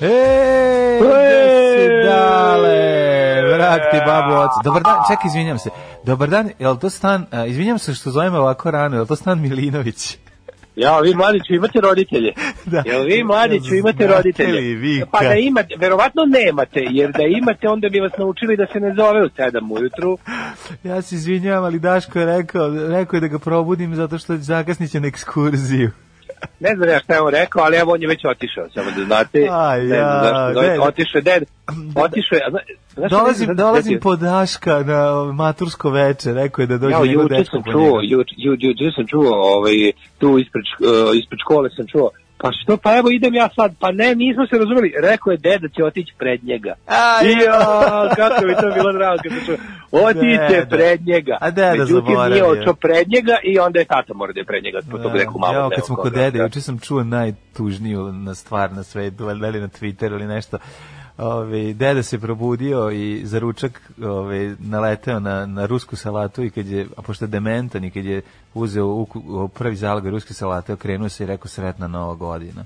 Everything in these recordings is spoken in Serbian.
Ej, gde si dale? Vrat ti babu oca. Dobar dan, čekaj, izvinjam se. Dobar dan, je li to stan, a, izvinjam se što zovem ovako rano, je li to stan Milinović? Ja, vi mladiću imate roditelje. Da. Jel vi mladiću imate roditelje? vi pa da imate, verovatno nemate, jer da imate onda bi vas naučili da se ne zove u 7 ujutru. Ja se izvinjam, ali Daško je rekao, rekao je da ga probudim zato što zakasnit će na ekskurziju. Ne znam ja šta je on rekao, ali evo on je već otišao, samo da znate. Aj, ne znam ja, zašto, ne. otišao je ded, otišao je, zna- znaš Dolazim, sam se dolazim po Daška na matursko veče, rekao je da dođe Ja, juče dečko sam po čuo, njega. juče, ju, juče sam čuo, ovaj, tu ispred, uh, ispred škole sam čuo, pa što, pa evo idem ja sad, pa ne, nismo se razumeli, rekao je deda će otići pred njega. Aj, Ja, kako mi to bilo drago kad sam čuo. Otiće pred njega. A deda Međutim, nije zaboravio. otišao pred njega i onda je tata mora da je pred njega, po tog neku malu. Evo, kad dnevnu smo kod dede, da. juče sam čuo najtužniju na stvar na svetu, valjda na Twitteru ili nešto. Ove, deda se probudio i za ručak ove, naleteo na, na rusku salatu i kad je, a pošto je dementan i kad je uzeo u, u prvi zalog ruske salate, okrenuo se i rekao sretna nova godina.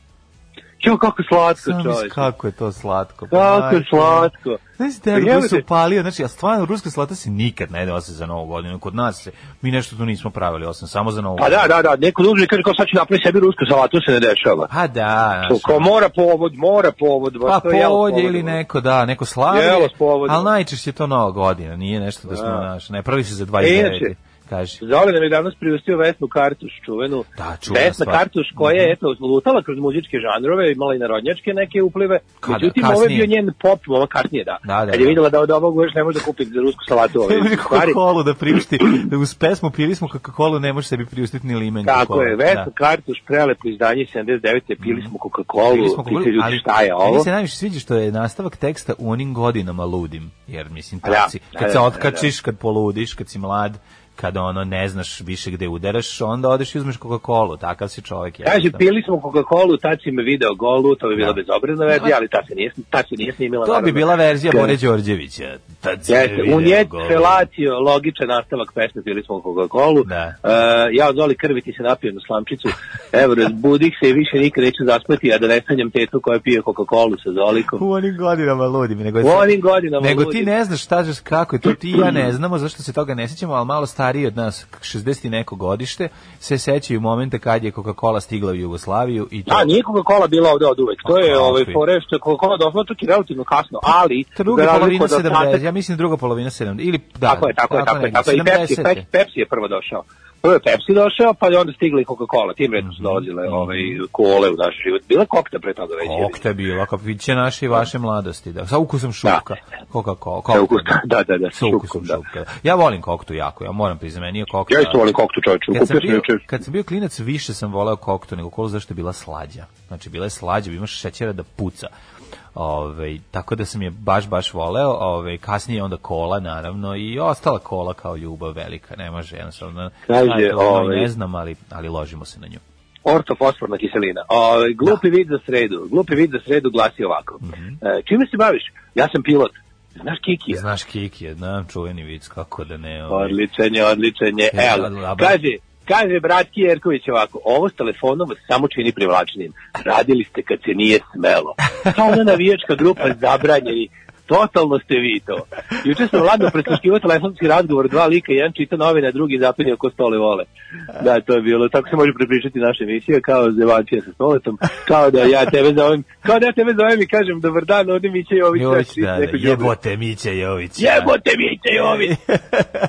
Jo, kako slatko, čovječe. kako je to slatko. Kako je slatko. Znaš, Pa te koji jebote. se upalio, znači, a stvarno, ruska salata se nikad ne jede osim za novu godinu. Kod nas se, mi nešto tu nismo pravili, osim samo za novu Pa da, da, da, neko drugi kaže kao sad ću napraviti sebi rusku salatu, se ne dešava. Pa da, znaš, kao mora povod, mora povod. Pa povod ili neko, da, neko slavi, Jelo s povodom. ali najčešće je to nova godina, nije nešto da smo, Da. naš, ne pravi se za E, 29. inače, Kaži. Zoli nam je danas priustio Vesnu Kartuš, čuvenu. Da, čuvena Vesna stvar. Kartuš koja je, eto, lutala kroz muzičke žanrove, imala i narodnjačke neke uplive. Kada? Međutim, ovo je Kasnije? bio njen pop, ovo kasnije, da. Da, da, Kad je da. videla da od ovog još ne može da kupi za rusku salatu ove Ne može stvari. Coca-Cola da priušti, da uz pesmu pili smo Coca-Cola, ne može sebi priuštiti ni limen Tako je, Vesna Da. Kartuš, prelepo izdanje 79. Pili smo Coca-Cola, Pili smo Coca-Cola, ali šta je ovo. Meni se najviše sviđa što je nastavak teksta u onim godinama ludim, jer mislim, Da, tad si, da, kad da, se da, otkačiš, kad poludiš, kad si mlad, kada ono ne znaš više gde udaraš, onda odeš i uzmeš Coca-Cola, takav si čovjek. Kaže, jednostavno. pili smo Coca-Cola, tad si me video golu, to bi bila Da. bezobrazna verzija, ali ta se nije, ta se nije snimila. To bi naravno. bila verzija Kad- Bore Đorđevića. Tad si Jeste, je golu. felatio, logičan nastavak pesme, pili smo Coca-Cola. Da. Uh, ja od Zoli krvi ti se napijem na slamčicu. Evo, razbudih se i više nikad neću zaspati, a da ne sanjam tetu koja pije Coca-Cola sa Zolikom. U onim godinama ludim. Nego, U onim godinama Nego ludim. ti ne znaš šta kako je to, ti ja ne znamo, zašto se toga ne sjećamo, ali malo stariji od nas, 60 i neko godište, se sećaju momenta kad je Coca-Cola stigla u Jugoslaviju i to... A, nije Coca-Cola bila ovde od uvek. To Pa je kakvi? ovaj fore što je Coca-Cola došla čak i relativno kasno, ali Druga polovina od 70, ostatak- ja mislim druga polovina 70, ili da. Tako je, tako je, tako je, tako je. I Pepsi, 70 Pepsi, Pepsi je prvo došao. Prvo je Pepsi došao, pa je onda stigla i Coca-Cola. Tim redom su dolazile ovaj, kole u naš život. Bila kokta pre toga već. Kokta je bila, kapiće naše i vaše mladosti, da. Sa ukusom šupka. Coca-Cola. Sa ukusom, da, da, da, Sa ukusom da. šupka. Ja volim koktu jako, ja moram priznati, meni je kokta. Ja isto volim koktu čovječu. Kad sam, bio, kad sam bio klinac, više sam voleo koktu nego kolu, zašto je bila slađa. Znači, bila je slađa, imaš šećera da puca. Ove, tako da sam je baš, baš voleo. Ove, kasnije onda kola, naravno, i ostala kola kao ljubav velika. Ne može, jednostavno. Kaže, ono, ovaj- ne znam, ali, ali ložimo se na nju. Ortofosforna kiselina. O, glupi vid za sredu. Glupi vid za sredu glasi ovako. E, čime se baviš? Ja sam pilot. Znaš Kikija? Znaš Kiki znam, čuveni vic, kako da ne... ovaj. Odličan je, odličan je. E, Evo, da, da. kaže, kaže bratki Jerković ovako, ovo s telefonom vas samo čini privlačnim. Radili ste kad se nije smelo. Kao ona navijačka grupa zabranjeni. Totalno ste vi to. Juče sam ladno presluškivao telefonski razgovor, dva lika, jedan čita novine, a drugi zapinio ko stole vole. Da, to je bilo. Tako se može prepričati naša emisija, kao zevancija sa stoletom, kao da ja tebe zovem, kao da ja tebe zovem i kažem, dobar dan, ovdje Miće Jović. Jović, znači, da, da, jebote Mića Jović. Jebote Miće Jović!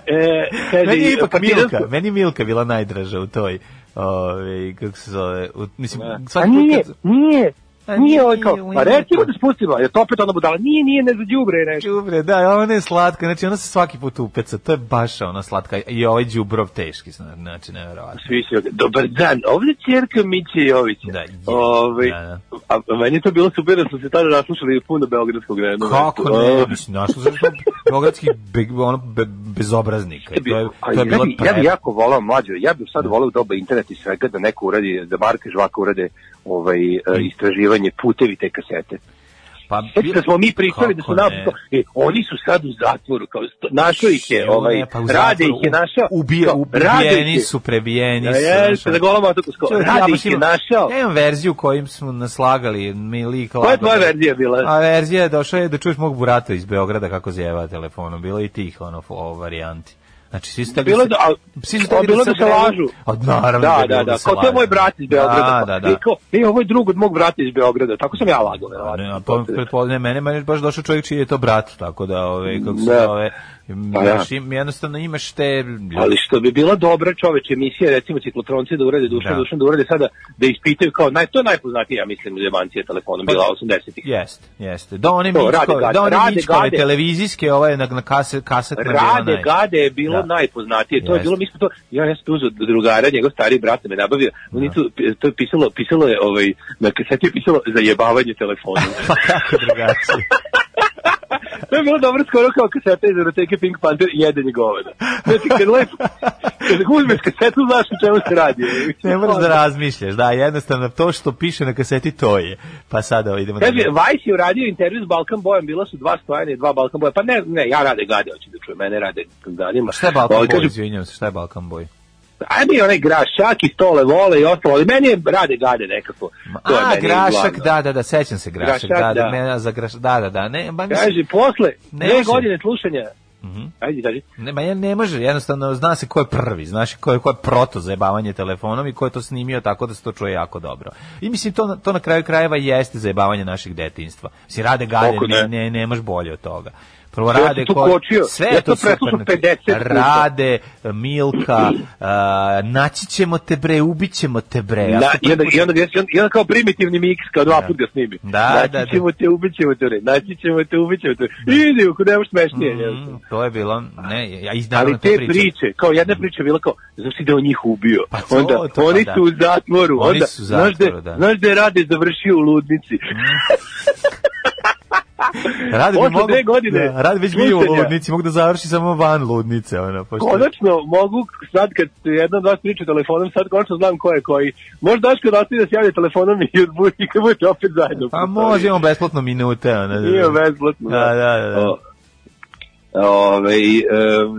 E, kaže, meni je ipak partizansko- Milka, meni Milka bila najdraža u toj, ove, kako se zove, u, mislim, A svaki put nije, kad- nije, A Nije ovaj kao, pa recimo da spustimo, je to opet ona budala, nije, nije, ne za đubre nešto. Đubre, da, ona je slatka, znači ona se svaki put upeca, to je baš ona slatka i ovaj đubrov teški, znači neverovatno. Svi si ovdje. Dobar dan, ovdje je čerka Miće Jovića. Da, je, Ovaj, da, da. A, a meni je to bilo super da smo se tada naslušali puno beogradskog vremena. Kako ne, mislim, našao sam što beogradski be, ono, be, bezobraznika. i To je, to je ja, bilo bi, ja bi jako volao mlađo, ja bih sad volao doba interneta i svega da neko uradi, da Marka Žvaka urade ovaj, e, istraživanje putevi te kasete. Pa, Znači da smo mi pričali da su nam, ne? e, oni su sad u zatvoru, kao, našao ih je, ovaj, ne, pa rade ih je našao. Ubije, ubijeni je- su, prebijeni su. jeste, da golom otoku sko. Čovjek, Rade ih je našao. Ja imam verziju kojim smo naslagali mi lik. Koja je tvoja verzija bila? A verzija je došao je da čuješ mog burata iz Beograda kako zjeva telefonom. Bilo i tih ono o varijanti. Znači svi su hteli Bilo da da, a, svi hteli bilo da se lažu. A naravno Da, da, da. se Kao to je moj brat iz Beograda. Da, da, da. Kao, e, ovo je drug od mog brata iz Beograda. Tako sam ja lagao, ne, verovatno. a to pretpostavljam mene, mene je baš došao čovjek čiji je to brat, tako da, ove, kako se Da. zove, Pa ja. znaš, im- jednostavno imaš te... Ali što bi bila dobra čoveč emisija, recimo ciklotronci da urade dušan, Da. dušan da urade sada, da ispitaju kao, naj, to je najpoznatija, ja mislim, zemancija telefonom, bila 80-ih. Jeste, jeste. Da one To, Mičkove, rade da one rade Mičkove televizijske, ovaj na, na kaset, kasetna bila Rade naj- Gade je bilo Da. najpoznatije. To je Jeste. bilo, mi smo to, ja, ja sam uzeo drugara, njegov stari brat me nabavio. On je tu, to je pisalo, pisalo je, ovaj, na kaseti je pisalo zajebavanje telefonom. Pa kako drugačije. to je bilo dobro skoro kao kaseta iz Eroteke Pink Panther i jedenje goveda. Znači, kad lepo, kad uzmeš kasetu, znaš o čemu se radi. Ne moraš da razmišljaš, da, jednostavno to što piše na kaseti to je. Pa sada idemo Kaže, dalje. Vice je uradio intervju s Balkan Bojem, bila su dva stojanja i dva Balkan Boja. Pa ne, ne, ja rade gade, hoću da čujem, mene rade gadima. Šta je Balkan Ovaj, kaže, izvinjam se, šta je Balkan Boy? Ajde mi onaj grašak i stole vole i ostalo, ali meni je rade gade nekako. To je A, grašak, da, da, da, sećam se grašak, Grašak, da, da, da. za grašak, da, da, da, ne, ba, mislim, Kaže, posle Ne dve može. godine slušanja, Mhm. ajde, kaži, Ne, ma ja ne može, jednostavno zna se ko je prvi, znaš ko je, ko je proto zajebavanje telefonom i ko je to snimio tako da se to čuje jako dobro. I mislim, to, to na kraju krajeva jeste zajebavanje našeg detinjstva. Mislim, rade gade, Kako ne, ne? ne, nemaš bolje od toga. Prvo Ja rade ko- kočio. sve Ja to super, preslušao znači, 50 puta. Rade, Milka, a, naći ćemo te bre, ubićemo te bre. Ja Na, sam i, onda, i, onda, i, onda, i onda kao primitivni miks, kao dva Da. put ga snimi. Da, naći da, da. ćemo te, ubićemo te, bre, naći ćemo te, ubićemo te. Idi, ako nemaš smešnije. Mm, to je bilo, ne, ja i Ali te te priče. priče, kao jedna priča je bila kao, znaš ti da on njih ubio. Pa to, onda, to, pa oni da. su u zatvoru. Oni onda, su u znaš zatvoru, da, da. Znaš da je Rade završio u ludnici. Rade bi mogu, godine da, Rade već bio u ludnici, mogu da završi samo van ludnice. Ono, pošto... Konačno mogu, sad kad jedna od vas priča telefonom, sad konačno znam ko je koji. Možda daš kad ostavi da se javlja telefonom i odbuji kad budete opet zajedno. Pa može, imamo besplatno minute. Ono, Nije besplatno. Da, da, da. da. O, Ove, e,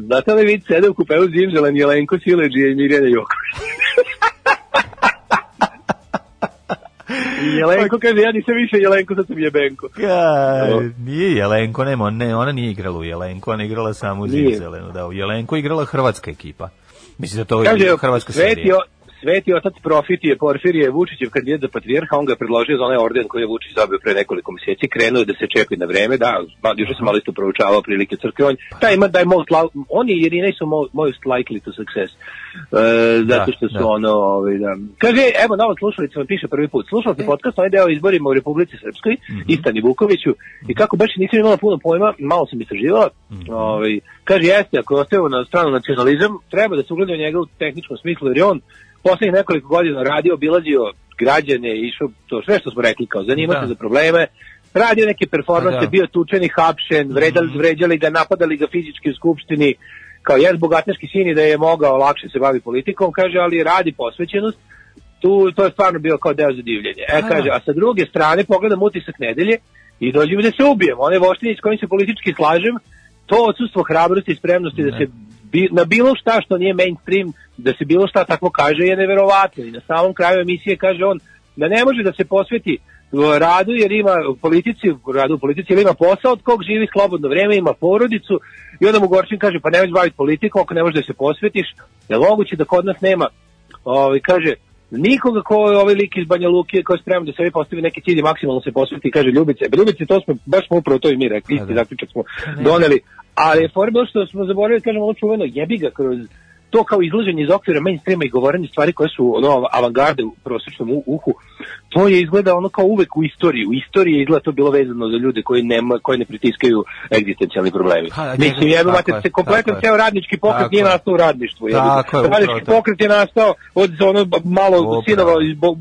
znate li vid sede u kupeu Zimželan Jelenko Sileđija i Mirjana Joković? I Jelenko kaže, ja nisam više Jelenko, sad sam Jebenko. Ka, nije Jelenko, nema, ne, ona nije igrala u Jelenko, ona je igrala samo u. Zimzelenu. Da, u Jelenko je igrala hrvatska ekipa. Mislim da to je Kaže, hrvatska sveti, serija. sveti otac Profitije Porfirije Vučićev kandidat za patrijarha, on ga je predložio za onaj orden koji je Vučić dobio pre nekoliko mjeseci, krenuo je da se čepi na vreme, da, ma, juče sam malo isto proučavao prilike crkve, on, taj ima da je most, oni i Irina su mo- most likely to success, zato što su da. ono, ovaj, da. Kaže, evo, nova slušalica vam piše prvi put, slušala E. sam podcast, onaj deo izborima u Republici Srpskoj, Mhm. Istani Vukoviću, i kako baš nisam imala puno pojma, malo sam istraživala, Mhm. ovaj, kaže, jeste, ako je ostavio na stranu nacionalizam, treba da se ugleda u njega u tehničkom smislu, jer je on poslednjih nekoliko godina radio, obilazio građane, išao to sve što smo rekli, kao zanima Da. se za probleme, radio neke performanse, Pa da. bio tučen i hapšen, vredali, vređali ga, napadali ga fizički u skupštini, kao jes bogatneški sin i da je mogao lakše se bavi politikom, kaže, ali radi posvećenost, tu to je stvarno bio kao deo za divljenje. E, A. kaže, a sa druge strane pogledam utisak nedelje i dođem da se ubijem. Onaj voštini s kojim se politički slažem, to odsustvo hrabrosti i spremnosti da Ne. se bi, na bilo šta što nije mainstream, da se bilo šta tako kaže je neverovatno. I na samom kraju emisije kaže on da ne može da se posveti uh, radu jer ima u politici, radu u politici jer ima posao od kog živi slobodno vreme, ima porodicu i onda mu Gorčin kaže pa nemoj baviti politikom ako ne možeš da se posvetiš, je moguće da kod nas nema ovaj, kaže, nikoga ko je ovaj lik iz Banja Luke koji je spreman da sebi postavi neki cilj i maksimalno se posveti i kaže Ljubice, Ljubice to smo, baš smo upravo to i mi rekli, isti da. zaključak smo doneli, ali je bilo što smo zaboravili, kažemo ovo čuveno, jebi ga kroz to kao izlaženje iz okvira mainstreama i govorenje stvari koje su ono avangarde u prosječnom u- uhu, to je izgleda ono kao uvek u istoriji. U istoriji je izgleda to bilo vezano za ljude koji nema koji ne pritiskaju egzistencijalni problemi. Pa, Mislim, njega- jebe tako mate, se je. ceo radnički pokret nije je. nastao u radništvu. jebi ga. Tako je, upravo radnički to. pokret je nastao od ono malo Upravo. sinova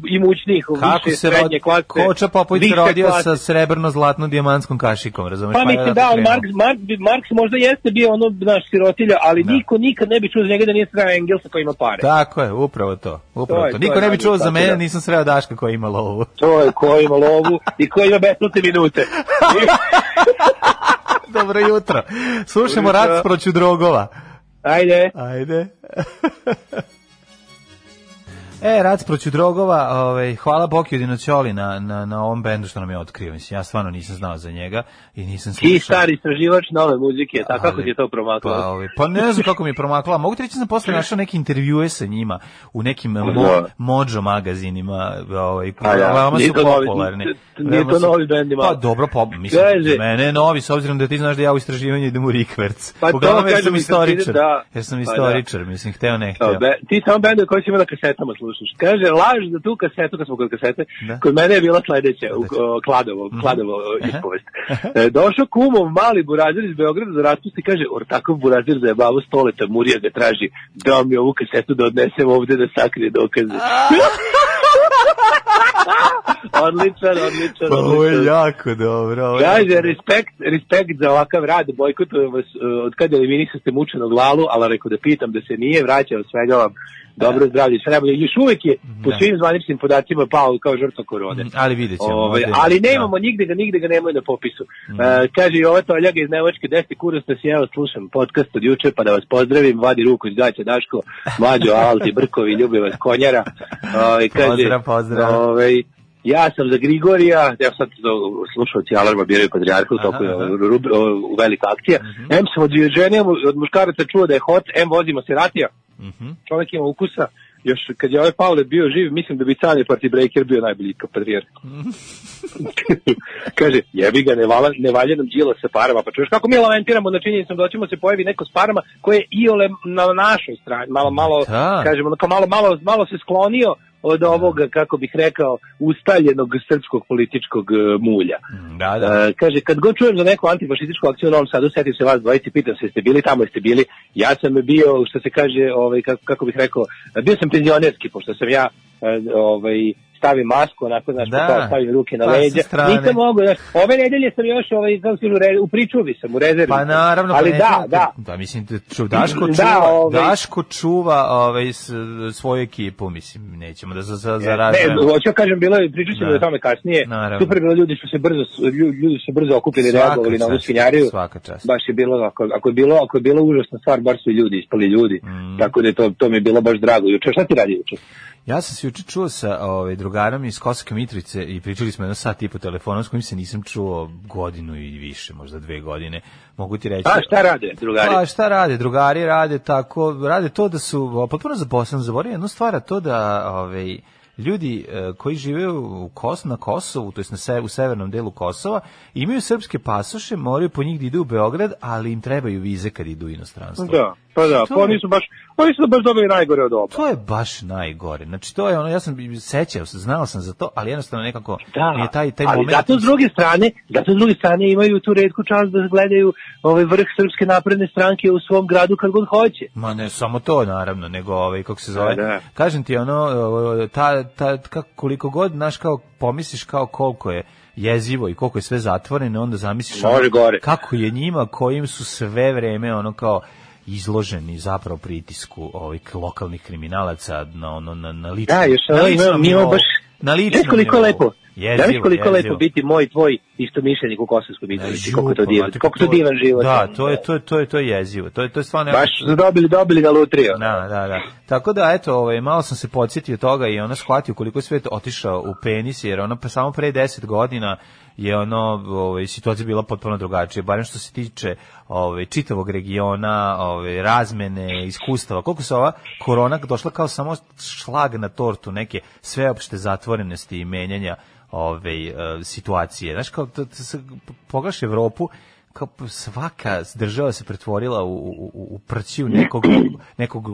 imućnih, Kako više se srednje klase. Koča Popović više rodio klase. sa srebrno-zlatno dijamantskom kašikom, razumeš? Pa je mislim da, on krenuo. Marks, Marks, Marks možda jeste bio ono naš sirotilja, ali Da. niko nikad ne bi čuo za njega da nije sreo Engelsa koji ima pare. Tako je, upravo to. Upravo To je- to. Niko ne bi čuo za mene, da. nisam sreo Daška koji ima lovu. To je ko ima lovu i ko ima besplatne minute. Dobro jutro. Slušamo Dobro jutro. rad proću drogova. Ajde. Ajde. E, Rac proću drogova, ovaj, hvala Boki Dinoćoli na, na, na ovom bendu što nam je otkrio. Mislim, ja stvarno nisam znao za njega i nisam Ti slušao. stari istraživač nove muzike, tako kako ti je to promaklo? Pa, ovaj, pa ne znam kako mi je promakla. Mogu ti reći da sam posle našao neke intervjue sa njima u nekim mo, Da. mođo magazinima, ovaj, Pa ja, veoma su popularni. nije to novi bend ima. Pa dobro, pa, mislim, Kaže- mene je novi, s obzirom da ti znaš da ja u istraživanju idem u Rikverc. Pa Uglavnom, jer kažem, sam istoričar. da. Jer sam Pa istoričar, mislim, hteo ne hteo. ti samo bende koji si imao na kasetama slušaš. Kaže, laž za tu kasetu, kad smo kod kasete, Da. kod mene je bila sledeća, u, o, Kladovo, Kladovo o, ispovest. E, došao kumov mali burazir iz Beograda da raspusti, kaže, ortakov burazir za jebavu stoleta, Murija ga traži, dao mi ovu kasetu da odnesem ovde da sakrije dokaze. odličan, odličan, Pa ovo je odličan. jako dobro. Kaže, respekt, respekt za ovakav rad, bojkotujem vas uh, od kada eliminisaste mučenog lalu, ali rekao da pitam da se nije vraćao svega vam dobro zdravlje, sve najbolje. Još uvek je po Da. svim zvaničnim podacima pao kao žrtva korone. Mm, Ali vidjet ćemo. Ove, ovde- ali da. nemamo nigde ga, nigde ga nemaju na popisu. Mhm. E, kaže i ova toljaga iz Nevačke, deseti kurac da si evo slušam podcast od juče, pa da vas pozdravim, vadi ruku iz gaća Daško, Mlađo, Alti, Brkovi, ljubi vas konjara. Ove, kaže, Pozdrav, pozdrav. Ove, ja sam za Grigorija, ja sad slušalci Alarma biraju u toku je aha. rub- o, u velika akcija. M sam od žene, od muškaraca čuo da je hot, M vozimo se ratija. Mhm. Čovjek ima ukusa. Još kad je ovaj Pavle bio živ, mislim da bi Cane Party Breaker bio najbolji kao patrijarh. Kaže, jebi ga, ne, vala, ne valja nam džila sa parama. Pa čuješ kako mi lamentiramo na činjenicom da ćemo se pojavi neko s parama koje je iole na našoj strani, malo, malo, Da. kažemo, malo, malo, malo se sklonio od ovoga, kako bih rekao, ustaljenog srpskog političkog e, mulja. Da, da. E, kaže, kad god čujem za neku antifašističku akciju u Novom Sadu, setim se vas dvojici, pitam se, jeste bili tamo, jeste bili? Ja sam bio, što se kaže, ovaj, kako, kako bih rekao, bio sam penzionerski, pošto sam ja e, ovaj, stavim masku, onako, znaš, Da. da. kao stavim ruke na Pa, leđa. Nisam mogu, znaš, ove nedelje sam još, ovaj, kako se re- u pričuvi sam, u rezervi. Pa naravno, pa Ali ne da, znate- da. Da, mislim da ču, Daško Da, čuva, ovaj- Daško čuva ovaj svoju ekipu, mislim, nećemo da za za Ne, zaražujemo. hoću da kažem, bilo je, pričat ćemo Da. o tome kasnije. Naravno. Super bilo, ljudi su se brzo, lju- ljudi su se brzo okupili, Svaka reagovali na ovu svinjariju. svaka čast. Baš je bilo, ako, ako je bilo, ako je bilo užasna stvar, bar su ljudi ispali ljudi. Mm. Tako da je to, to mi je bilo baš drago. Juče, šta ti radi juče? Ja sam se juče čuo sa ovaj, drugarom iz Kosovske Mitrice i pričali smo jedno sat i po telefonu s kojim se nisam čuo godinu i više, možda dve godine. Mogu ti reći... A šta rade, drugari? Pa šta rade? Drugari rade tako, rade to da su, potpuno zabosan, zaboravio jednu stvar, a to da ovaj, ljudi e, koji žive u Kos, na Kosovu, to jest na se, u severnom delu Kosova, imaju srpske pasoše, moraju po njih da idu u Beograd, ali im trebaju vize kad idu u inostranstvo. Da, pa da, To pa oni su baš, oni su baš dobili najgore od oba. To je baš najgore. Znači to je ono ja sam sećao se, znao sam za to, ali jednostavno nekako Da, je taj taj ali moment. zato s druge strane, zato s druge strane imaju tu redku čast da gledaju ovaj vrh srpske napredne stranke u svom gradu kad god hoće. Ma ne samo to naravno, nego ovaj kako se zove. Da, da. Kažem ti ono ta ta kako koliko god znaš kao pomisliš kao koliko je jezivo i koliko je sve zatvoreno, onda zamisliš ono kako je njima kojim su sve vreme ono kao izloženi zapravo pritisku ovih lokalnih kriminalaca na ono na na ličnom. Da, još na ima, mi imamo baš... na ličnom. Znaš koliko je nivou. lepo? Jezivo, Znaš koliko je jezivo. lepo biti moj, tvoj istomišljenik u Kosovskoj Mitrovici, koliko to divan, koliko to divan život. Da, to je to je to je to je jezivo. To je to je stvarno Baš su dobili, dobili na lutriju. Da, da, da. Tako da, eto, ovaj, malo sam se podsjetio toga i ona shvatio koliko je svet otišao u penis, jer ono pa samo pre 10 godina je ono ovaj situacija bila potpuno drugačija barem što se tiče ovaj čitavog regiona ovaj razmene iskustava koliko se ova korona došla kao samo šlag na tortu neke sveopšte zatvorenosti i menjanja ove situacije znaš kao to, to, se- pogledaš Evropu kao svaka država se pretvorila u, u, u prćiju nekog, nekog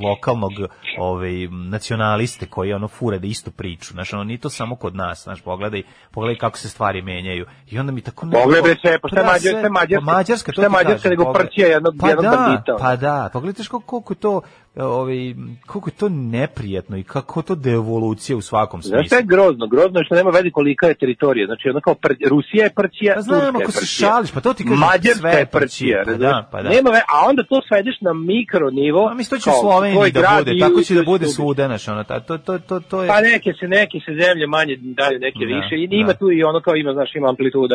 lokalnog ovaj, nacionaliste koji ono fure da istu priču. Znaš, ono, nije to samo kod nas. Znaš, pogledaj, pogledaj kako se stvari menjaju. I onda mi tako... nekako- Pogledaj sve, pa šta je Mađar- sve- šta je Mađarska? pa Mađarska, to Šta Mađarska nego pogledaj. prćija jednog- pa jednog da, bandita. Pa da, pogledajte što- koliko to ovaj, koliko je to neprijatno i kako to devolucija u svakom smislu. je grozno? Grozno je što nema veze kolika je teritorija. Znači, ono kao pr... Rusija je prćija, Pa znam, Turska je ako se prćija. šališ, pa to ti kažem, Mađarska sve je prćija, prćija, pa da, pa da. Nema ve... A onda to svedeš na mikro nivo. Pa mislim to će u Sloveniji da bude, i tako će da bude svuda, znaš, ono, ta- to, to, to, to je... Pa neke se, neke se zemlje manje daju, neke Da, više. I ima da. tu i ono kao ima, znaš, ima amplituda.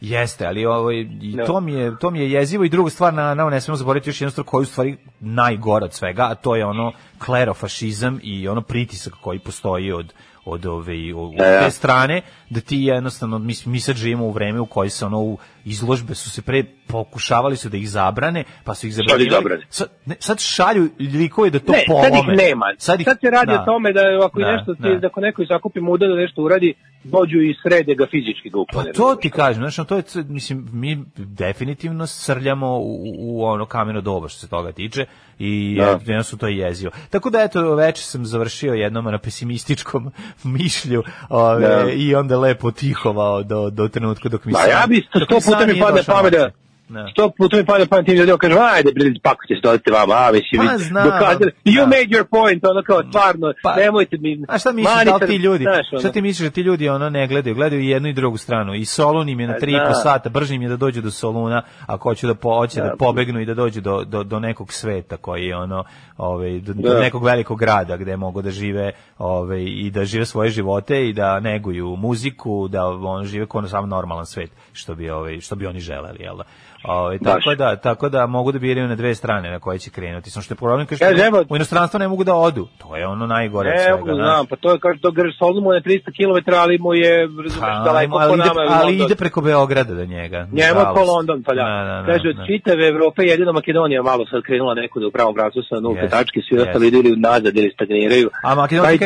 Jeste, ali ovaj, i Da. to, mi je, to mi je jezivo i druga stvar, na, na, ne smemo zaboraviti još jednu stvar koju stvari najgora od svega, a to je ono klerofašizam i ono pritisak koji postoji od od ove od Da, da. te strane da ti jednostavno mi, mi sad živimo u vreme u kojoj se ono u izložbe su se pre pokušavali su da ih zabrane pa su ih zabranili zabrane? sad, ne, sad šalju likove da to ne, polome sad ih nema. Sad, ih- se radi da. o tome da ako Da, nešto, ti, da. da ako neko isakupi muda da nešto uradi, dođu i srede ga fizički ga Pa uklone. to ti kažem, znači to je mislim mi definitivno srljamo u- u ono kameno doba što se toga tiče i Da. da. jednostavno to je jezivo. Tako da eto veče sam završio jednom na pesimističkom mišlju ove, Da. i onda lepo tihovao do, do trenutka dok mi Ma sam- ja bi sto puta mi pada pamet da noć. Da. puta mi pada pamet tim ljudima kažem ajde bre pakujte se dolazite vama a mislim Pa, znam, dokazali you da. made your point ono kao stvarno Pa, nemojte mi A šta misliš da li ti ljudi, znaš, ono. šta ti misliš da ti ljudi ono ne gledaju, gledaju i jednu i drugu stranu i Solun im je na Pa, 3,5 da. sata, brže im je da dođu do Soluna, ako hoće da, po, hoće da, Da. pobegnu i da dođu do, do, do nekog sveta koji je ono, ovaj, do, do Da. nekog velikog grada gde mogu da žive ovaj, i da žive svoje živote i da neguju muziku, da on žive kao sam normalan svet, što bi, ovaj, što bi oni želeli, jel da? Ovaj, tako da tako da mogu da biraju na dve strane na koje će krenuti. Samo što je problem kaže Kaže, evo- u inostranstvo ne mogu da odu. To je ono najgore od Ne, svega. znaš. znam, pa to je kao to greš Solomon je 300 km, ali mu je razumeš Pa, daleko ali, po ide, nama. ali London. ide preko Beograda do njega. Njemu nažalost. London, pa da. Da, da, da, Kaže, od čitave Evrope jedino Makedonija malo sad krenula nekud u pravom pravcu sa nulte tačke, svi ostali idu nazad ili stagniraju. A Makedonci Pa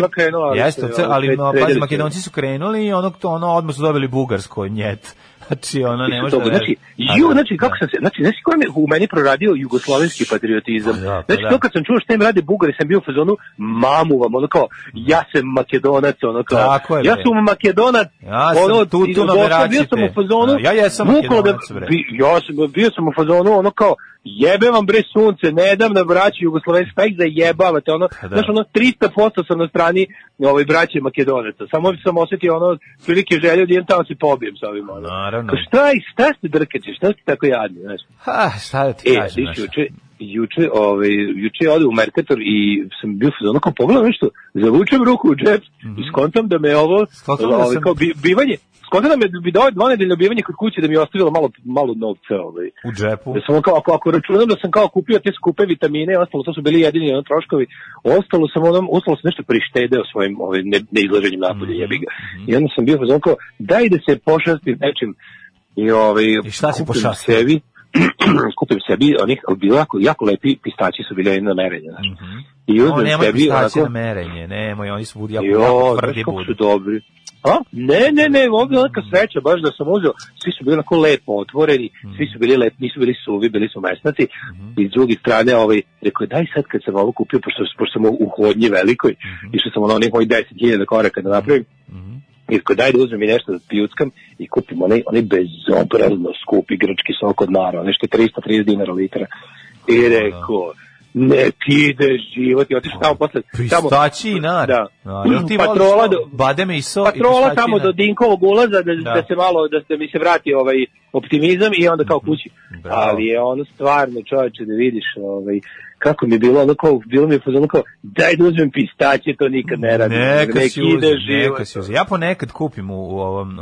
pa krenula, ali Jeste, ali se. Makedonci su krenuli i ono, to, ono odmah su dobili bugarsko njet. Znači, ono, ne može da... Znači, ju, da, znači, kako da. sam se, znači, znači, ko je u meni proradio jugoslovenski patriotizam. Pa da, pa znači, da. to kad sam čuo što im rade Bugari, sam bio u fazonu, mamu vam, ono kao, ja sam makedonac, ono kao, Tako je, ja sam makedonac, Ja sam ono, tu, tu na bio sam u fazonu, Da, ja jesam Makedonac, bre. ja sam, bio sam u fazonu, ono kao, jebe vam bre sunce, ne dam na braći jugoslovenski, pa ih zajebavate, ono, Pa da. znaš, ono, 300% sam na strani ovaj, braće makedonaca, samo sam osetio ono, prilike želje da idem tamo se pobijem sa ovim, ono. Naravno. Pa Šta, šta ste drkači, šta ste tako jadni, znaš? Ha, šta da ti E, kažem, znaš. juče, juče, ovaj, juče ode u Mercator i sam bio ono kao pogledam nešto, zavučem ruku u džep i skontam da me ovo, Skontam da ovaj, sam- kao bi, bivanje, skontam da me bi dao dvonedeljno bivanje kod kuće da mi je ostavilo malo, malo novca, ovaj. U džepu. Da sam kao, ako, ako računam da sam kao kupio te skupe vitamine, ostalo, to su bili jedini ono, troškovi, ostalo sam onom, ostalo sam nešto prištedeo svojim ovaj, ne, neizlaženjem napolje, Mhm, jebi ga. I onda sam bio ono kao, daj da se pošastim nečim. I, ovaj, I šta si pošastio? Sebi, kupim sebi onih, bilo jako, jako lepi pistaći su bili na merenje, znaš. I O, uzmem nemoj sebi, pistaće na onako, merenje, nemoj, oni su budi jako, jo, jako tvrdi budu. su dobri. A? Ne, ne, ne, ovdje je neka sreća, baš da sam uzeo, svi su bili onako lepo otvoreni, svi su bili lepi, nisu bili suvi, bili su mesnaci, i s druge strane, ovaj, rekao je, daj sad kad sam ovo kupio, pošto, pošto sam u hodnji velikoj, išao sam na onih mojih 10.000 koraka da napravim, i rekao, daj da uzmem i nešto da pijuckam i kupim onaj, onaj bezobrazno skupi grčki sok od nara, nešto 330 dinara litra. I rekao, nek ide život i otišao tamo posle. tamo- Pistaći i nar. Da. A, jel ti Patrola do? Bademe i so patrola i tamo nar? do Dinkovog ulaza da, Da. da. se malo, da se mi se vrati ovaj optimizam i onda kao kući. Mhm. Bravo. Ali je ono stvarno čovječe da vidiš ovaj, kako mi je bilo, ono kao, bilo mi je fazonu kao, daj da uzmem pistaće, to nikad ne radim. Neka Nek si uzem, neka si uzem. Ja ponekad kupim u, u ovom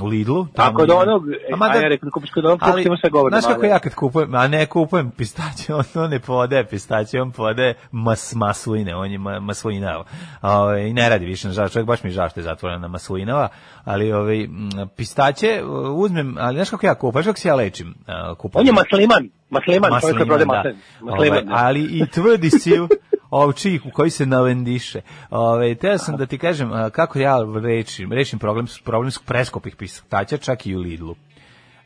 u Lidlu. A kod ima- onog, A mada- a ja rekao, kupiš kod onog, ali, sve govor. Znaš kako ja kad kupujem, a ne kupujem pistaće, on to ne podaje pistaće, on podaje mas, masline, on je ma, maslinava. Ove, I ne radi više, nažalost, čovjek baš mi žao što je zatvoren na maslinava, ali ove, m, pistaće uzmem, ali znaš kako ja kupujem, znaš kako se ja lečim kupujem? On je masliman, masliman, čovjek koji da. Masliman, Ovaj, da. ali i tvrdi si ovčih u koji se navendiše. Ove, teo sam da ti kažem kako ja rečim, rešim problem, problem preskopih pistaća čak i u Lidlu.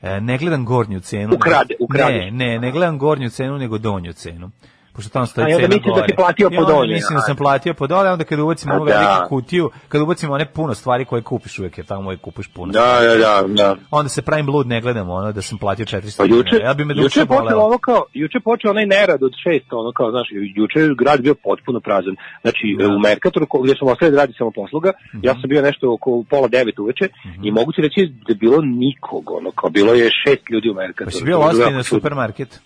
E, ne gledam gornju cenu. Ukrade- ukrade. Ne, ne, ne gledam gornju cenu, nego donju cenu. Pošto tamo stoji A, i onda cena misliš da gore. si platio po onda donjoj, mislim da sam a. platio po dole, a onda kada ubacim A, onu da. veliku kutiju, kada ubacim one puno stvari koje kupiš uvek, jer tamo uvek kupiš puno Da, stvari. da, da, da. Onda se pravim blud, ne gledam ono da sam platio 400 Pa juče. Ja bi me juče je počelo ono kao, juče je počeo onaj nerad od 600, ono kao, znaš, juče je grad bio potpuno prazan. Znači, Da. Mhm. u Merkatoru, gdje sam ostali da radi samo posluga, ja sam bio nešto oko pola devet uveče i mogu ti reći da je bilo nikog, ono, kao, bilo je šest ljudi u Merkatoru. Pa si bio je jako na supermarket?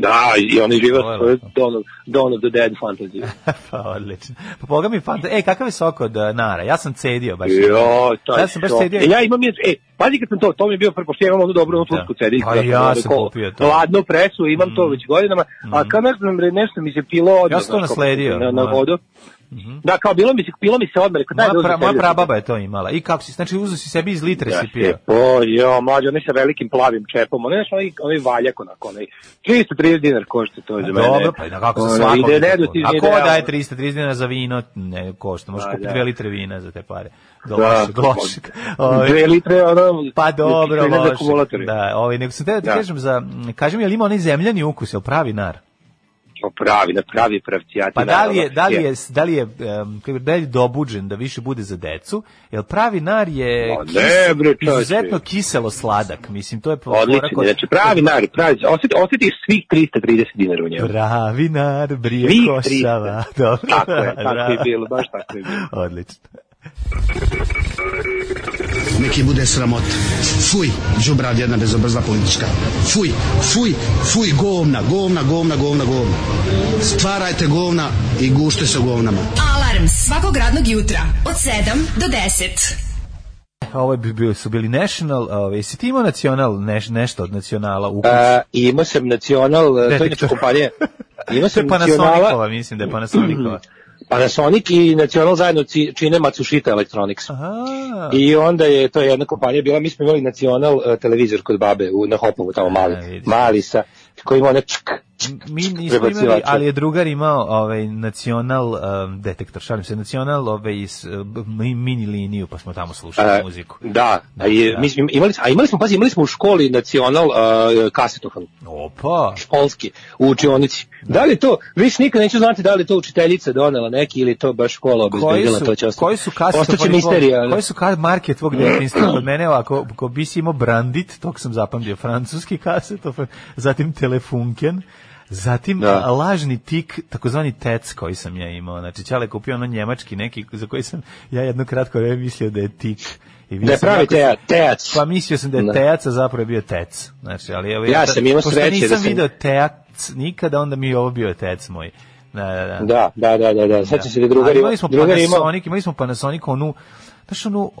Da, i oni žive svoje. Dawn of, Dawn of the Dead fantasy. pa odlično. Pa boga mi fanta. Ej, kakav je sok od uh, nara? Ja sam cedio baš. Jo, taj Ja sam baš cedio. E, ja imam, je, e, pazi kad sam to, to mi je bio prvo, pošto ja imam onu dobru onu tursku cediljku. Pa ja sam kupio to. Ladnu presu, imam to već godinama, a kad ne znam, re, nešto mi se pilo odmah. Ja sam to nasledio, Na, na da. Vodu. Da, kao bilo mi se, pilo mi se odmah, rekao, da Moja, uzmem pra, moja prababa je to imala. I kako si, znači uzu si sebi iz litre si pio. O, jo, mlađe, onaj sa velikim plavim čepom, onaj, onaj, onaj valjak, onako, onaj, 330 dinar košta to za mene. Dobro, pa na kako se svako. ide nedostižni A ko daje 330 dinara za vino? Ne, košta. Možeš Pa, kupiti da. 2 litre vina za te pare. Do Da, lošeg. Ovaj, Dve litre, ono, Pa dobro, akumulatori. Da, ovaj, nego sam te da ti Da. kažem za, m, kaži mi, je li ima onaj zemljani ukus, je pravi nar? O, pravi, na pravi pravcijati. Pa da li je, naravno. da li je, da li je, da li je dobuđen da više bude za decu? Jer pravi nar je Ma ne, bre, izuzetno kiselo sladak. Mislim, to je Odlično, onako- znači pravi nar, pravi, osjeti, osjetiš svih 330 dinara u njemu. Pravi nar, brije košava. Dobro. Tako je, tako je bilo, baš tako je bilo. Odlično. Neki bude sramot. Fuj, džubrad jedna bezobrzna politička. Fuj, fuj, fuj, govna, govna, govna, govna, govna. Stvarajte govna i gušte se u govnama. Alarm svakog radnog jutra od 7 do 10. Ovo bi bili, su bili National, ovaj, si ti imao nacional, neš, nešto od nacionala u kući? A, imao sam nacional, e, to je Detektor. inače kompanija. Imao To sam je nacionala, Panasonicova, mislim da je Panasonicova. Panasonic i nacional zajedno čine Matsushita Electronics. Aha. I onda je to jedna kompanija bila, mi smo imali nacional uh, televizor kod babe u, na Hopovu, tamo mali, A, vidiš. mali sa, koji ima čk, čk, Mi nismo imali, ali je drugar imao ovaj nacional um, detektor, šalim se, nacional ovaj, uh, mi- mini liniju, pa smo tamo slušali E, muziku. Da, a, i, da. mi smo imali, a imali smo, pazi, imali smo u školi nacional uh, kasetofon. Opa! školski u učionici. Da li je to, više nikad neću znati da li to učiteljica donela neki ili to baš škola obezbedila, to će ostati. koji su Ostaće misterija. ali- Koji su ka, marke tvog djetinjstva? Kod mene ovako, ko bi si imao Brandit, tog sam zapamtio, francuski kasetofon, zatim Telefunken, zatim Da. lažni tik, takozvani tec koji sam ja imao. Znači, Čale kupio ono njemački neki za koji sam ja jedno kratko vreme mislio da je tik. I Da je pravi teja- tejac. Pa mislio sam da je Da. tejac, a zapravo je bio tec. Znači, ali evo, Ja sad- sam imao pošto sreće nisam da sam- video tejac nikada, onda mi je ovo bio tec moj. Da, da, da. Da, da, da, da, da. Sad će se da drugar Ali ima, imali smo Panasonic, imali smo Panasonic onu, znaš onu,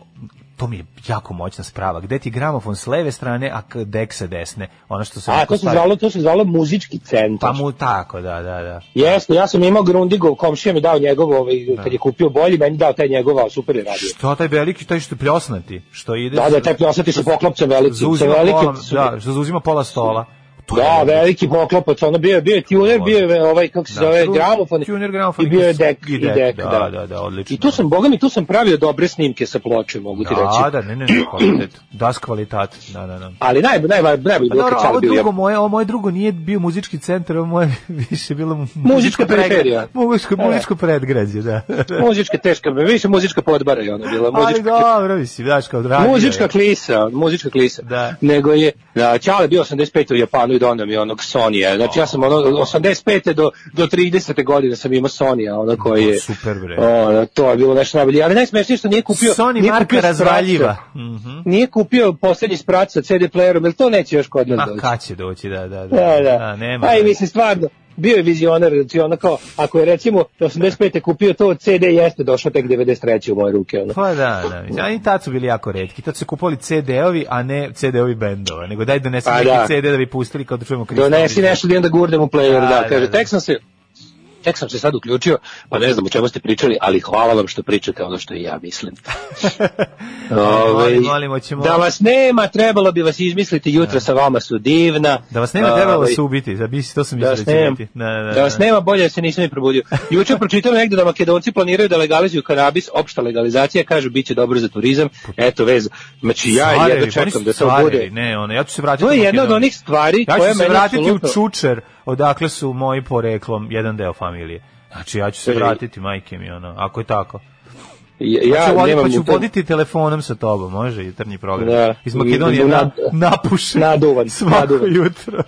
to mi je jako moćna sprava, gde ti gramofon s leve strane, a dek sa desne, ono što se... a to se zvalo, to se zvalo muzički centar. Pa mu tako, da, da, da. Jeste, ja sam imao Grundigov, komšija mi dao njegov, ovaj, kad je kupio bolji, meni dao taj njegov, super je radio. Što taj veliki, taj što je pljosnati, što ide... Da, da, taj pljosati sa poklopcem velikim, sa Zauzima pola, da, što zauzima pola stola. Da, veliki poklopac, ono bio bio je tuner, bio je ovaj, kako se Da, zove, gramofon, tuner, gramofon i bio je i dek, i dek, dek, da, da, da, da, odlično. I tu sam, boga mi, tu sam pravio dobre snimke sa ploče, mogu ti reći. Da, da, ne, ne, ne, kvalitet. Das kvalitat, da, da, da. Ali naj, naj, najbolje Pa bilo kad sam bio. drugo moje, ovo moje drugo nije bio muzički centar, ovo moje više bilo mu- muzičko periferija. Muzičko, E. muzičko predgrađe, da. Muzička teška, više muzička podbara je ona bila. Ali Muzička, dobro, mislim, daš kao radio. muzička klisa, muzička klisa. Da. Nego je, da, Čale bio 85. u Japanu donao mi onog Sonija. Znači ja sam ono, 85. do, do 30. godine sam imao Sonija, ono koji je... Super, bre. O, to je bilo nešto najbolje. Ali najsmešnije što nije kupio... Sony nije marka razvaljiva. Mhm. Nije kupio poslednji sprat sa CD playerom, jer to neće još kod nas Ma, doći. kad će doći, da, da, da. Da, da. A, nema. A i da. mislim stvarno, bio je vizionar, znači ono kao, ako je recimo 85. kupio to, CD jeste došao tek 93. u moje ruke. Ono. Pa da, da. Mislim, a i tad su bili jako redki. Tad su kupovali CD-ovi, a ne CD-ovi bendova. Nego daj donesi Pa neki da. CD da bi pustili kao da čujemo Krista. Donesi nešto da onda u player, Da, da, da, kaže, da. tek sam se tek sam se sad uključio, pa ne znam o čemu ste pričali, ali hvala vam što pričate ono što i ja mislim. Ovaj, molim, molim, hoćemo- Da vas nema, trebalo bi vas izmisliti, jutra sa vama su divna. Da vas nema trebalo Ovaj, se ubiti, da bi to sam da mislio vas, da nema. Da, da, da. da vas nema, bolje da se nisam ni probudio. Juče pročitam negde da Makedonci planiraju da legalizuju kanabis, opšta legalizacija, kažu biće dobro za turizam. Eto vez. Znači ja Stvarevi, jedno oni čekam da to stvarevi, bude. Ne, ono, ja ću se vratiti To je jedna od onih stvari Ja koja ću se mene vratiti u Čučer, odakle su moji poreklom jedan deo familije. Znači, ja ću se Ej. vratiti, majke mi, ono, ako je tako. Ja, Ja, ja ću, voditi, nemam pa ću voditi telefonom sa tobom, može, jutarnji program. Da. Iz Makedonije na, napušen naduvan, svako naduvan. jutro.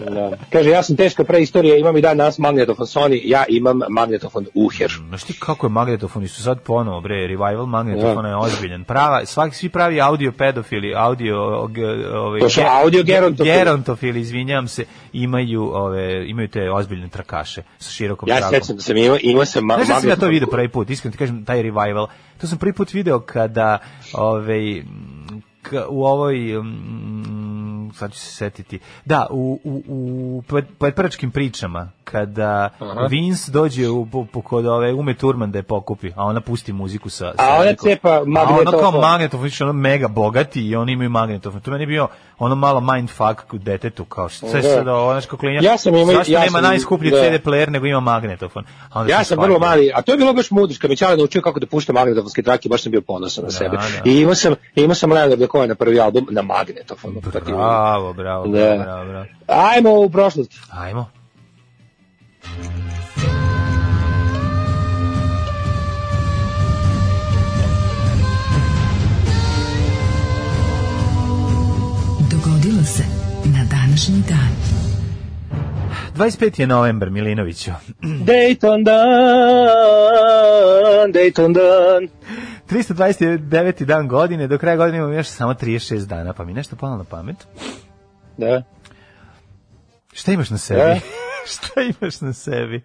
Da. Kaže, ja sam teška preistorija, imam i dan nas magnetofon Sony, ja imam magnetofon Uher. Znaš ti kako je magnetofoni su sad ponovo, bre, revival magnetofona je ozbiljan. Prava, svaki, svi pravi audio pedofili, audio, ovaj, To su audio ge- gerontofili. gerontofili, izvinjam se, imaju, ove, imaju te ozbiljne trakaše sa širokom Ja tragom. sećam da sam imao, imao sam ma Znaš da sam ja to video prvi put, iskreno ti kažem, taj revival. To sam prvi put video kada k- u ovoj mm, sad ću se setiti. Da, u, u, u poetpračkim pričama, kada Vince dođe u, po, kod ove Ume Turman da je pokupi, a ona pusti muziku sa... sa A ona cepa A ono kao magnetofon. magnetofon, više ono mega bogati i oni imaju magnetofon. To meni je bio ono malo mindfuck u detetu, kao što sve Da. sada ovo, znaš kako klinja, Ja sam zašto ja nema sam- najskuplji da. CD player nego ima magnetofon. A onda Ja sam vrlo mali, a to je bilo baš mudro, kad me Ćale naučio kako da pušta magnetofonske trake, baš sam bio ponosan na sebe. da. I imao sam, imao sam Leonarda Cohena prvi album na magnetofonu. Je. Bravo, bravo, Da. bravo, bravo, bravo. Ajmo u prošlost. Ajmo. Dogodilo se na današnji dan. 25. je novembar, Milinoviću. Dayton dan, Dayton dan. 329. dan godine, do kraja godine imamo još samo 36 dana, pa mi nešto palo na pamet. Da. Šta imaš na sebi? E? Šta imaš na sebi?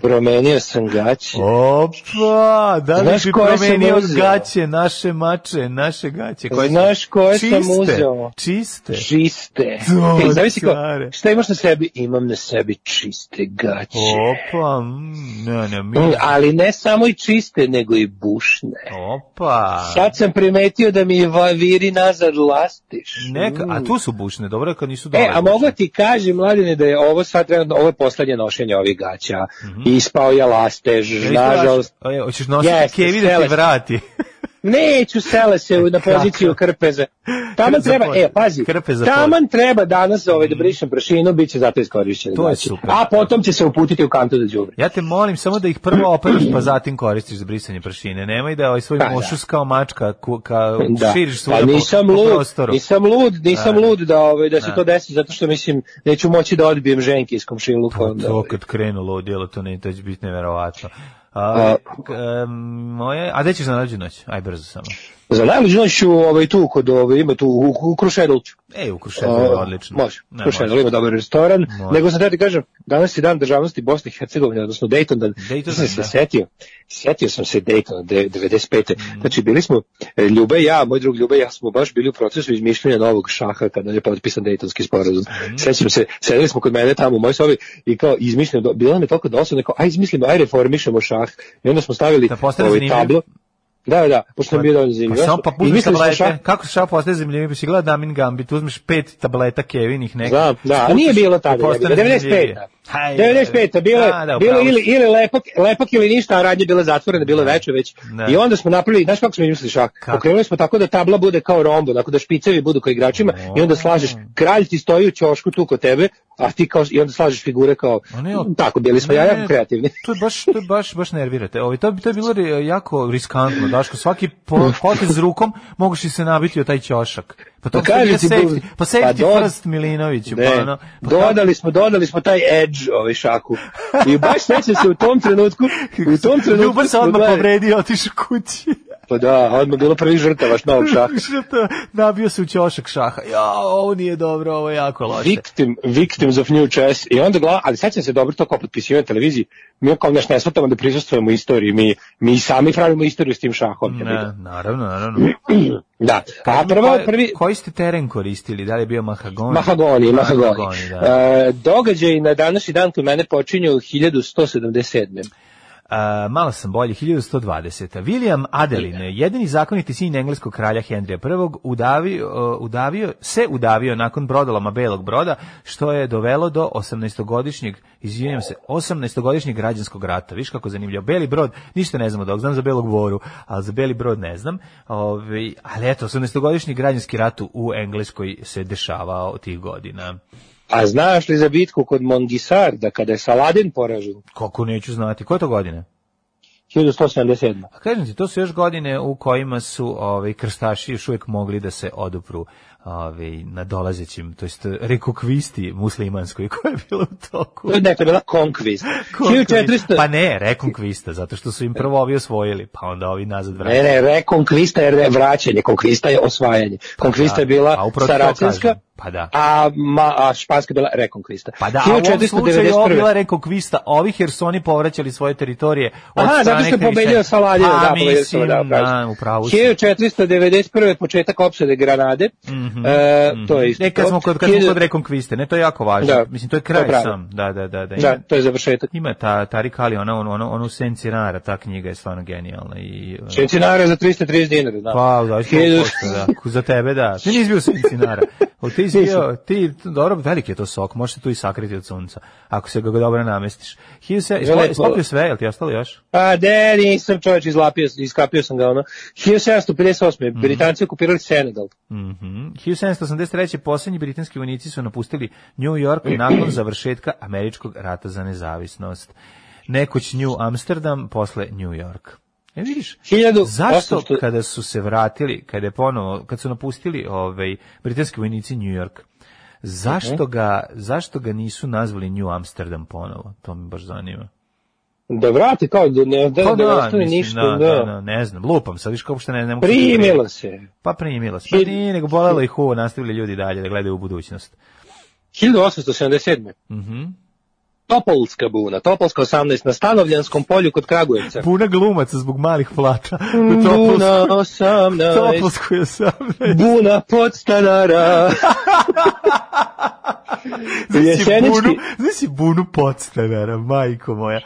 Promenio sam gaće. Opa, da li Znaš sam promenio gaće, naše mače, naše gaće? Koje Znaš koje sam čiste, uzeo? Čiste. Čiste. Ej, zavisi ko, šta imaš na sebi? Imam na sebi čiste gaće. Opa, mm, ne, ne, mi... Mm, ali ne samo i čiste, nego i bušne. Opa. Sad sam primetio da mi viri nazad lastiš. Neka, a Mm. tu su bušne, dobro kad nisu dole. E, a mogu ti kažem, mladine, da je ovo sad trenutno, ovo je poslednje nošenje ovih gaća. Ispao je lastež, nažalost. Hoćeš nositi kevi da ti vrati. Neću sele se u- na poziciju krpeze. Taman Krp za treba, e, pazi, za taman treba danas ovaj, da brišem prašinu, bit će zato iskorišćeno. To je znači. super. A potom će se uputiti u kantu da đubre. Ja te molim samo da ih prvo operaš pa zatim koristiš za brisanje prašine. Nemoj da ovaj svoj Pa, da. mošus kao mačka ku, ka, Da. širiš Pa svuda nisam po, po lud, prostoru. nisam lud, nisam Da, da. lud da ovaj da se Da. to desi zato što mislim neću moći da odbijem ženke iz komšiluka onda. To ovaj. kad krenu ludilo, to ne, to će biti neverovatno. A, A- moje, a gde ćeš na noć? Aj brzo samo. Za najluđu noć ću ovaj tu kod ovaj ima tu u, u Krušedolcu. E, u je A, odlično. Može. Ne, Krušedol ima dobar restoran. Može. Nego sam te ti kažem, danas je dan državnosti Bosne i Hercegovine, odnosno Dayton dan. Dayton sam se da. setio. Setio sam se Daytona de- 95. Mm. Znači bili smo e, Ljube i ja, moj drug Ljube ja smo baš bili u procesu izmišljanja novog šaha kada je potpisan Daytonski sporazum. Mm. Sećam se, sedeli smo kod mene tamo u mojoj sobi i kao izmišljamo, bilo nam je toliko dosadno, kao aj izmislimo, aj reformišemo šah. I onda smo stavili Da ovaj tablo. Da, da, pošto nam je bio dovoljno Pa zanimljivo. samo pa Izmislili smo tablete, šah. kako se šao postaje zemljivim, pa si gleda Damin Gambit, uzmeš pet tableta Kevinih nekih. Da, da, a nije bilo tada, postane 95. zanimljivije. Haj, 95. bilo, da, da, bilo ili, ili lepak, lepak ili ništa, a radnje bila zatvorena, bilo je veče već. Da. I onda smo napravili, znaš kako smo izmislili šah? Kako? Okrenuli smo tako da tabla bude kao rombo, dakle da špicevi budu kao igračima i onda slažeš, kralj ti stoji u ćošku tu kod tebe, a ti kao, i onda slažeš figure kao, ne, o- tako, bili smo ja Ne, jako kreativni. To je baš, to je baš, baš nervirate. Ovi, to, bi- to je bilo jako riskantno, Daško. Svaki po, potez rukom moguš i se nabiti o taj ćošak. Pa to Pa pa ti, safety, bu- pa safety pa do- first Milinoviću. Ne, Pa, ono, pa kako- dodali smo, dodali smo taj edge ovaj šaku. I baš sećam se u tom trenutku, u tom trenutku Ljubav se odmah povredio, otišao kući. Pa da, odmah bilo prvi žrtava novog šaha. Nabio se u ćošak šaha. Ja, ovo nije dobro, ovo je jako loše. Victim, victims of new chess. I onda glava, ali sećam se dobro to kao potpisivanje na televiziji. Mi kao naš ne shvatamo da prisustvujemo istoriji. Mi, mi sami pravimo istoriju s tim šahom. Ne, naravno, naravno. Da. A prvo, koji- prvi, Koji ste teren koristili? Da li je bio mahagoni? Mahagoni, Mahagoni. Mahagoni, da. E, događaj na današnji dan koji mene počinju 1177. A, malo sam bolji, 1120. William Adelin, jedini zakoniti sin engleskog kralja Henrija I, udavio, udavio, se udavio nakon brodoloma Belog broda, što je dovelo do 18-godišnjeg, izvinjam se, 18-godišnjeg građanskog rata. Viš kako zanimljivo. Beli brod, ništa ne znamo dok, znam za Belog voru, ali za Beli brod ne znam. Ove, ali eto, 18-godišnji građanski rat u Engleskoj se dešavao tih godina. A znaš li za bitku kod Mongisarda kada je Saladin poražen? Kako neću znati. Koje to godine? 1177. A kažem ti, to su još godine u kojima su ovaj, krstaši još uvijek mogli da se odupru ovaj, na dolazećim, to jest rekokvisti muslimanskoj koja je bila u toku. Ne, to je bila. Konkvista. 1400... Pa ne, rekonkvista, zato što su im prvo ovi osvojili, pa onda ovi nazad vraćali. Ne, ne, rekonkvista je vraćanje, konkvista je osvajanje. Konkvista je Da, bila a upravo to Saracenska, kažem. Pa da. a, ma, a Španska je bila rekonkvista. Pa da, a u ovom slučaju ovo 1491. bila rekonkvista ovih jer su oni povraćali svoje teritorije od Aha, zato što je pobedio Saladin, Pa, da, mislim, da, da, upravo si. 1491. početak opsade Granade. E, to je isto. E, kad to. smo kod, kad smo 1000 kod rekonkviste, ne, to je jako važno. Da, Mislim, to je to kraj je pravo. sam. Da, da, da. Da, Da, ima, to je završetak. ima ta, Tarik Ali, ona, ona, ona, ona u senci rara, ta knjiga je stvarno genijalna. I, uh, Šencinara za 330 dinara, da. Pa, da, da. Za tebe, da. Ti nisi bio sencinara. O, ti si bio, ti, dobro, veliki je to sok, može se tu i sakriti od sunca, ako se ga dobro namestiš. Hiljadu se, ispopio sve, jel ti je ostalo još? Pa de, nisam čovječ, izlapio, iskapio sam ga, ono. 1758. Britanci okupirali Senegal. Mhm. 1783. posljednji britanski vojnici su napustili New York nakon završetka američkog rata za nezavisnost. Nekoć New Amsterdam, posle New York. E vidiš, 1800 zašto kada su se vratili, kada je ponovo, kad su napustili ovaj, britanski vojnici New York, zašto ga, zašto ga nisu nazvali New Amsterdam ponovo? To me baš zanima. Da vrati kao, da ne, da, Pa da, da, ostane ništa, da, da. da, da, ne znam, lupam sad, viš kao što ne, ne mogu... Primilo se. Pa primilo se. Pa nije, nego bolelo ih uvo, nastavili ljudi dalje da gledaju u budućnost. 1877. Mhm. Topolska buna, Topolska 18, na Stanovljanskom polju kod Kragujevca. Puna glumaca zbog malih plata. U Buna Topolsku, 18, Topolsku je sam. buna podstanara. Znači Jesenički- bunu, znači bunu podstanara, majko moja.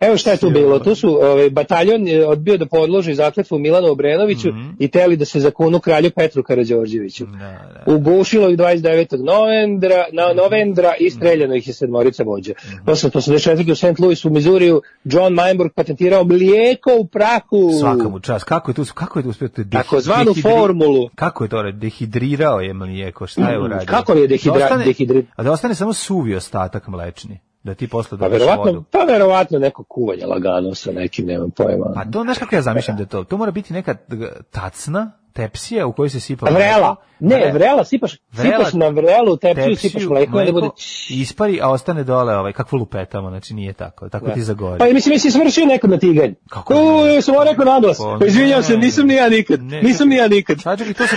Evo šta je tu bilo, tu su ovaj, bataljon odbio da podloži zakletvu Milanu Obrenoviću i teli da se zakunu kralju Petru Karađorđeviću. Mhm. Da, da. Ugušilo ih 29. novembra, na novembra i streljano ih je sedmorica vođa. Mhm. 1884. u St. Louis u Mizuriju John Meinberg patentirao mlijeko u prahu. Svaka mu čast. Kako je tu, kako je tu uspio to dehi- Takozvanu dehidri- formulu. Kako je to? Dehidrirao je mlijeko, šta je Mm, uradio? kako je dehidra- Da ostane- dehidri- A da ostane samo suvi ostatak mlečni. Da ti posle Pa dodaš verovatno, vodu. pa verovatno neko kuvanje lagano sa nekim, nemam pojma. Pa to, znaš kako ja zamišljam da je to? To mora biti neka tacna, tepsija u kojoj se sipa Vrela. mleko. Ne, Vre- vrela, sipaš, Vrela, sipaš na vrelu, tepsiju, tepsiju, sipaš mleko, i onda bude... ispari, a ostane dole ovaj, kakvu lupetamo, znači nije tako, tako ti zagori. Pa i mislim, jesi svršio nekad na tiganj. Kako U, ne? sam ovo rekao naglas. Pa Pa izvinjam ne. se, nisam ni ja nikad. Ne, Nisam ni ja nikad. Čekaj, to su,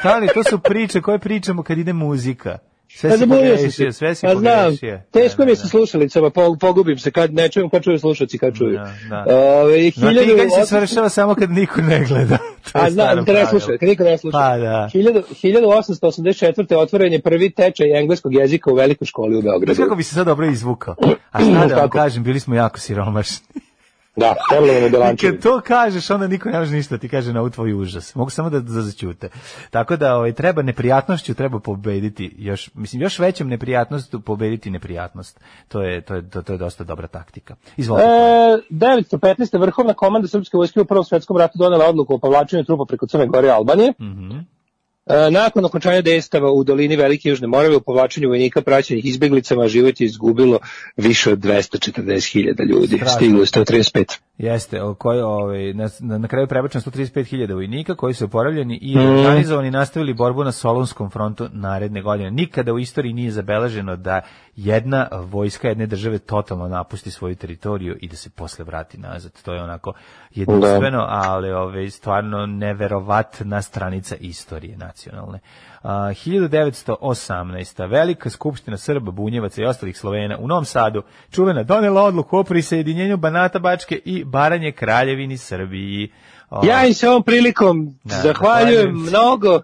stani, to su priče koje pričamo kad ide muzika. Sve Pa si pogrešio, sve si Pa znam, pogrešio. teško Da, mi je da, sa da. slušalicama, po- pogubim se, kad ne čujem, kad čuju slušalci, kad čuju. Da, da. Ove, hiljadu tiganj se svršava samo kad niko ne gleda. A znam, kad ne sluša, kad niko ne sluša. Pa da. Hiljadu- 1884. otvoren je prvi tečaj engleskog jezika u velikoj školi u Znaš Beogradu. kako bi se sad dobro izvukao? A šta da vam kažem, bili smo jako siromašni. Da, I Belančevi. kad to kažeš, onda niko ne može ništa da ti kaže na ovu tvoj užas. Mogu samo da, da začute. Tako da ovaj, treba neprijatnošću, treba pobediti još, mislim, još većom neprijatnostu pobediti neprijatnost. To je, to je, to, to je dosta dobra taktika. Izvolite. E, 915. vrhovna komanda srpske vojske u Prvom svetskom ratu donela odluku o povlačenju trupa preko Crne Gore i Albanije. Mhm. E, nakon okončanja dejstava u dolini Velike Južne Morave u povlačenju vojnika praćenih izbeglicama život je izgubilo više od 240.000 ljudi. Stiglo je 135. Jeste, o koji, ovaj, na, na, kraju prebačeno 135.000 vojnika koji su oporavljeni i Mhm. organizovani nastavili borbu na Solunskom frontu naredne godine. Nikada u istoriji nije zabeleženo da jedna vojska jedne države totalno napusti svoju teritoriju i da se posle vrati nazad. To je onako jedinstveno, ali ove, stvarno neverovatna stranica istorije nacionalne. A, 1918. Velika skupština Srba, Bunjevaca i ostalih Slovena u Novom Sadu čuvena donela odluku o prisjedinjenju Banata Bačke i Baranje Kraljevini Srbiji. O, Ja im se ovom prilikom Da, zahvaljujem se. mnogo.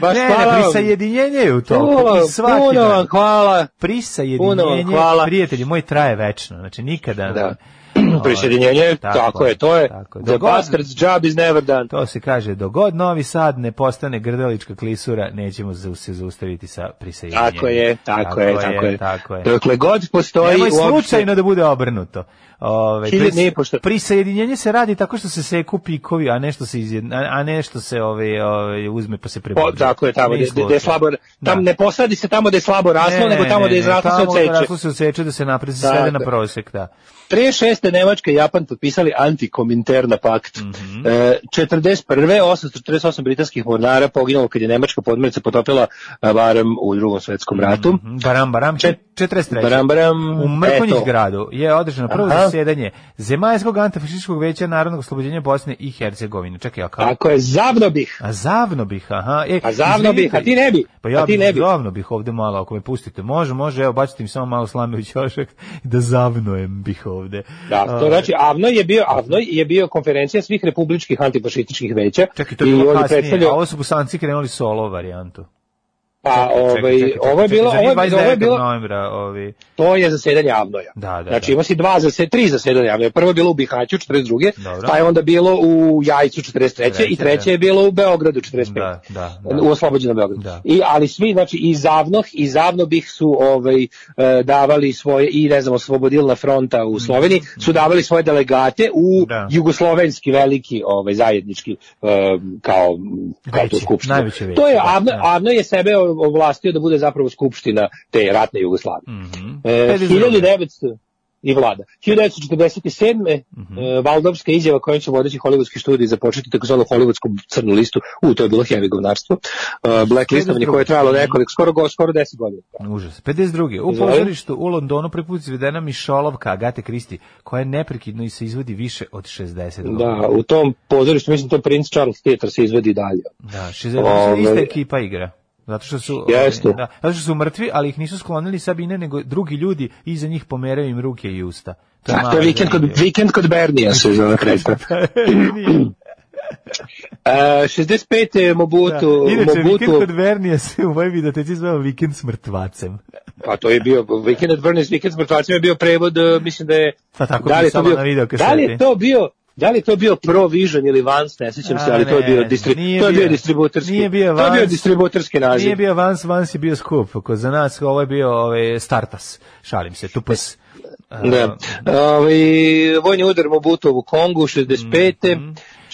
Baš ne, hvala ne, prisajedinjenje je u to. Puno, svaki puno dan. vam hvala. Prisajedinjenje, hvala. prijatelji moj, traje večno. Znači, nikada... Da. Ovaj, Prisjedinjenje, tako, je, to je. tako. The Dogod- bastard's job is never done. To se kaže, dogod Novi Sad ne postane grdelička klisura, nećemo za- se zaustaviti sa prisajedinjenjem. Tako je, tako, je, tako je. Tako je. Dokle god postoji Nemoj uopšte... slučajno da bude obrnuto. Ove, Hiljad- pris- nije pošto- Prisajedinjenje se radi tako što se seku pikovi, a nešto se izjedna, a nešto se ove, ove, uzme pa se Po, prebudi. tako je, tamo gde, gde je slabo, tam Da. ne posadi se tamo gde je slabo raslo, Ne, nego ne, tamo ne, gde je ne, se tamo odseče. raslo se odseče da se napred se svede na prosek, da. 36. Nemačka i Japan potpisali antikominterna pakt. Mhm. e, 41. 848 britanskih mornara poginulo kad je Nemačka podmornica potopila a, barem u drugom svetskom ratu. Mhm, Baram, baram, Čet- 43. Baram, baram, U Mrkonjić eto. gradu je održano prvo Aha. zasjedanje Zemaljskog antifašističkog veća Narodnog oslobođenja Bosne i Hercegovine. Čekaj, a kako? Tako je, zavno bih. A zavno bih, aha. E, A zavno bih, a ti ne bi. Pa ja A ti ne bi. zavno bih ovde malo, ako me pustite. Može, može, evo, bacite mi samo malo slame u ćošak da zavnojem bih ovde. Da, to znači Avno je bio Avno je bio konferencija svih republičkih antifašističkih veća. Čekaj, to je i bilo kasnije, predstavljao- a ovo su bosanci krenuli solo varijantu. Pa Čekaj, čekaj, ovaj čekaj, čekaj, ovo je bilo ovo je, ovo je 29. bilo novembra, ovi... to je zasedanje Avnoja. Da, da, Znači da. ima si dva za tri zasedanja Avnoja. Prvo je bilo u Bihaću 42. Dobro. Pa je onda bilo u Jajcu 43. i Treće, treće da. je bilo u Beogradu 45. Da, da, da. U oslobođenom Beogradu. Da. I ali svi znači i Zavnoh i Zavnobih su ovaj e, davali svoje i ne znam Oslobodilna fronta u Sloveniji su davali svoje delegate u Mhm. Da. jugoslovenski veliki ovaj zajednički e, kao kao Veće, tu skupštinu. To je da, Avno, da. Avno je sebe ovlastio da bude zapravo skupština te ratne Jugoslavije. Mhm. E, 52. 1900 i vlada. 1947. Mhm. e, Valdovska izjava kojom će vodeći hollywoodski studij započeti takozvanu hollywoodsku crnu listu. U, to je bilo heavy govnarstvo. Uh, black listovanje koje je trajalo nekoliko, skoro, go- skoro 10 godina. Užas. 52. U pozorištu u Londonu prvi put izvedena Mišolovka Agate Kristi, koja je neprekidno i se izvodi više od 60 godina. Da, u tom pozorištu, mislim, to Prince Charles Theater se izvedi dalje. Da, 60 Ovaj- ista ekipa igra. Zato što su Jeste. ovaj, da, zato što su mrtvi, ali ih nisu sklonili Sabine, nego drugi ljudi iza njih pomeraju im ruke i usta. Da, to mala je vikend kod, vikend kod Bernija se zove. Nije. Uh, 65. Mobutu, Da. Inače, vikend Mobutu, kod Vernija se u mojoj videoteci zvao vikend s mrtvacem. pa to je bio, Weekend at Bernie's, Weekend s mrtvacima je bio prevod, uh, mislim da je, Pa tako da li je to bio, na videokaseti. da li je to bio, da li to bio Provision ili Vans, ne sećam se, ali to je ne, bio, distri, nije to je bio distributerski, Nije bio to je bio Vans. distributerski naziv. Nije bio Vans, Vans je bio skup. Ko za nas ovo je bio ovaj, Startas. Šalim se, tupas. Da. Ovaj vojni udar Mobutu u Kongu 65. Mhm.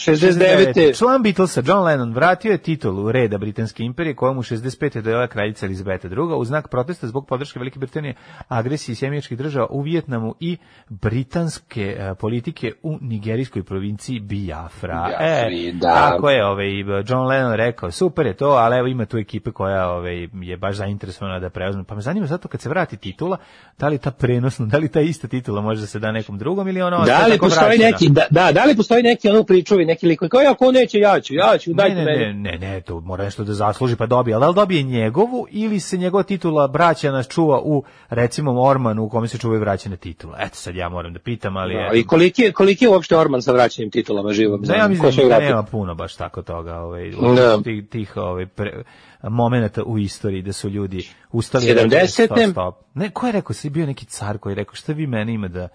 69. Član Beatlesa John Lennon vratio je titulu reda Britanske imperije kojom u 65. dojela kraljica Elizabeta II. u znak protesta zbog podrške Velike Britanije agresiji sjemeničkih država u Vijetnamu i britanske e, politike u nigerijskoj provinciji Biafra. Biafri, e, da. Tako je ovaj, John Lennon rekao, super je to, ali evo ima tu ekipe koja ovaj, je baš zainteresovana da preuzme. Pa me zanima zato kad se vrati titula, da li ta prenosna, da li ta ista titula može da se da nekom drugom ili ona Da li postoji vraćena? neki da, da, da li postoji neki ono pričovi, neki lik koji kao ja ko neće ja ću, ja ću, dajte ne, ne, meni. ne, ne, ne, to mora nešto da zasluži pa dobije, ali da dobije njegovu ili se njegova titula braća nas čuva u recimo Ormanu u kome se čuvaju vraćene titula. Eto sad ja moram da pitam, ali je... Da, I koliki je, koliki je uopšte Orman sa vraćanjem titulama živom? Da, ja mislim da nema puno baš tako toga, ovaj, Da. tih, tih ovaj, pre, momenata u istoriji da su ljudi ustali... 70. Stop, stop. Ne, ko je rekao, si bio neki car koji je rekao, šta vi mene ima da...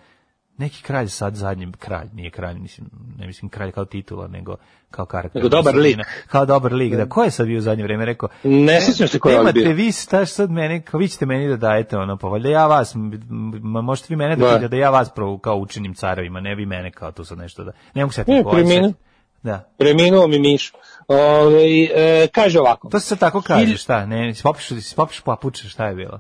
Neki kralj sad zadnji kralj, nije kralj, mislim, ne mislim kralj kao titula, nego kao karakter. Nego dobar lik. Kao dobar lik, da. Ko je sad bio u zadnje vreme rekao? Ne sjećam se ko je Nemate bio. vi staš sad mene, kao vi ćete meni da dajete ono, pa valjda ja vas, možete vi mene da, Da. pitate da ja vas pravo kao učinim carovima, ne vi mene kao tu sad nešto da, ne mogu setiti ko je. Da. Preminuo mi Miš. Ove, e, kaže ovako. To se tako kaže, šta? Ne, popiš, popiš papuče, šta je bilo?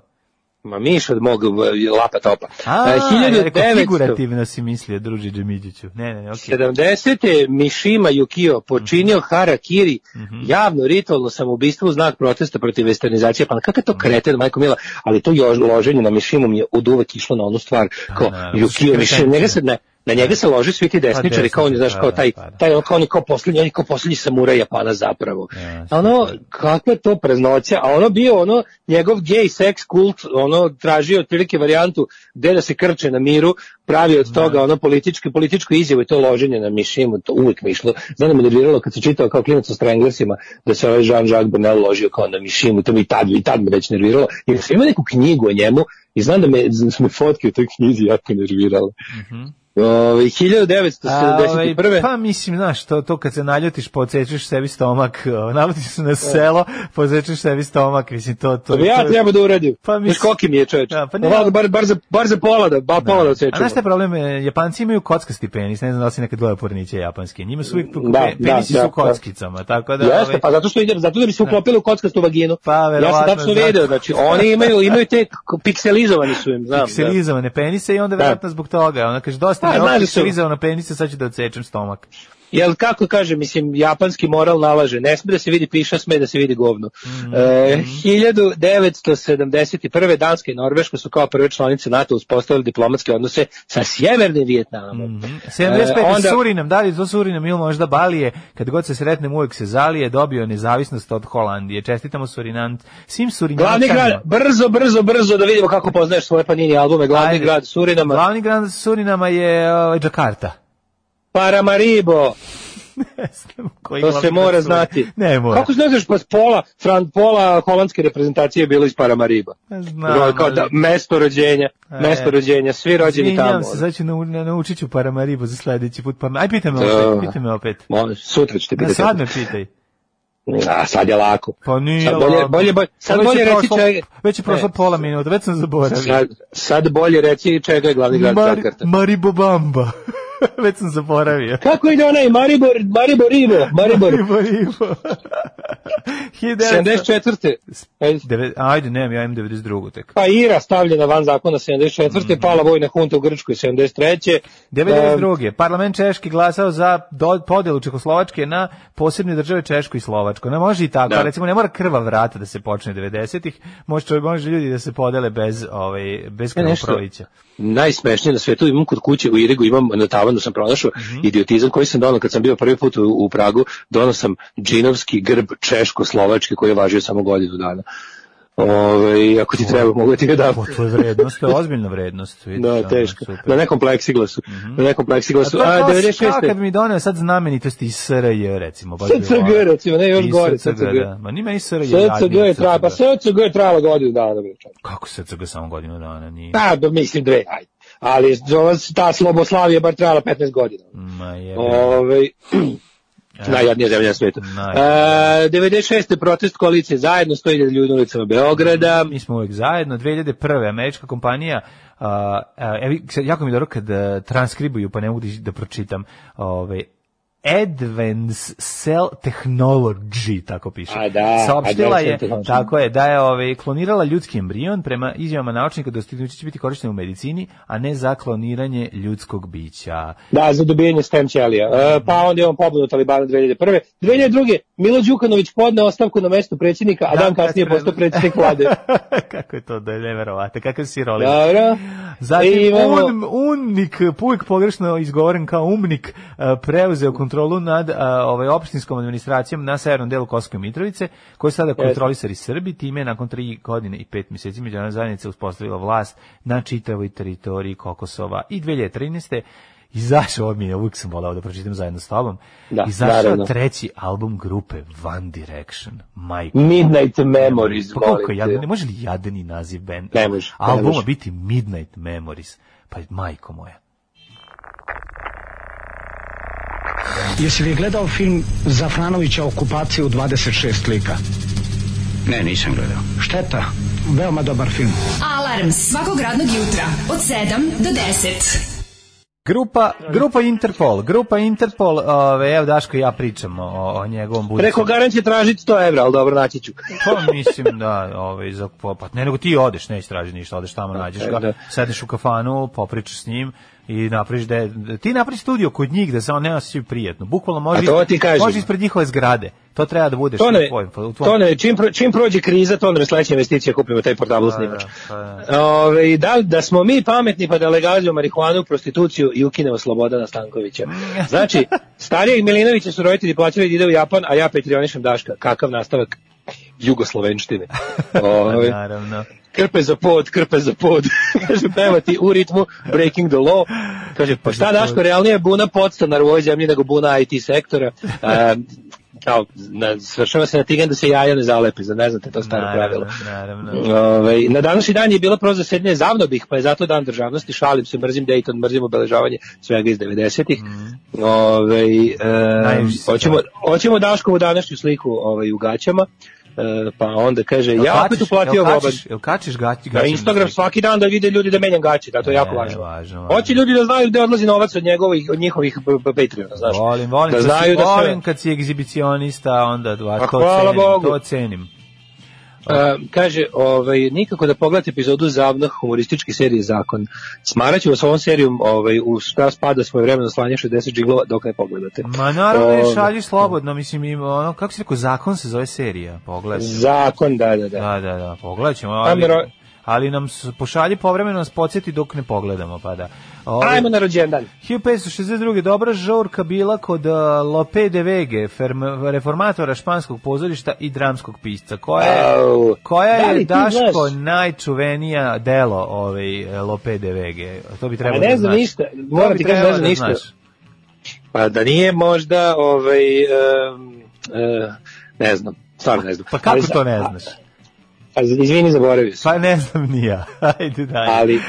Ma miš od mog e, lapa topa. A, E, ja rekao, 1900 figurativno si mislio, druži Džemiđiću. Ne, ne, ne, okej. 70. Mišima Yukio počinio harakiri, javno ritualno samoubistvo u znak protesta protiv westernizacije. Pa kakav to kreten, majko mila, ali to jo- loženje na Mišimu mi je od uvek išlo na onu stvar, kao Yukio kretenci. njega se ne, na njega se lože svi ti desničari, kao on je, znaš, kao pa taj, da, pa da. taj, on kao on je kao poslednji, on je kao poslednji samuraj Japana zapravo. A ono, kakva je to praznoća, a ono bio ono, njegov gay sex kult, ono, tražio otprilike varijantu gde da se krče na miru, pravi od toga ono politički, političku izjavu i to loženje na mišimu, to uvijek mi išlo. Znam da me nerviralo kad sam čitao kao klinac o Stranglersima, da se ovaj Jean-Jacques Bernal ložio kao na mišimu, to mi i tad, i tad me već nerviralo, jer sam imao neku knjigu o njemu i znam da me, da su me fotke u toj knjizi jako nervirale. Ovaj, 1971. A, ovaj, pa mislim, znaš, to, to kad se naljutiš, podsjećaš sebi stomak, o, nalutiš se na selo, podsjećaš sebi stomak, mislim, to... to, To bi ja to- treba da uradim. Pa Pa mislim- koliki mi je čovječ? Da, pa ne- Ovako, bar, bar, za, bar za pola da, ba, pola da A odsečemo. znaš šta je problem? E, Japanci imaju kockasti penis, ne znam da li si nekad gledao porniće japanske. Njima su uvijek Da, pe- da, penisi da, su da. kockicama, tako da... Jeste, ovaj, pa zato što ide, zato da bi se uklopili u kockastu vaginu. Pa, ja sam verovatno, tačno zato. video, znači oni imaju imaju te pikselizovani su im, znam. da. pikselizovane penise i onda Da. verovatno zbog toga. Ona kaže, dosta Pa, znaš ovog da su- pikselizovana penisa, sad ću da odsečem stomak. Jel kako kaže, mislim, japanski moral nalaže, ne sme da se vidi piša, sme da se vidi govno. Mhm. E, 1971. Danska i Norveška su kao prve članice NATO uspostavili diplomatske odnose sa Sjevernim Vijetnamom. 75. E, onda- Surinam, da li to Surinam ili možda Balije, kad god se sretnem uvek se zalije, dobio nezavisnost od Holandije. Čestitamo Surinam, svim Glavni grad, brzo, brzo, brzo da vidimo kako poznaješ svoje panini albume, glavni Ajde. grad Surinama, Glavni grad Surinama je ovaj, Džakarta. Paramaribo, Ne znam koji to se mora znati. Ne mora. Kako ne znaš, pa pola, Fran, pola holandske reprezentacije je bilo iz Paramariba. Znam, kao da, mesto rođenja, E. mesto rođenja, svi rođeni Izvinjam tamo. se, sad ću nau, na, naučit ću Paramaribo za sledeći put. Pa, aj pitaj me Da. opet, pitaj me opet. Molim, sutra ćete Da, pitati. sad me pitaj. A, sad je lako. Pa nije Sad bolje, lako. bolje, bolje, sad je bolje reći prošlo- čega. Već je prošlo Ne, pola minuta, već sam zaboravio. Sad, sad bolje reći čega je glavni grad Mar, Džakarta. Maribobamba. već sam zaboravio. Kako ide onaj Maribor, Maribor Ribo, Maribor, Maribo. 74. Ajde. Ajde, nemam, ja imam 92. tek. Pa Ira stavljena van zakona 74. Pala vojna hunta u Grčkoj 73. 92. Parlament Češki glasao za do, podelu Čehoslovačke na posebne države Češko i Slovačko. Ne može i tako, Da. recimo ne mora krva vrata da se počne 90-ih, može, može ljudi da se podele bez, ovaj, bez E, nešto-. Najsmešnije na svetu, imam kod kuće u Irigu, imam na tavanu sam pronašao idiotizam koji sam donao kad sam bio prvi put u, u Pragu, donao sam džinovski grb Češko-Slovačke koji je važio samo godinu dana. Ove, ako ti treba, mogu da ti ga dam. Po tvoj vrednost, to je ozbiljna vrednost. vidiš, Da, teško. super. Na nekom pleksiglasu. Na nekom A pleksiglasu. to je A, kao, kao 96. kad mi doneo sad znamenitosti iz SRJ, recimo. Baš SCG, recimo, ne, još gore, SCG, da. Ma nima i SRJ. SCG je trajalo, pa SCG je trajalo godinu dana. čovječe. Kako SCG samo godinu dana nije? Pa, da mislim dve, ajde. Ali ta Sloboslavija bar trajala 15 godina. Ma je. Ove, najjadnija zemlja na svetu. Najjadnija. E, 96. protest koalicije zajedno 100.000 ljudi na ulicama Beograda. Mi smo uvek zajedno. 2001. američka kompanija Uh, sad jako mi je dobro kad uh, transkribuju, pa ne mogu da, da pročitam. Ove, Advance Cell Technology, tako piše. A da, Saopštila Advanced je, tako je, da je ove, klonirala ljudski embrion prema izjavama naučnika dostignuće će biti korištene u medicini, a ne za kloniranje ljudskog bića. Da, za dobijanje stem ćelija. E, pa onda imamo pobunu Talibana 2001. 2002. Milo Đukanović podne ostavku na mesto predsjednika, a dan kasnije kad- postao predsjednik vlade. Kako je to da je neverovatno, kakav si roli. Dobro. Zatim imamo- un, unnik, uvijek pogrešno izgovoren kao umnik, a, preuzeo kontrolu nad a, ovaj opštinskom administracijom na severnom delu Kosovske Mitrovice, koji sada kontrolisari Srbi, time je nakon tri godine i pet mjeseci međunarodna zajednica uspostavila vlast na čitavoj teritoriji Kokosova i 2013. Izašao, mi je, uvijek sam volao da pročitam zajedno s tobom, Da, izašao naravno. treći album grupe One Direction, Majko. Midnight Memories, Pa koliko jadan, ne može li jadeni naziv band? Ne može, ne Albuma može. biti Midnight Memories. Pa majko moja. Jesi li gledao film Zafranovića okupacije u 26 lika? Ne, nisam gledao. Šteta, veoma dobar film. Alarm svakog radnog jutra od 7 do 10. Grupa, grupa Interpol, grupa Interpol, ove, evo Daško i ja pričamo o, o njegovom budućem. Preko garant će tražiti 100 evra, ali dobro, naći ću. Pa mislim da, ovaj za pa ne nego ti odeš, nećeš tražiti ništa, odeš tamo, nađeš ga, da. sedneš u kafanu, popričaš s njim i napraviš da ti napraviš studio kod njih da se on ne osjeća prijatno. Bukvalno može može ispred njihove zgrade. To treba da budeš To ne, tvojim- u tvom- to ne, čim, pro- čim prođe kriza, to ne sledeća investicija kupimo taj portabl snimač. Pa da. Ove, da, da smo mi pametni pa da legalizujemo marihuanu, prostituciju i ukinemo Slobodana Stankovića. Znači, starijeg Milinovića su roditelji plaćali da ide u Japan, a ja petrionišem Daška. Kakav nastavak jugoslovenštine. Ove, Naravno. Krpe za pod, krpe za pod. Kaže, pevati u ritmu Breaking the Law. Kaže, pa šta Daško, realnije je buna podstanar u ovoj zemlji nego buna IT sektora. A, kao, na, svršava se na tigan da se jaja ne zalepi, za ne znate to staro pravilo. Naravno. Ove, na današnji dan je bilo prozor sednje zavno bih, pa je zato dan državnosti, šalim se, mrzim Dayton, mrzim obeležavanje svega iz 90-ih. Ove, e, hoćemo, hoćemo Daškovu današnju sliku ovaj, u gaćama, pa onda kaže, Jel ja opet kačiš- uplatio jel Boban. kačiš- Jel kačiš gaći? Na Instagram svaki dan da vide ljudi da menjam gaće, da to je jako E, važno. Hoće ljudi da znaju gde odlazi novac od njegovih od njihovih Patreona, znaš. Volim, volim, da znaju da sve. volim kad si egzibicionista, onda dva, to cenim, Bogu. to cenim. Kaže, ovaj, nikako da pogledate epizodu zavna humorističke serije Zakon. Smaraću vas ovom serijom ovaj, u šta spada svoje vremeno slanje 60 džiglova dok ne pogledate. Ma naravno ne Ovaj, šalji slobodno, mislim, ima ono, kako si rekao, zakon se zove serija, pogledaj. Zakon, da, da, da. Da, da, da, pogledat ćemo, ali, ali nam pošalji povremeno nas podsjeti dok ne pogledamo, pa da. Ovaj, Ajmo na rođendan. 1562. dobra žurka bila kod uh, Lope de Vege, ferm- reformatora španskog pozorišta i dramskog pisca. Koja je, Au. koja Da je Daško znaš? najčuvenija delo ovaj, Lope de Vege? To bi trebalo A ne da znam znaš. ništa, moram ti kažem, ne znam da ništa. znaš. Pa da nije možda, ovaj, um, uh, ne znam, stvarno ne znam. Pa kako Ali- to ne znaš? Izvini, zaboravio sam. Pa ne znam ni ja. Ajde dalje. Ali,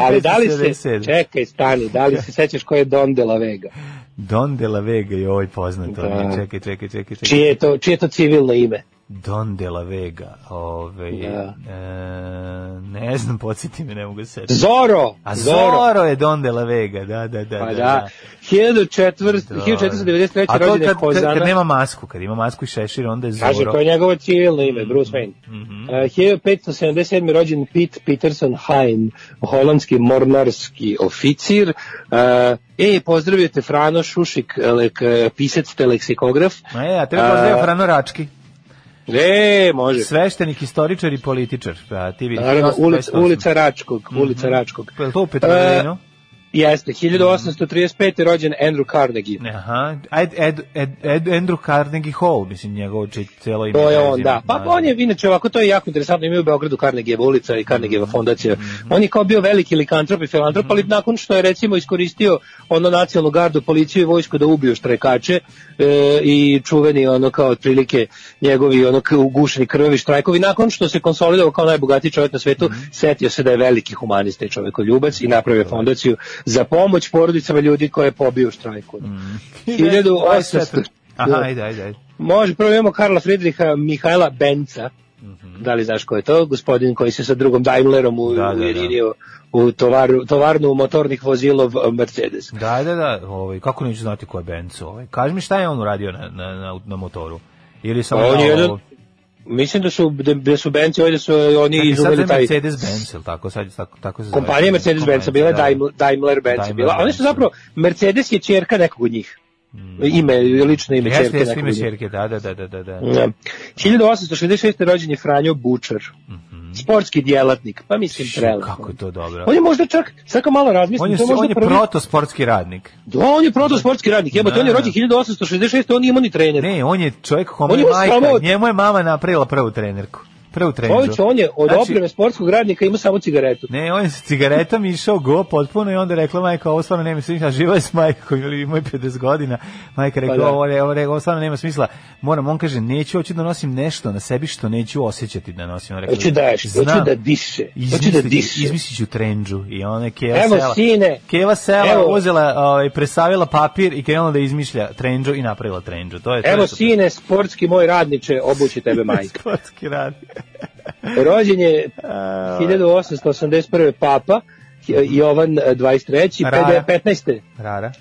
ali da li se, 1577. čekaj, stani, da li se sećaš ko je Don de la Vega? Don de la Vega je ovaj poznato. Da. Čekaj, čekaj, čekaj, čekaj. Čije je to, čije je to civilno ime? Don de la Vega. Ove, Da. e, ne znam, podsjeti me, ne mogu se setiti. Zoro! A Zoro je Don de la Vega, da, da, da. Pa da, da, 1400 Da. 1493. A to kad, kad, Hozana. kad nema masku, kad ima masku i šešir, onda je Zoro. Kaže, to je njegovo civilno ime, Bruce Wayne. Mhm. Uh, 1577. rođen Pete Peterson Hein, holandski mornarski oficir. Uh, e, pozdravite Frano Šušik, lek, pisac te leksikograf. Je, a tebe pozdravio A- Frano Rački, E, može. sveštenik, historičar i političar. Pa, ti vidiš. Naravno, 28. ulica, ulica Račkog, ulica Račkog. Li to u Petrovaradinu? Jeste, 1835. rođen Andrew Carnegie. Aha, Ed, Ed, Ed, Ed, Andrew Carnegie Hall, mislim, njegovo či, celo ime. To je on, da. Pa on je, inače, ovako, to je jako interesantno, imaju u Beogradu Carnegijeva ulica i Carnegijeva fondacija. On je kao bio veliki likantrop i filantrop, ali nakon što je, recimo, iskoristio ono nacionalnu gardu, policiju i vojsku da ubiju štrajkače e, i čuveni, ono, kao otprilike njegovi, ono, ugušeni krvavi štrajkovi, nakon što se konsolidovao kao najbogatiji čovjek na svetu, setio se da je veliki humanista i čovekoljubac i napravio fondaciju za pomoć porodicama ljudi koje je pobio u štrajku. 1800... Aha, ajde, ajde, ajde. Može, prvo imamo Karla Friedricha Mihajla Benca. Da li znaš ko je to? Gospodin koji se sa drugom Daimlerom u, Da, da, da. u tovaru, tovarnu motornih vozilov eh, Mercedes. Da, da, da, ovaj, kako neću znati ko je Benzo, ovaj. Kaži mi šta je on uradio na, na, na, na motoru? Ili samo On je jedan- Mislim da su, da, da su Benci ovdje su oni izuveli je taj... Mercedes Benz, ili tako, sad, tako, tako se zove. Kompanija Mercedes-Benz, bila je Da. Daimler, Daimler Benz. Bila. Oni su Benz, zapravo, Mercedes je čerka nekog od njih. Ime, lično ime Jeste, čerke jeste ime čerke, da, da, da, da, da. da. Da. 1866. rođen je Franjo Bučar. Sportski djelatnik, pa mislim prelepo. Kako je to dobro. On je možda čak, sad malo razmislim, On je, to je možda on je prvi... protosportski radnik. Da, on je protosportski radnik, jebote, Da, on je da. rođen 1866, on nije imao ni trener. Ne, on je čovjek kome je majka, njemu je mama napravila prvu trenerku. Prvu treneru. Ović, on je od Znači, opreme sportskog radnika imao samo cigaretu. Ne, on je sa cigaretom išao go potpuno i onda je rekla majka, ovo stvarno nema smisla, živa je s majkom ili ima 50 godina. Majka rekla, Pa da. ovo, ovo, stvarno nema smisla. Moram, on kaže, neću, hoću da nosim nešto na sebi što neću osjećati da nosim. On rekla, Hoću da, hoću "Znam, da diše, hoću da diše. Izmislit ću trendžu i ona je Keva Evo, sela. sine, Keva sela evo. uzela, ovaj, presavila papir i krenula da izmišlja trendžu i napravila trendžu. To je, to je Evo to. sine, sportski moj radniče, obući tebe majka. Sportski radi. Rođen je 1881. papa, Jovan e, 23. Rara. 15. Rara.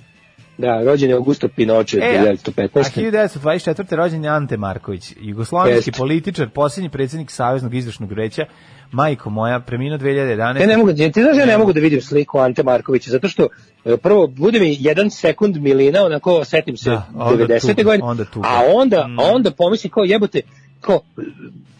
Da, rođen je Augusto Pinoče E, a 1915. 1924. rođen je Ante Marković, jugoslovenski političar, posljednji predsjednik Saveznog izvršnog veća, majko moja, preminuo 2011. Ja ne mogu, ti znaš da ja ne mogu da vidim sliku Ante Markovića, zato što e, prvo bude mi jedan sekund milina, onako setim se Da, onda 90. tuga, godine, onda tuga. a onda, Mm. a onda pomislim kao jebote, kao,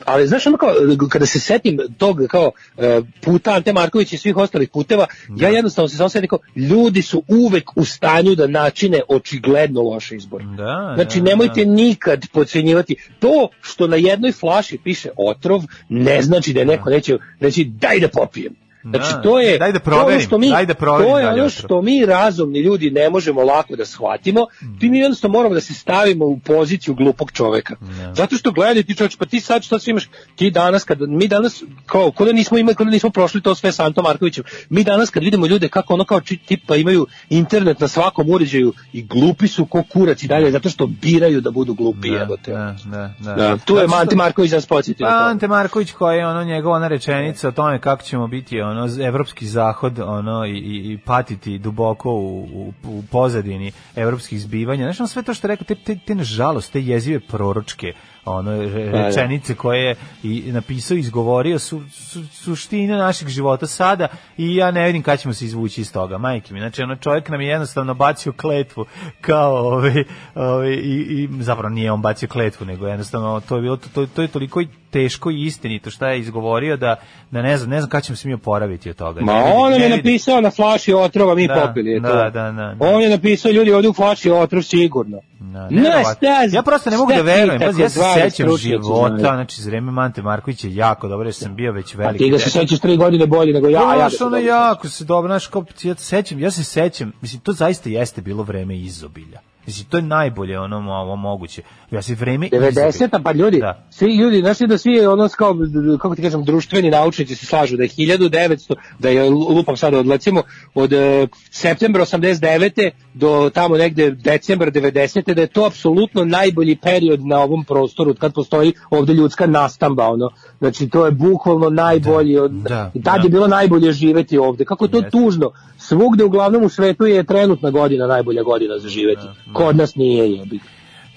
ali znaš ono kao, kada se setim tog kao e, puta Ante Markovića i svih ostalih puteva, ja jednostavno se samo setim kao, ljudi su uvek u stanju da načine očigledno loš izbor. Da, Znači, da, nemojte da. nikad podcenjivati. To što na jednoj flaši piše otrov, ne znači da je neko neće, znači daj da popijem. Znači, Da, to je, daj da to je ono proverim, što mi, daj da proverim to je da ono što mi razumni ljudi ne možemo lako da shvatimo, ti mi jednostavno moramo da se stavimo u poziciju glupog čoveka. Zato što gledaj ti čovječ, pa ti sad šta sve imaš, ti danas kad, mi danas, kao, kod da nismo imali, kod da nismo prošli to sve sa Antom Markovićem, mi danas kad vidimo ljude kako ono kao či- tipa imaju internet na svakom uređaju i glupi su ko kurac i dalje, zato što biraju da budu glupi, Da, jebote. da, da, da. Da, tu je Ante Marković da nas podsjeti Pa. Ante Marković koji je ono njegova rečenica o tome kako ćemo biti ono z- evropski zahod ono i, i, i patiti duboko u, u, u pozadini evropskih zbivanja. Ono sve to što je rekao, te, te, te nažalost, te jezive proročke ono Pa, da. rečenice koje je i napisao i izgovorio su, su suština našeg života sada i ja ne vidim kada ćemo se izvući iz toga, majke mi. Znači, ono čovjek nam je jednostavno bacio kletvu kao ovaj, ovaj, i, i zapravo nije on bacio kletvu, nego jednostavno to je bilo to, to je toliko teško i istinito šta je izgovorio da da ne znam, ne znam kada ćemo se mi oporaviti od toga. Ma Ne on nam ne je napisao na flaši otrova, mi Da, popili je da, to. da, da, da. On je napisao ljudi ovdje u flaši otrov sigurno. Da, Na neverovatno. stazi- ja prosto ne mogu da verujem. Pazi, ja se sećam života, znači za vreme Mante Marković je jako dobro, jer sam bio već A veliki. ti ga se sećaš tri godine bolje nego ja, Ja, a ja ja se ono jako se dobro, kao, ja, se sećam, ja se sećam, mislim, to zaista jeste bilo vreme izobilja. Mislim, to je najbolje ono ovo moguće. Ja se vreme 90-a, pa ljudi, Da. svi ljudi, znaš da svi ono kao, kako ti kažem, društveni naučnici se slažu da je 1900, da je lupam sad od recimo od e, septembra 89. do tamo negde decembra 90. da je to apsolutno najbolji period na ovom prostoru kad postoji ovde ljudska nastamba ono. Znači to je bukvalno najbolji od da, i tad da. je bilo najbolje živeti ovde. Kako je to Jeste. tužno. Svugde uglavnom u svetu je trenutna godina najbolja godina za živeti. Kod nas nije jebi.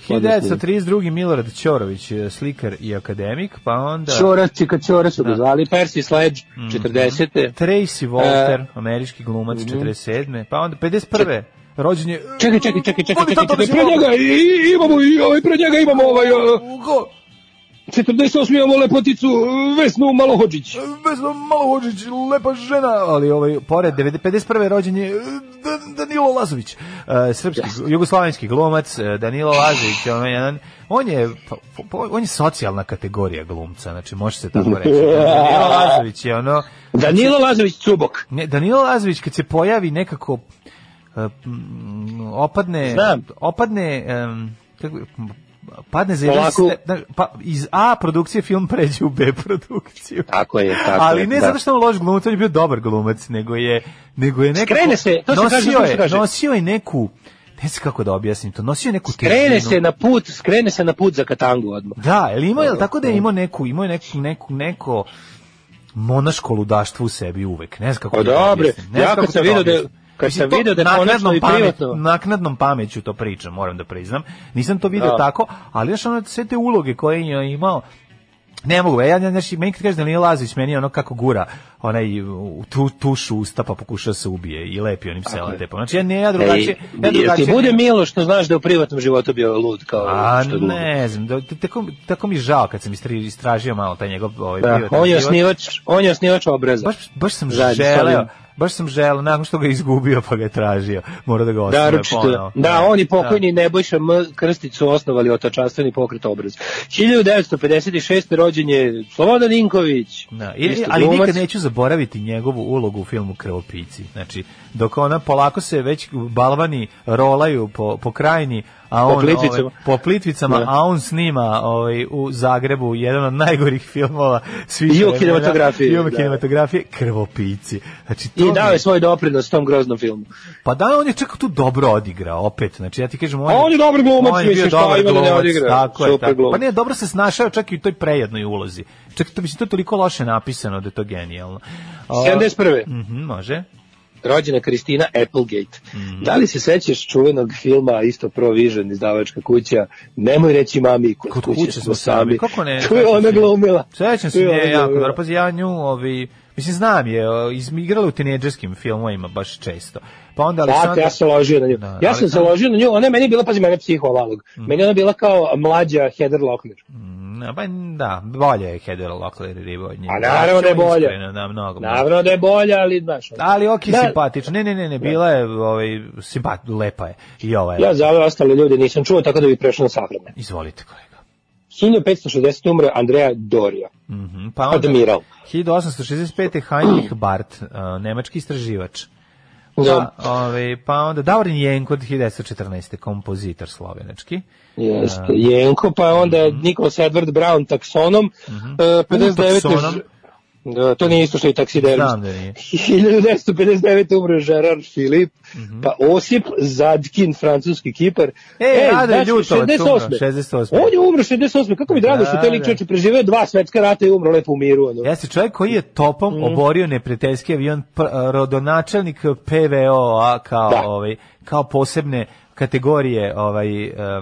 Kod nas nije. 1932. Milorad Ćorović, e, slikar i akademik, pa onda Čorac, Čika Čorac su ga Da. zvali, Percy Sledge, 40. Tracy Walter, E, američki glumac, mhm. 47. Pa onda 51. Rođen je... Čekaj, čekaj, čekaj, čekaj, čekaj, da čekaj, pre njega imamo i ovaj, pre njega imamo ovaj, Ugo, 48 imamo lepoticu Vesnu Malohođić. Vesna Malohođić, lepa žena, ali ovaj, pored 51. rođen je e, Dan- Danilo Lazović, e, srpski, jugoslavenski glumac, e, Danilo Lazović, on je, jedan, on je, on je socijalna kategorija glumca, znači može se tako reći. Danilo Lazović je ono, Danilo Lazović Cubok. Ne, Danilo Lazović kad se pojavi nekako opadne Znam. opadne em, kako, m, padne za jedan Polako. ste- znaš, pa iz A produkcije film pređe u B produkciju. Tako je, tako Ali je, ne da. zato što je on loš glumac, on je bio dobar glumac, nego je nego je nekako Skrene se, to se kaže, to se je, kaže. nosio je neku ne znam kako da objasnim to, nosio je neku Krene težinu. se na put, skrene se na put za Katangu odmah. Da, jel ima, jel tako da je imao neku, imao je neku, neku, neko monaško ludaštvo u sebi uvek. Ne znam kako Pa da znam ja kad sam to video da je-. Kad sam video da naknadnom i pamet- naknadnom pameću to pričam, moram da priznam. Nisam to video Da. tako, ali još ono sve te uloge koje je imao, ne mogu, ja, ja, znači, meni kad kaže da nije Lazović, meni ono kako gura, onaj u tu, tušu usta pa pokuša se ubije i lepi onim selotepom. Znači, ja ne, ja drugačije, Ej, ja drugačije. ti bude milo što znaš da u privatnom životu bio lud kao A što ne znam, da, t- tako, tako mi žao kad sam istražio malo taj njegov ovaj Da, privatan on je osnivač, on je osnivač obraza. Baš, baš sam Zajedno s želeo. Baš sam želeo, nakon što ga je izgubio pa ga je tražio, mora da ga Da, osnove ručito. ponovo. Da, on i pokojni Nebojša M. Su osnovali otočanstveni pokret obraz. 1956. rođen je Slobodan Ninković. Da, i, ali glumac. nikad neću zaboraviti njegovu ulogu u filmu Krvopici. Znači, dok ona polako se već balvani rolaju po, po krajini, a on Po Plitvicama. ovaj, po plitvicama, Da. a on snima ovaj u Zagrebu jedan od najgorih filmova svih I u kinematografiji, I u da. kinematografiji Krvopici. Znači to I dao je svoj doprinos tom groznom filmu. Pa da, on je čak tu dobro odigrao, opet. Znači, ja ti kažem, on, A on je dobar glumac, mislim, dobar ima da ne odigra? Tako je, tako. Pa ne, dobro se snašao čak i u toj prejednoj ulozi. Čak to, mislim, to je toliko loše napisano da je to genijalno. A, 71. Mhm, može. Rođena Kristina Applegate. Mhm. Da li se sećaš čuvenog filma isto Provision izdavačka kuća? Nemoj reći mami, kod, Kod kuće, smo sami. Kako ne? Tu je sećam ona glumila. Sećam se nje jako dobro. Pazi, ja nju, ovi, mislim, znam je, o, izmigrala u tinejdžerskim filmovima baš često. Pa onda Aleksandra... ja sam ložio na nju. Da, ja sam Aleksandra- ložio na nju, ona je meni bila, pazi, mene psihovalog. Meni je ona bila kao mlađa Heather Locklear. Mm, Pa da, bolje je Heather Locklear i Ribo od nje. A naravno da je bolje. Iskreno, Da, mnogo. mnogo. Naravno da je bolja, ali znaš. Ali ok, Da. simpatična. Ne, ne, ne, ne, bila je ovaj, simpat, lepa je. I ova je. Ja za ove ostale ljude nisam čuo, tako da bi prešao na sahrane. Izvolite, kolega. 1560. umre Andrea Doria, Mhm, Pa onda, admiral. 1865. Heinrich Barth, uh, nemački istraživač. Da. Pa, ovaj, pa onda Davorin Jenko od 1914. kompozitor slovenački. Jeste. Jenko, pa onda Nikolas Edward Brown taksonom, e, 59. taksonom? Da, to nije isto što i taksidermist. Znam da nije. 1959. umre Gerard Philip, Mhm. pa Osip Zadkin, francuski kipar. E, Rade znači, Ljutovac 68.. umro, 68.. On je umro 68. Kako mi drago što Da, taj lik da. čovječe preživeo dva svetska rata i umro lepo u miru. Ono. Jeste čovjek koji je topom Mhm. oborio neprijateljski avion, rodonačelnik PVO-a kao, Da. ovaj, kao posebne kategorije ovaj a,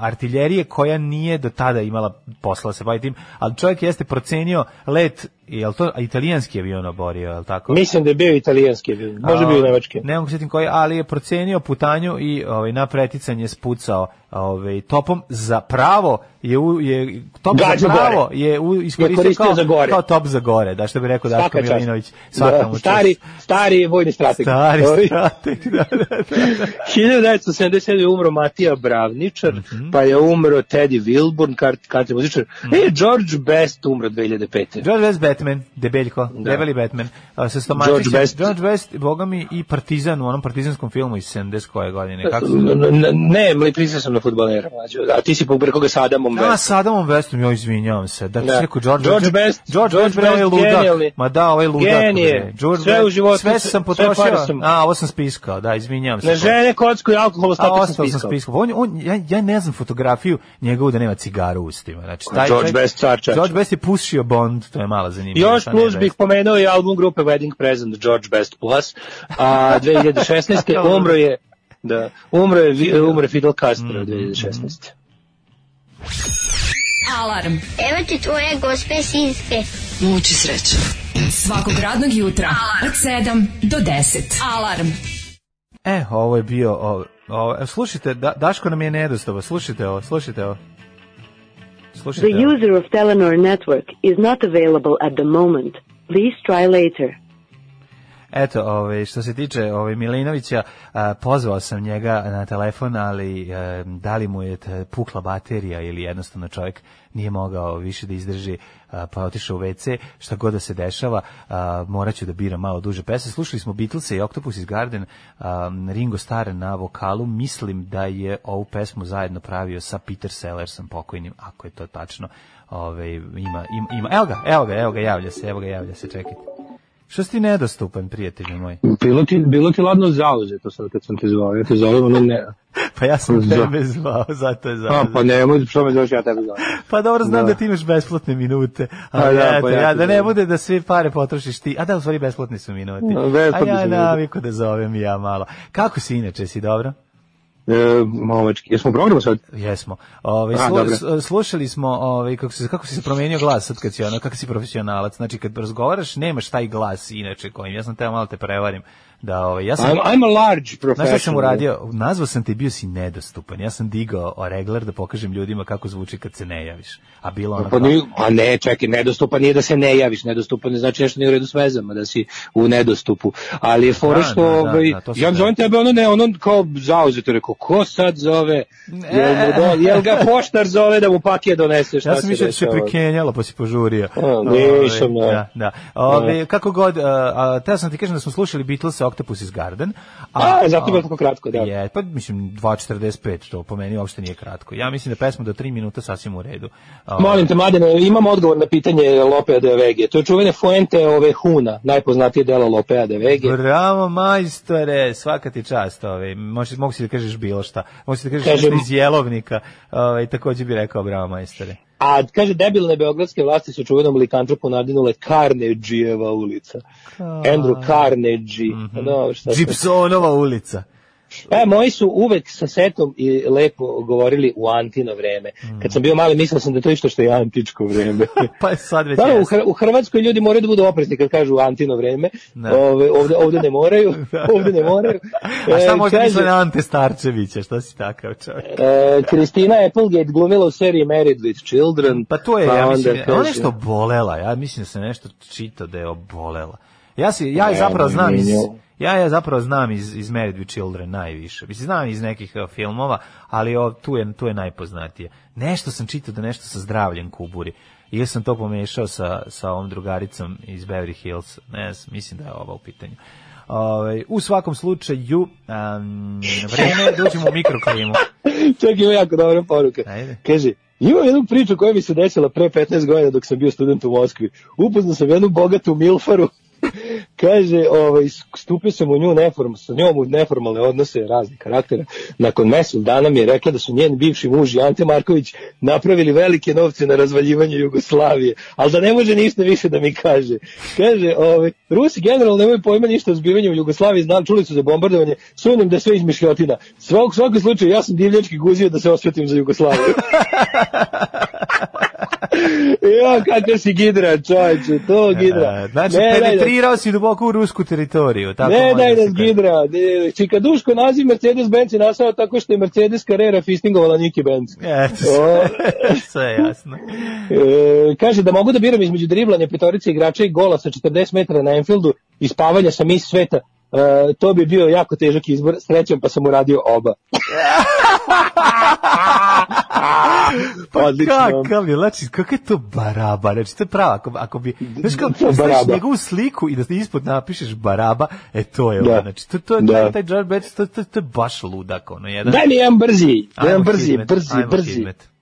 artiljerije koja nije do tada imala posla se bavi tim, ali čovjek jeste procenio let, je li to italijanski avion oborio, je li tako? Mislim da je bio italijanski, može bio i nemački. Ne mogu se sjetim koji, ali je procenio putanju i ovaj na preticanje spucao ovaj topom za pravo je u, je top Gađa za pravo gore. je u, Je iskoristio koristio kao, za gore. kao top za gore, da što bi rekao Daško čast. Milinović. Svaka Da, stari, stari vojni strateg. stari strateg, da, da, da. 1977. je umro Matija Bravničar, Mhm. pa je umro Teddy Wilburn, kart, country muzičar. E, George Best umro 2005. George West Batman, debeljko, debeli Batman, a, sa stomačićem. George Best. George West, boga mi, i Partizan u onom partizanskom filmu iz 70 koje godine. Kako se N- zove? n- Ne, mli prisao sam na futbolera. A ti si preko ga sa Adamom Westom. sa Adamom Westom, joj izvinjavam se. Da, Da. rekao George, George Best, George, George ovaj Best, ludak. genijalni. Ma da, ovaj ludak. Genije. George Sve u životu, Sve sam potrošio. sam- A, ovo sam spiskao, da, izvinjavam se. Na žene, kocku i alkohol, ostatak sam ostao sam spiskao. spiskao. On, on, ja, ja ne znam fotografiju njegovu da nema cigaru u ustima. Znači, taj George čovjek- Best, car. George Best je pušio Bond, to je mala zanimljiva. Još plus bih pomenuo i album grupe Wedding Present George Best Plus. A 2016. umro je da umro je umro je Fidel Castro 2016. Alarm. Evo ti tvoje gospe sinske. Muči sreće. Svakog radnog jutra od 7 do 10. Alarm. E, ovo je bio... Ovo, ovo, slušajte, da, Daško nam je nedostava. Slušajte ovo, slušajte ovo. The user of Telenor network is not available at the moment. Please try later. Eto, ovaj, što se tiče ovaj, Milinovića, a, pozvao sam njega na telefon, ali e, da li mu je pukla baterija ili jednostavno čovjek nije mogao više da izdrži, a, pa otišao u WC, šta god da se dešava, a, morat ću da biram malo duže pesme. Slušali smo Beatlese i Octopus iz Garden, a, Ringo Starr na vokalu, mislim da je ovu pesmu zajedno pravio sa Peter Sellersom pokojnim, ako je to tačno. Ove, ima, ima, ima, evo ga, evo ga, evo ga, javlja se, evo ga, javlja se, čekajte. Što si ti nedostupan, prijatelju moj? Bilo ti, bilo ti ladno zauzeto sad kad sam te zvao. Ja te zovem, ono ne. Pa ja sam Za- tebe zvao, zato je A, zvao. pa nemoj, što me zoveš, ja tebe zovem. Pa dobro, znam da, Da. ti imaš besplatne minute. A A da, ja, pa ja, ja da ne bude da svi pare potrošiš ti. A da, u stvari besplatni su minuti. A, A besplatni ja naviku da zovem ja malo. Kako si inače, si dobro? E, jesmo u programu sad? Jesmo. Ove, A, slu, slušali smo ove, kako, se, kako si se promenio glas sad kad si ono, kako si profesionalac. Znači kad razgovaraš nemaš taj glas inače kojim. Ja sam teo malo te prevarim. Da, ove, ja sam, I'm, I'm a large professional. Znaš šta sam uradio? Nazvao sam te, bio si nedostupan. Ja sam digao o regler da pokažem ljudima kako zvuči kad se ne javiš. A bilo ono... Pa kao- a ne, čekaj, nedostupan nije da se ne javiš, nedostupan ne znači nešto nije u redu s vezama, da si u nedostupu. Ali je fora Da, što, da, da, ovaj, da, se ja da. zovem tebe, ono ne, ono kao zauzeto, rekao, ko sad zove, jel, mu do, jel ga poštar zove da mu pakije donese, šta Ja sam da se dešava? prekenjalo pa si požurio. A, Ove, nisam, da. da. da. Ove, kako god, a, a, teo sam ti kažem da smo slušali Beatles Octopus iz Garden. A, zato je tako kratko, da. Je, pa mislim 2.45, to po meni uopšte nije kratko. Ja mislim da pesma do 3 minuta sasvim u redu. Molim te, Mladene, imam odgovor na pitanje Lopea de Vege. To je čuvene Fuente ove Huna, najpoznatije delo Lopea de Vege. Bravo, majstore, svaka ti čast. Ove, možeš, mogu si da kažeš bilo šta. Mogu si da kažeš Kažem- iz jelovnika. Ove, takođe bi rekao bravo, majstore. A kaže, debilne beogradske vlasti su čuvenom likantropu nadinule Carnegie-eva ulica. Andrew Carnegie. Mhm. No, šta sad? Gibsonova ulica. E, moji su uvek sa setom i lepo govorili u antino vreme. Kad sam bio mali, mislio sam da to isto što je antičko vreme. Pa je sad već Naravno, u, jeste. Hr- u Hrvatskoj ljudi moraju da budu oprezni kad kažu antino vreme. Da. Ove, ovde, ovde ne moraju. ovde ne moraju. A šta E, možda kaže, misle na Ante Starčevića? Šta si takav čovjek? e, Kristina Applegate glumila u seriji Married with Children. Pa to je, ja onda mislim, kaže- ona je nešto obolela, ja mislim da se nešto čita da je obolela. Ja si, ja je zapravo znam iz, ja je zapravo znam iz, iz Married with Children najviše. Mislim, znam iz nekih uh, filmova, ali o, tu, je, tu je najpoznatije. Nešto sam čitao da nešto sa zdravljem kuburi. I ja sam to pomešao sa, sa ovom drugaricom iz Beverly Hills. Ne znam, mislim da je ova u pitanju. Ovaj, u svakom slučaju, um, vreme je da uđemo u mikroklimu. Čak ima jako dobra poruka. Ajde. Kaže, ima jednu priču koja mi se desila pre 15 godina dok sam bio student u Moskvi. Upoznao sam jednu bogatu milfaru. Kaže, ovaj, stupio sam u nju neform, sa njom u neformalne odnose raznih karaktera. Nakon mesec dana mi je rekla da su njen bivši muž i Ante Marković napravili velike novce na razvaljivanju Jugoslavije, ali da ne može ništa više da mi kaže. Kaže, ovaj, Rusi generalno nemaju pojma ništa o zbivanju u Jugoslaviji, znam, čuli su za bombardovanje, sumnjam da sve izmišljotina. U svakom slučaju, ja sam divljački guzio da se osvetim za Jugoslaviju. ja, kakav si gidra, čovječe, to gidra. E, Znači, Ne, da- penetrirao si duboko u rusku teritoriju. Tako ne, daj nas kaže. gidra. Ne, Čika Duško naziv Mercedes-Benz je nastao tako što je Mercedes Carrera fistingovala Niki Benz. Eto, sve je jasno. e, kaže da mogu da biram između driblanja petorice igrača i gola sa 40 metara na Enfieldu i spavanja sa mis sveta. E, to bi bio jako težak izbor, srećom pa sam uradio oba. Odlično. Kakav je, znači, kakav je to baraba, znači, to je pravo, ako, ako bi, znaš kao, je staviš njegovu sliku i da ispod napišeš baraba, e, to je Da. ono, znači, to, to, to, Da. je taj George Betts, to, to, to je baš ludak, ono, jedan. Daj mi jedan brzi, jedan brzi, brzi, brzi. Hizmet.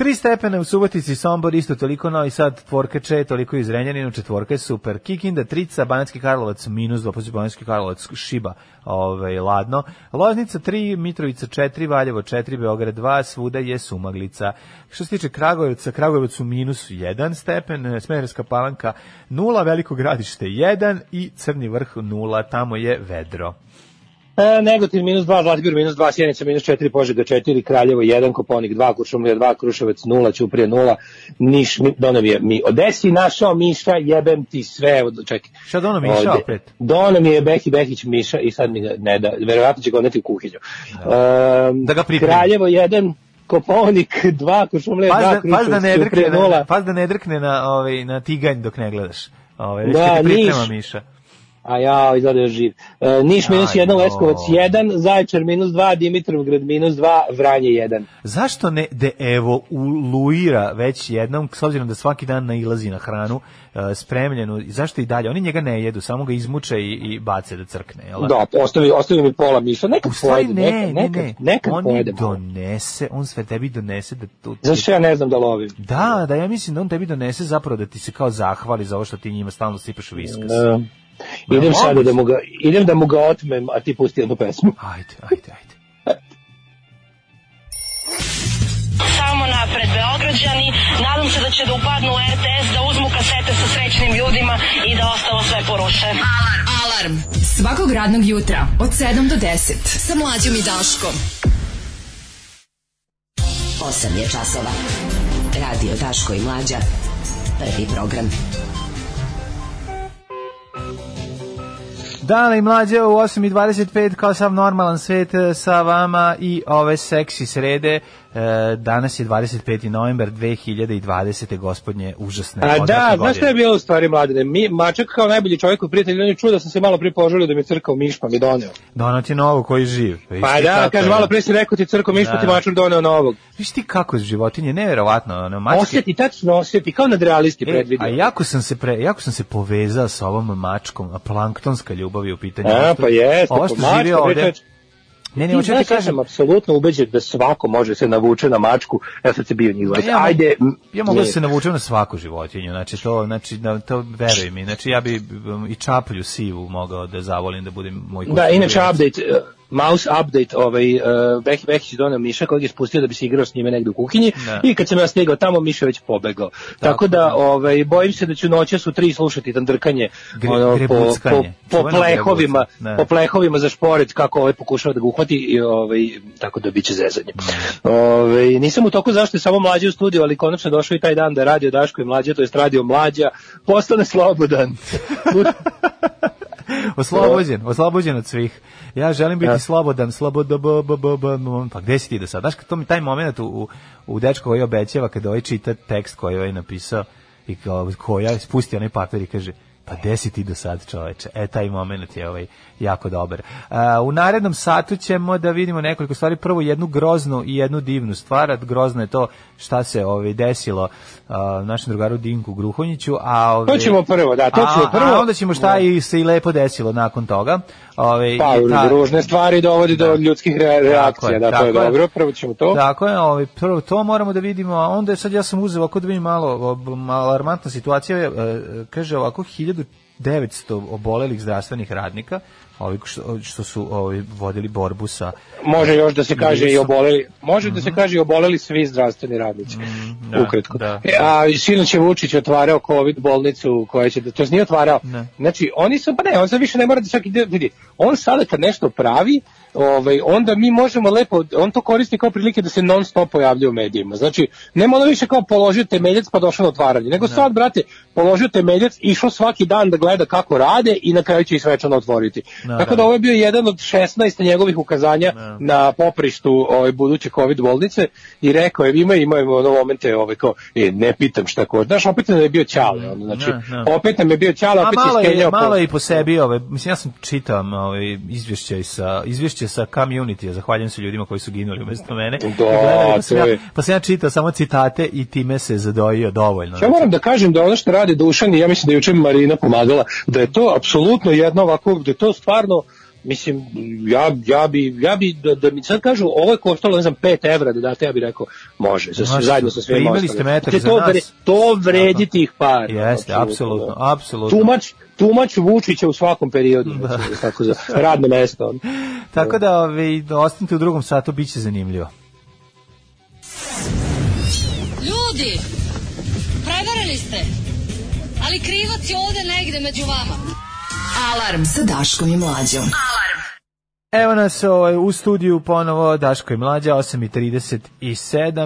Tri stepene u Subotici, Sombor, isto toliko Novi Sad, tvorka če, toliko iz Renjaninu, četvorka je super. Kikinda, Trica, Banacki Karlovac, minus 2, poslije Banacki Karlovac, Šiba, ovaj, ladno. Loznica 3, Mitrovica 4, Valjevo 4, Beograd 2, svuda je sumaglica. Što se tiče Kragujevca, u minus 1 stepen, Smederska palanka 0, Veliko gradište 1 i Crni vrh 0, tamo je vedro. E, Negotin minus 2, Zlatibor minus 2, Sjenica minus 4, Požega 4, Kraljevo 1, Koponik 2, Kuršumlija 2, Kruševac 0, Ćuprije 0, Niš, mi, Donom je mi, Odesi našao Miša, jebem ti sve, čekaj. Šta Dono Miša Ovde. opet? Donom je Behi Behić Miša i sad mi ga ne da, verovatno će ga odneti u kuhinju. Um, Da ga pripremi. Kraljevo 1, Koponik 2, Kuršumlija 2, Pas da, Kruševac, da ne drkne, 0. na, pas da ne drkne na, ovaj, na tiganj dok ne gledaš. Ovaj, Da, Niš. Miša. A ja, izgleda da je živ. E, Niš minus Aj, 1, Leskovac no. 1, Zaječar minus 2, Dimitrovgrad minus 2, Vranje 1. Zašto ne de evo uluira već jednom, s obzirom da svaki dan nailazi na hranu e, spremljenu, zašto i dalje? Oni njega ne jedu, samo ga izmuče i, i bace da crkne. Jel? Da, ostavi, ostavi mi pola miša, nekad U stvari pojede, ne, nekad, ne, nekad, ne, nekad on pojede donese, on sve tebi donese da tu... Zašto ja ne znam da lovim? Da, da, ja mislim da on tebi donese zapravo da ti se kao zahvali za ovo što ti njima stalno sipaš viskas. Da. Idem sada moguće. da mu ga, idem da mu ga otmem, a ti pusti jednu pesmu. Ajde, ajde, ajde. Samo napred Beograđani, nadam se da će da upadnu u RTS, da uzmu kasete sa srećnim ljudima i da ostalo sve poruše. Alarm. Alarm. Svakog radnog jutra od 7 do 10. Sa mlađom i Daškom. 8 je časova. Radio Daško i Mlađa. Prvi program. Dana i mlađe u 8.25 kao sav normalan svet e, sa vama i ove seksi srede. E, danas je 25. novembar 2020. gospodnje užasne. A da, znaš šta je bilo u stvari mladine? Mi, mačak kao najbolji čovjek u prijatelju, on je čuo da sam se malo prije poželio da mi crkao miš, pa mi doneo. Donat je novo koji živ. Viš Pa ti da, kaže, je. malo prije si rekao ti crkao miš, pa ti Da. mačak doneo novog. Viš ti kako je životinje, nevjerovatno. Ono, mačke, Osjeti, tačno osjeti, kao nadrealisti E, predvidio. a jako sam se pre, jako sam se povezao sa ovom mačkom, a planktonska ljubav je u pitanju. A, što- pa jeste, Ovo što živi ovde. Ne, ne, Ti hoću ti znaš, ja kažem- sam apsolutno ubeđen da svako može se navuče na mačku, ja sad se bio njih Ja, mogu- Ajde, ja mogu da se navučem na svaku životinju, znači to, znači da to veruj mi, znači ja bi um, i čaplju sivu mogao da zavolim da budem moj Da, inače update, mouse update, ovaj, uh, Behi Behić donio Miša kojeg je spustio da bi se igrao s njime negde u kuhinji Da. i kad sam ja stigao tamo, Miša već pobegao. Tako, da, ovaj, bojim se da ću noćas u tri slušati tandrkanje Gre- ono, po, po, po plehovima, da. po plehovima za šporet kako ovaj pokušava da ga uhvati i ovaj, tako da biće zezanje. Ovaj, nisam u toku zašto je samo mlađe u studiju, ali konačno došao i taj dan da radio Daško i mlađe, to jest radio mlađa, postane slobodan. Oslobođen, oslobođen od svih. Ja želim biti Ja. slobodan, sloboda, b, b, b, b, pa gde si ti do sad? Znaš, to mi taj moment u, u, dečko koji obećava kada ovaj čita tekst koji ovaj napisao i koja spusti onaj papir i kaže, pa gde si ti do sad čoveče? E, taj moment je ovaj jako dobar. A, u narednom satu ćemo da vidimo nekoliko stvari. Prvo jednu groznu i jednu divnu stvar. A Grozno je to šta se ovaj desilo a, našem drugaru Dinku Gruhonjiću. A, ovaj, To ćemo prvo, da, to ćemo a- prvo. A onda ćemo šta i se i lepo desilo nakon toga. Ove, Pa, i ta- ružne stvari dovodi do ljudskih re- reakcija, da, to je tako dobro, prvo ćemo to. Tako je, ovaj, prvo to moramo da vidimo, a onda je sad ja sam uzeo ovako da vidim malo, alarmantna situacija, je, e, kaže ovako 1900 obolelih zdravstvenih radnika, ovi što, što su ovi, vodili borbu sa Može još da se kaže i oboleli, može da se kaže i oboleli svi zdravstveni radnici. Mhm. da, Ukratko. da. E, a sinoć je Vučić otvarao covid bolnicu koja će da to nije otvarao. Ne. Znači oni su pa ne, on sad više ne mora da čak ide vidi. On sada kad nešto pravi, ovaj onda mi možemo lepo on to koristi kao prilike da se non stop pojavljuje u medijima. Znači nema ono više kao položio temeljac pa došao na otvaranje, nego sad brate položio temeljac, išao svaki dan da gleda kako rade i na kraju će i svečano otvoriti. Naravno. Tako da ovo je bio jedan od 16 njegovih ukazanja na poprištu ove buduće covid bolnice i rekao je ima ima ono momente ovaj kao e, ne pitam šta ko. Znaš, opet nam je bio ćale, ono, znači Ne, ne. opet nam je bio ćale, A opet malo se je, malo je i po sebi, ove, mislim ja sam čitam ovaj izvješće sa izvješće sa community, zahvaljujem se ljudima koji su ginuli umesto mene. Da, gledali, pa, sam ja, pa sam ja čitao samo citate i time se zadojio dovoljno. Ja moram da kažem da ono što radi Dušan i ja mislim da je juče Marina pomagala, da je to apsolutno jedno ovako, da je to stvarno Mislim, ja, ja bi, ja bi da, da mi sad kažu, ovo je koštalo, ne znam, 5 evra da date, ja bih rekao, može, sa, Znaš, zajedno sa svim primili ostalim. ste metak Znači, za to, nas. vre- to vredi tih par. Jeste, apsolutno, apsolutno. Tumač, tumač Vučića u svakom periodu, znači, tako za radno mesto. Tako da ovaj, da ostanite u drugom satu, bit će zanimljivo. Ljudi, prevarili ste, ali krivac je ovde negde među vama. Alarm sa Daškom i Mlađom. Evo nas ovaj, u studiju ponovo Daško i Mlađa, 8.37,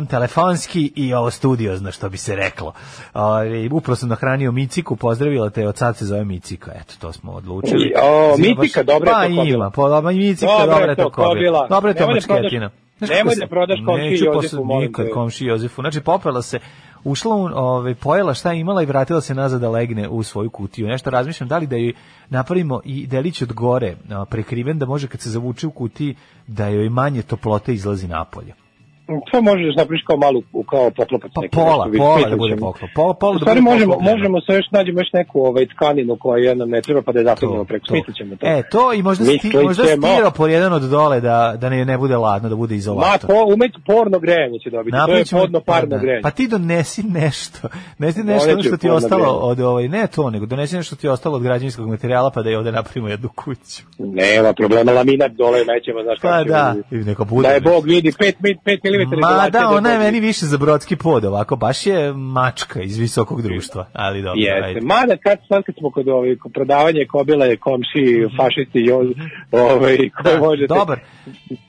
telefonski i ovo studiozno, što bi se reklo. Ovaj, upravo sam nahranio Miciku, pozdravila te, od sad se zove Micika, eto, to smo odlučili. O, Zima Mitika, dobra je pa to kobila. ima, pa, ma i Micika, Dobra dobra je je to kobila. kobila. Dobra je to Nemoj da prodaš- mačketina. Nemoj da se- prodaš komšiji Neću Jozefu, molim nikad te. komšiji Jozefu. Znači, popela se, ušla, ovaj, pojela šta je imala i vratila se nazad da legne u svoju kutiju. Nešto razmišljam, da li da joj napravimo i delić od gore prekriven, da može kad se zavuče u kutiji, da joj manje toplote izlazi napolje. To možeš napriš kao malu, kao poklopac. Pa neki, pola, nešto, pola da bude poklop. Pola, pola da bude možemo, poklopljeno. možemo se još nađemo još neku ovaj tkaninu koja nam ne treba pa da je zapinjemo preko. Smislit ćemo to. E, to i možda, sti, možda ćemo. stiropor jedan od dole da, da ne, ne bude ladno, da bude Ma, izolator. po, umet porno grejanje će dobiti. Napravit to je podno parno pa da. grejanje. Pa ti donesi nešto. Donesi nešto Doneću ono što ti ostalo od ovaj ne to, nego donesi nešto što ti ostalo od građevinskog materijala pa da je ovde napravimo jednu kuću. Nema problema, laminat dole nećemo, znaš Pa kako će da, neko bude. Da je Bog vidi, 5 5 mm Ma da, ona je meni više za brodski pod, ovako, baš je mačka iz visokog društva, ali dobro, Jeste. ajde. Mada kad sad kad smo kod ovaj prodavanje kobile komši fašisti joz ovaj koji možete Dobar.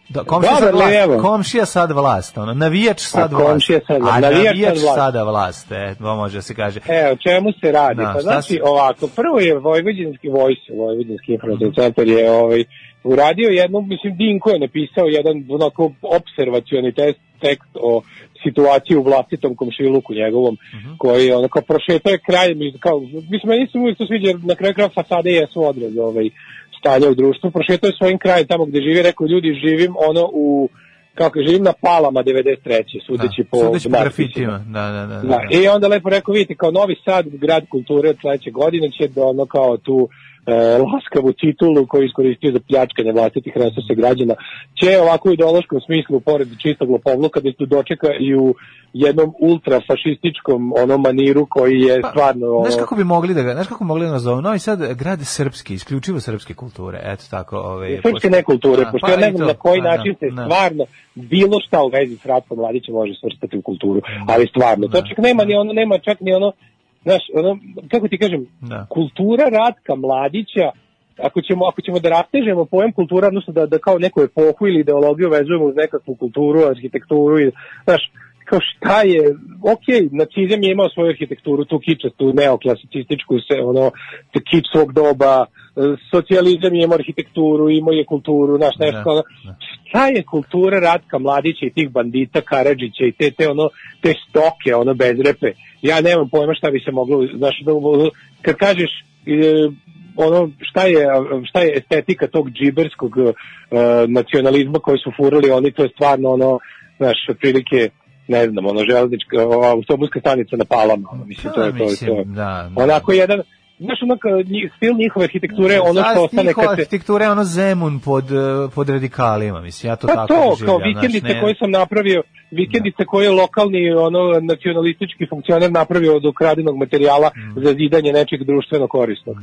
Da, komšija Dobar, sad vlast, komšija sad vlast, ono, navijač sad A vlast. sad A navijač navijač sad vlast. sada vlast, e, to može da se kaže. E, o čemu se radi? Da, pa znači se- ovako, prvo je Vojvođanski vojs, Vojvođanski informacijski centar je ovaj, uradio jednu, mislim, Dinko je napisao jedan onako observacioni test, tekst o situaciji u vlastitom komšiluku njegovom, koji je onako prošetao je krajem, iz- kao, mislim, meni se uvijek to sviđa, na kraju kraja fasade jesu odraz ovaj, stanja u društvu, prošetao je svojim krajem tamo gde živi, rekao, ljudi, živim ono u, kako živim na palama 93. sudeći po, Sudeći po grafitima, da, da, da. da, Da, I onda lepo rekao, vidite, kao Novi Sad, grad kulture od sledeće godine će da ono kao tu e, laskavu titulu koju je iskoristio za pljačkanje vlastitih resursa građana, će ovako u ideološkom smislu, pored čistog lopovluka, da tu dočeka i u jednom ultrafašističkom onom maniru koji je stvarno... ono, Znaš kako bi mogli da ga, znaš kako mogli da nazovemo? Novi Sad grad srpski, isključivo srpske kulture. Eto tako, ovaj srpske nekulture, A, pošto pa ja ne i znam to, na koji pa da, način se da. stvarno bilo šta u vezi s Ratkom Mladićem može svrstati u kulturu, ali stvarno, to čak nema ni ono, nema čak ni ono, znaš, ono, kako ti kažem, Da. kultura Ratka Mladića, ako ćemo, ako ćemo da rastežemo pojam kultura, odnosno da, da kao neku epohu ili ideologiju vezujemo uz nekakvu kulturu, arhitekturu, i, znaš, kao šta je, ok, nacizam je imao svoju arhitekturu, tu kičastu, neoklasicističku, se, ono, te kič svog doba, socijalizam je imao arhitектuru, imao je kulturu, znaš, nešto, Da, ono, šta je kultura Ratka Mladića i tih bandita Karadžića i te, te, ono, te stoke, ono, bezrepe, ja nemam pojma šta bi se moglo, znaš, da, kad kažeš, e, ono šta je šta je estetika tog džiberskog e, nacionalizma koji su furali oni to je stvarno ono znaš otprilike ne znam ono železnička autobuska stanica na Palama ono, mislim to je to, je to. mislim, da, da. onako jedan znaš ono stil njihove arhitekture ono Sad što ostane kad se arhitektura je ono Zemun pod, eh, pod radikalima, mislim, ja to Pa tako to, doživljavam, kao vikendice ne- koje sam napravio, vikendice koje je lokalni ono nacionalistički funkcioner napravio od ukradenog materijala Mm. za zidanje nečeg društveno korisnog.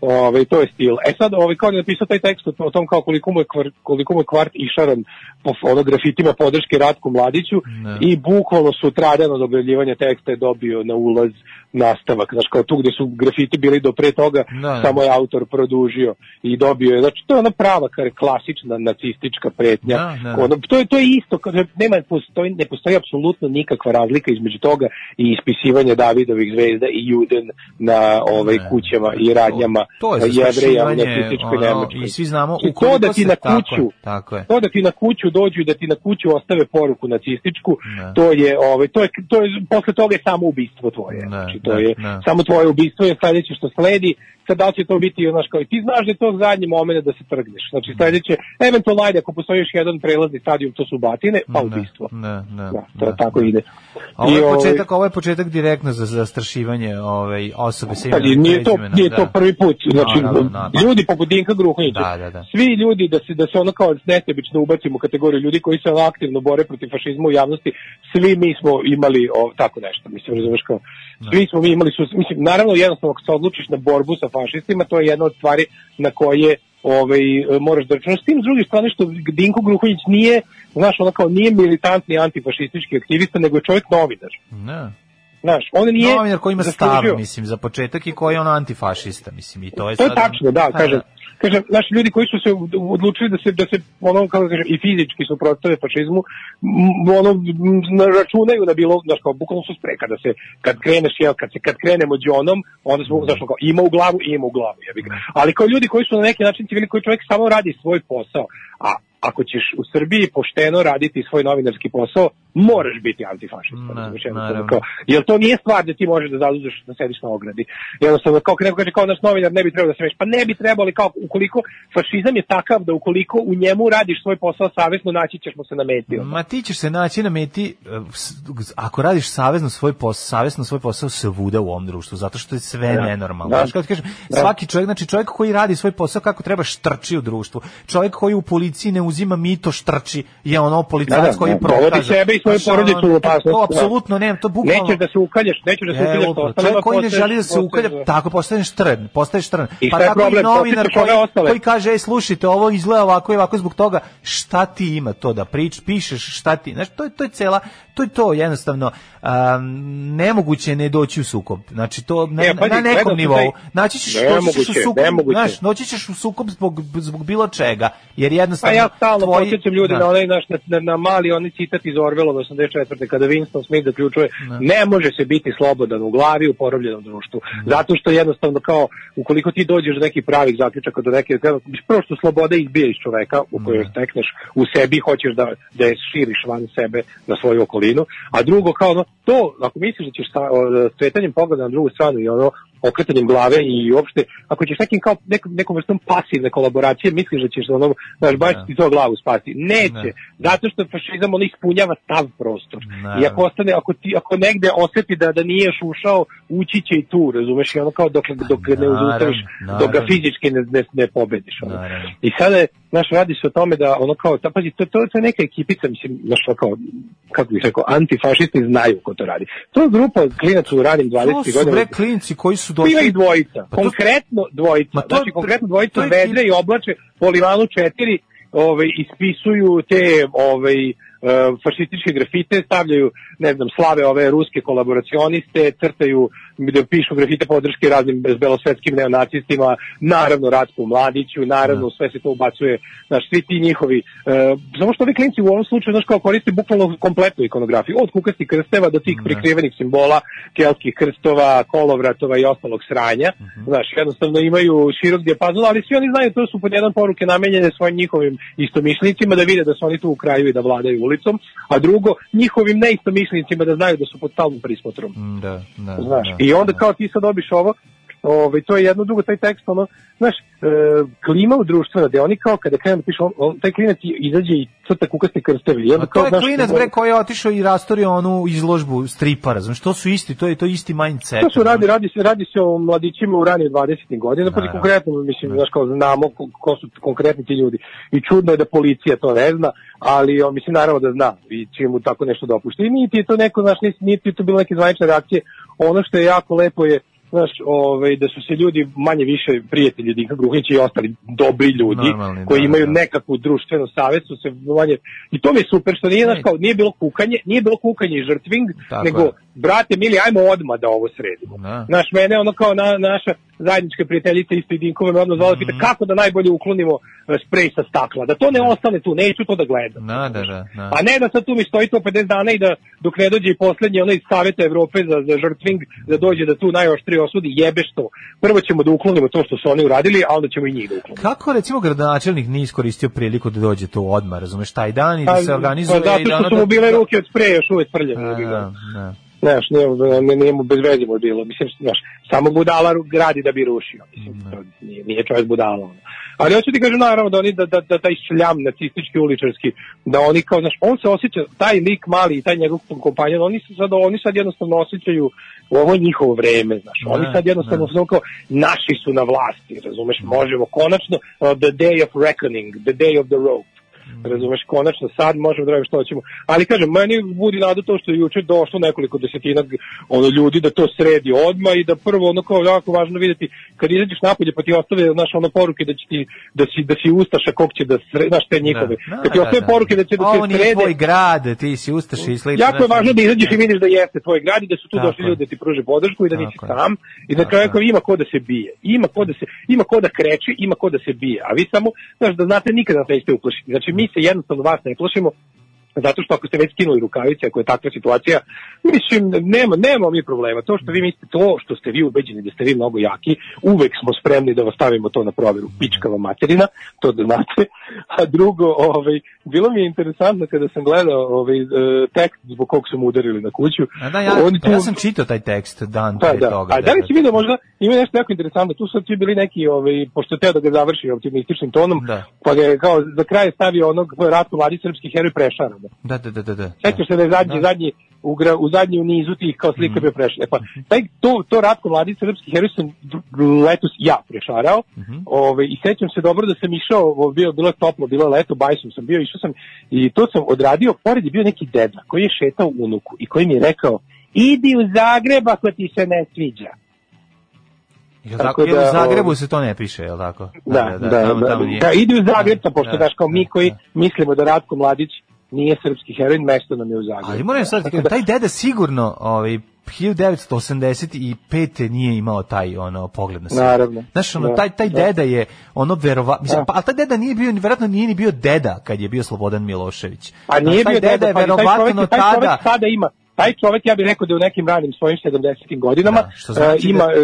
Ovaj to je stil. E sad ovaj kao je napisao taj tekst o tom kao koliko mu je kvart, koliko mu je kvart išaran po ono grafitima podrške Ratku Mladiću Ne. i bukvalno sutradan od objavljivanja teksta je dobio na ulaz nastavak. Znaš, kao tu gde su grafiti bili do pre toga, Da, da. samo je autor produžio i dobio je. Znači, to je ona prava, kar klasična nacistička pretnja. Da, da. Ono, to, je, to je isto, kad nema, postoji, ne postoji apsolutno nikakva razlika između toga i ispisivanja Davidovih zvezda i Juden na ovaj, Ne. kućama i radnjama to je jevreja u nacističkoj Nemačkoj. i svi znamo I to ukoliko da ti na tako kuću, tako je. to da ti na kuću dođu i da ti na kuću ostave poruku nacističku, Ne. to je ovaj to je to je posle toga je samo ubistvo tvoje. Ne, znači to ne, je ne. samo tvoje ubistvo je sledeće što sledi. Sad da će to biti znaš kao i ti znaš da je to zadnji moment da se trgneš. Znači sledeće eventualno ajde ako postoji još jedan prelazni stadijum to su batine, pa Ne, ubistvo. Ne, ne, Da, to ne. tako ide. A Ovo I, je ovaj, početak, ovo je početak direktno za zastrašivanje ovaj osobe sa Pa imenom i nije to nije da. to prvi put. Znači Naravno, naravno. ljudi poput Dinka Gruhonjića. Da, da, da. Svi ljudi da se da se ono kao nesebično ubacimo u kategoriju ljudi koji se ono aktivno bore protiv fašizma u javnosti, svi mi smo imali o, tako nešto. Mislim razumeš kao svi smo mi imali su mislim naravno jednostavno ako se odlučiš na borbu sa fašistima, to je jedna od stvari na koje ovaj moraš da računaš s tim s druge strane što Dinko Gruhonjić nije znaš ono kao nije militantni antifašistički aktivista nego je čovjek novinar Ne. znaš on nije Novinar koji ima stav, mislim, za početak i koji je on antifašista, mislim, i to je To je sad... tačno, da, Pa, kažem. Kažem, naši ljudi koji su se odlučili da se, da se ono, kako da kažem, i fizički suprotstave fašizmu, ono, računaju na bilo, znaš, kao, bukvalno su spreka, da se, kad kreneš, jel, kad se, kad krenemo džonom, onda smo, znaš, kao, ima u glavu, ima u glavu, jebi ga. Ali kao ljudi koji su na neki način civili, koji čovjek samo radi svoj posao, a ako ćeš u Srbiji pošteno raditi svoj novinarski posao, moraš biti antifašista. Ne, kao, jer to nije stvar da ti možeš da zauzeš da sediš na ogradi. Jednostavno, kao neko kaže kao naš novinar ne bi trebao da se meš, pa ne bi trebalo, ali kao ukoliko fašizam je takav da ukoliko u njemu radiš svoj posao savjesno, naći ćeš mu se na meti. Ma ti ćeš se naći na meti s- ako radiš savezno svoj posao, savjesno svoj posao svuda u ovom društvu, zato što je sve Da. nenormalno. Da. Ti kažem, Da. svaki čovjek, znači čovjek koji radi svoj posao kako treba štrči u društvu. Čovjek koji u policiji ne uzima mito štrči je ono policajac Da, da, koji da, prokaže. I svoju ono, porodicu u opasnost, To da. apsolutno ne, to bukvalno Nećeš da se ukaljaš, nećeš da se ukaljaš Evo, čovjek koji ne želi da se ukalja, postaješ- tako postaneš trn, postaješ trn. I Pa tako i problem? novinar Posjetiš ove koji, koji kaže, ej, slušajte, ovo izgleda ovako i ovako zbog toga, šta ti ima to da prič, pišeš, šta ti, znaš, to je, to je cela, to je to jednostavno, um, nemoguće ne doći u sukob, znači to na, E, pazi, na nekom nivou, naći ćeš, ćeš u Nemoguće, sukob, nemoguće. znaš, doći ćeš u sukob zbog, zbog bilo čega, jer jednostavno, Pa ja stalno tvoji- podsjećam ljude da. na onaj naš na, na, na mali onaj citat iz Orwellova 84. kada Winston Smith zaključuje ne može se biti slobodan u glavi u porobljenom društvu. Zato što jednostavno kao ukoliko ti dođeš do nekih pravih zaključaka do neke prvo što sloboda izbija iz čoveka u kojoj stekneš u sebi hoćeš da da je širiš van sebe na svoju okolinu, a drugo kao ono, to ako misliš da ćeš sa o, skretanjem pogleda na drugu stranu i ono okretanjem glave i uopšte, ako ćeš nekim kao nekom, nekom vrstom pasivne kolaboracije, misliš da ćeš ono, znaš, baš ti to glavu spasti. Neće, zato što fašizam on ispunjava stav prostor. I ako ostane, ako, ti, ako negde osjeti da, da nije još ušao, ući će i tu, razumeš, i ono kao dok, dok ne uzustaviš, dok ga fizički ne, ne, ne pobediš. Ono. I sada je, znaš, radi se o tome da ono kao, ta, pazi, to, to, to je neka ekipica, mislim, znaš, kao, kako bih rekao, antifašisti znaju ko to radi. To je grupa klinaca u ranim 20. To su bre klinci koji su Ima došli... ih dvojica, Pa to- konkretno dvojica. Ma to- znači, konkretno dvojica je- vedre i oblače po Livanu 4 ovaj, ispisuju te ovaj, e, fašističke grafite, stavljaju, ne znam, slave ove ruske kolaboracioniste, crtaju, da pišu grafite podrške raznim belosvetskim neonacistima, naravno Ratku Mladiću, naravno sve se to ubacuje, znaš, svi ti njihovi, e, samo što ovi klinci u ovom slučaju, znaš, kao koriste bukvalno kompletnu ikonografiju, od kukastih krsteva do tih prikrivenih simbola, kelskih krstova, kolovratova i ostalog sranja, znaš, jednostavno imaju širok dijapazon, ali svi oni znaju, to su pod jedan poruke namenjene svojim njihovim istomišljenicima da vide da su oni tu u kraju i da vladaju ulicom, a drugo, njihovim neistomišljenicima da znaju da su pod stalnom prismotrom. Mm, Da, da, Znaš, da. i onda kao ti sad dobiš ovo, ovaj, to je jedno drugo, taj tekst, ono, znaš, e, klima u društvena, da oni kao kada krenu da pišu, on, on, taj klinac izađe i crta kukaste krsteve. I onda A kao, to je znaš, klinac bre koji je otišao i rastorio onu izložbu stripa, razumiješ, to su isti, to je to isti mindset. To su radi, radi se, radi se o mladićima u ranije 20. godina, pa Naravno. konkretno, mislim, znaš, kao znamo ko, ko su konkretni ti ljudi. I čudno je da policija to ne zna, ali, o, mislim, naravno da zna i čim mu tako nešto dopušta. I nije ti je to neko, znaš, nije, nije ti je to bilo neke zvanične reakcije. Ono što je jako lepo je, znaš, ovaj, da su se ljudi manje više prijatelji Dinka Gruhnića i ostali dobri ljudi Normalni, koji da, imaju da. nekakvu društvenu savest su se manje i to mi je super što nije znaš, kao nije bilo kukanje, nije bilo kukanje i žrtving, Tako nego je. Brate mili ajmo odmah da ovo sredimo. Da. Znaš, mene ono kao na, naša zajednička prijateljica isto i Dinkova me odmah zvala, Mhm. pita kako da najbolje uklonimo e, sprej sa stakla, da to ne ostane tu, neću to da gledam. Da, da, da, da. A ne da sad tu mi stoji to 50 dana i da dok ne dođe i poslednji onaj Saveta Evrope za, za žrtving, da dođe da tu najoštrije osudi, jebeš to. Prvo ćemo da uklonimo to što su oni uradili, a onda ćemo i njih da uklonimo. Kako recimo gradonačelnik nije iskoristio priliku da dođe to odmah, razumeš, taj dan i da se Pa, organizuje pa zato da što su da- mu bile ruke od spreja još uvek prljave. Da, da, da. Znaš, nije, nije, nije mu bez veze mu bilo. Mislim, znaš, samo budala gradi da bi rušio. Mislim, to nije, nije čovjek budala. Ono. Ali hoću ti kažem naravno da oni, da, da, da taj šljam nacistički uličarski, da oni kao, znaš, on se osjeća, taj lik mali i taj njegov kompanjon, oni se sad, oni sad jednostavno osjećaju ovo je njihovo vreme, znaš. Oni Da, sad jednostavno su kao, naši su na vlasti, razumeš, možemo konačno, uh, the day of reckoning, the day of the rope. Razumeš, konačno sad možemo da radimo što hoćemo. Ali kažem, meni budi nadu to što je juče došlo nekoliko desetina ono, ljudi da to sredi odma i da prvo ono kao jako važno vidjeti kad izađeš napolje pa ti ostave znaš ono poruke da će ti da si da si ustaša kog će da sre, znaš te njihove. Da, ti da, ostave da. poruke da će da Ovo se nije srede. tvoj grad, ti si ustaša i slično. Jako je znaš, važno da izađeš i vidiš da jeste tvoj grad i da su tu Tako došli ljudi da ti pruže podršku i da nisi sam i kraju kao ima ko da se bije. Ima ko da se ima ko da kreće, ima ko da se bije. A vi samo znaš da znate nikada nas nećete uplašiti. Znači mi se jednostavno vas ne plašimo zato što ako ste već skinuli rukavice, ako je takva situacija, mislim, nema, nema mi problema. To što vi mislite, to što ste vi ubeđeni da ste vi mnogo jaki, uvek smo spremni da vas stavimo to na provjeru. Pičkava materina, to da znate. A drugo, ovaj, bilo mi je interesantno kada sam gledao ovaj, e, tekst zbog kog su mu udarili na kuću. A da, ja, Oni tu- ja sam čitao taj tekst dan da, pre da. toga. A da li si vidio možda, ima nešto jako interesantno, tu su svi bili neki, ovaj, pošto teo da ga završi optimističnim tonom, Da. pa ga je kao za kraj stavio onog Ratko Mladić srpski heroj prešara. Da. Da, da, da, da. da. Sećaš se da je zadnji, zadnji u, gra, u zadnji u nizu tih kao slika bio prešao. E pa, taj, to, to Ratko Mladić srpski heroj sam letos ja prešarao Ove, i sećam se dobro da sam išao, bio, bilo je toplo, bilo je leto, bajsom sam bio, išao sam i to sam odradio, pored je bio neki deda koji je šetao unuku i koji mi je rekao idi u Zagreb ako ti se ne sviđa. Jel Tako tako, da, u Zagrebu ovaj, se to ne piše, jel tako? Da, da, da, tamo- da, tamo nije. da, idi u Zagreb, Da, pošto da, daš kao mi da, koji da. mislimo da Ratko Mladić nije srpski heroj, mesto nam je u Zagrebu. Ali moram sad, kažem, taj deda sigurno, ovaj, 1985. nije imao taj ono pogled na sve. Naravno. Znaš, ono, Da, taj, taj da. deda je ono verova, mislim, Da. pa, a taj deda nije bio, verovatno nije ni bio deda kad je bio Slobodan Milošević. A nije Znaš, taj bio deda, je pa taj čovjek, verovatno taj čovjek tada, sada ima taj čovjek ja bih rekao da je u nekim ranim svojim 70. godinama Da, što znači e, ima da- e,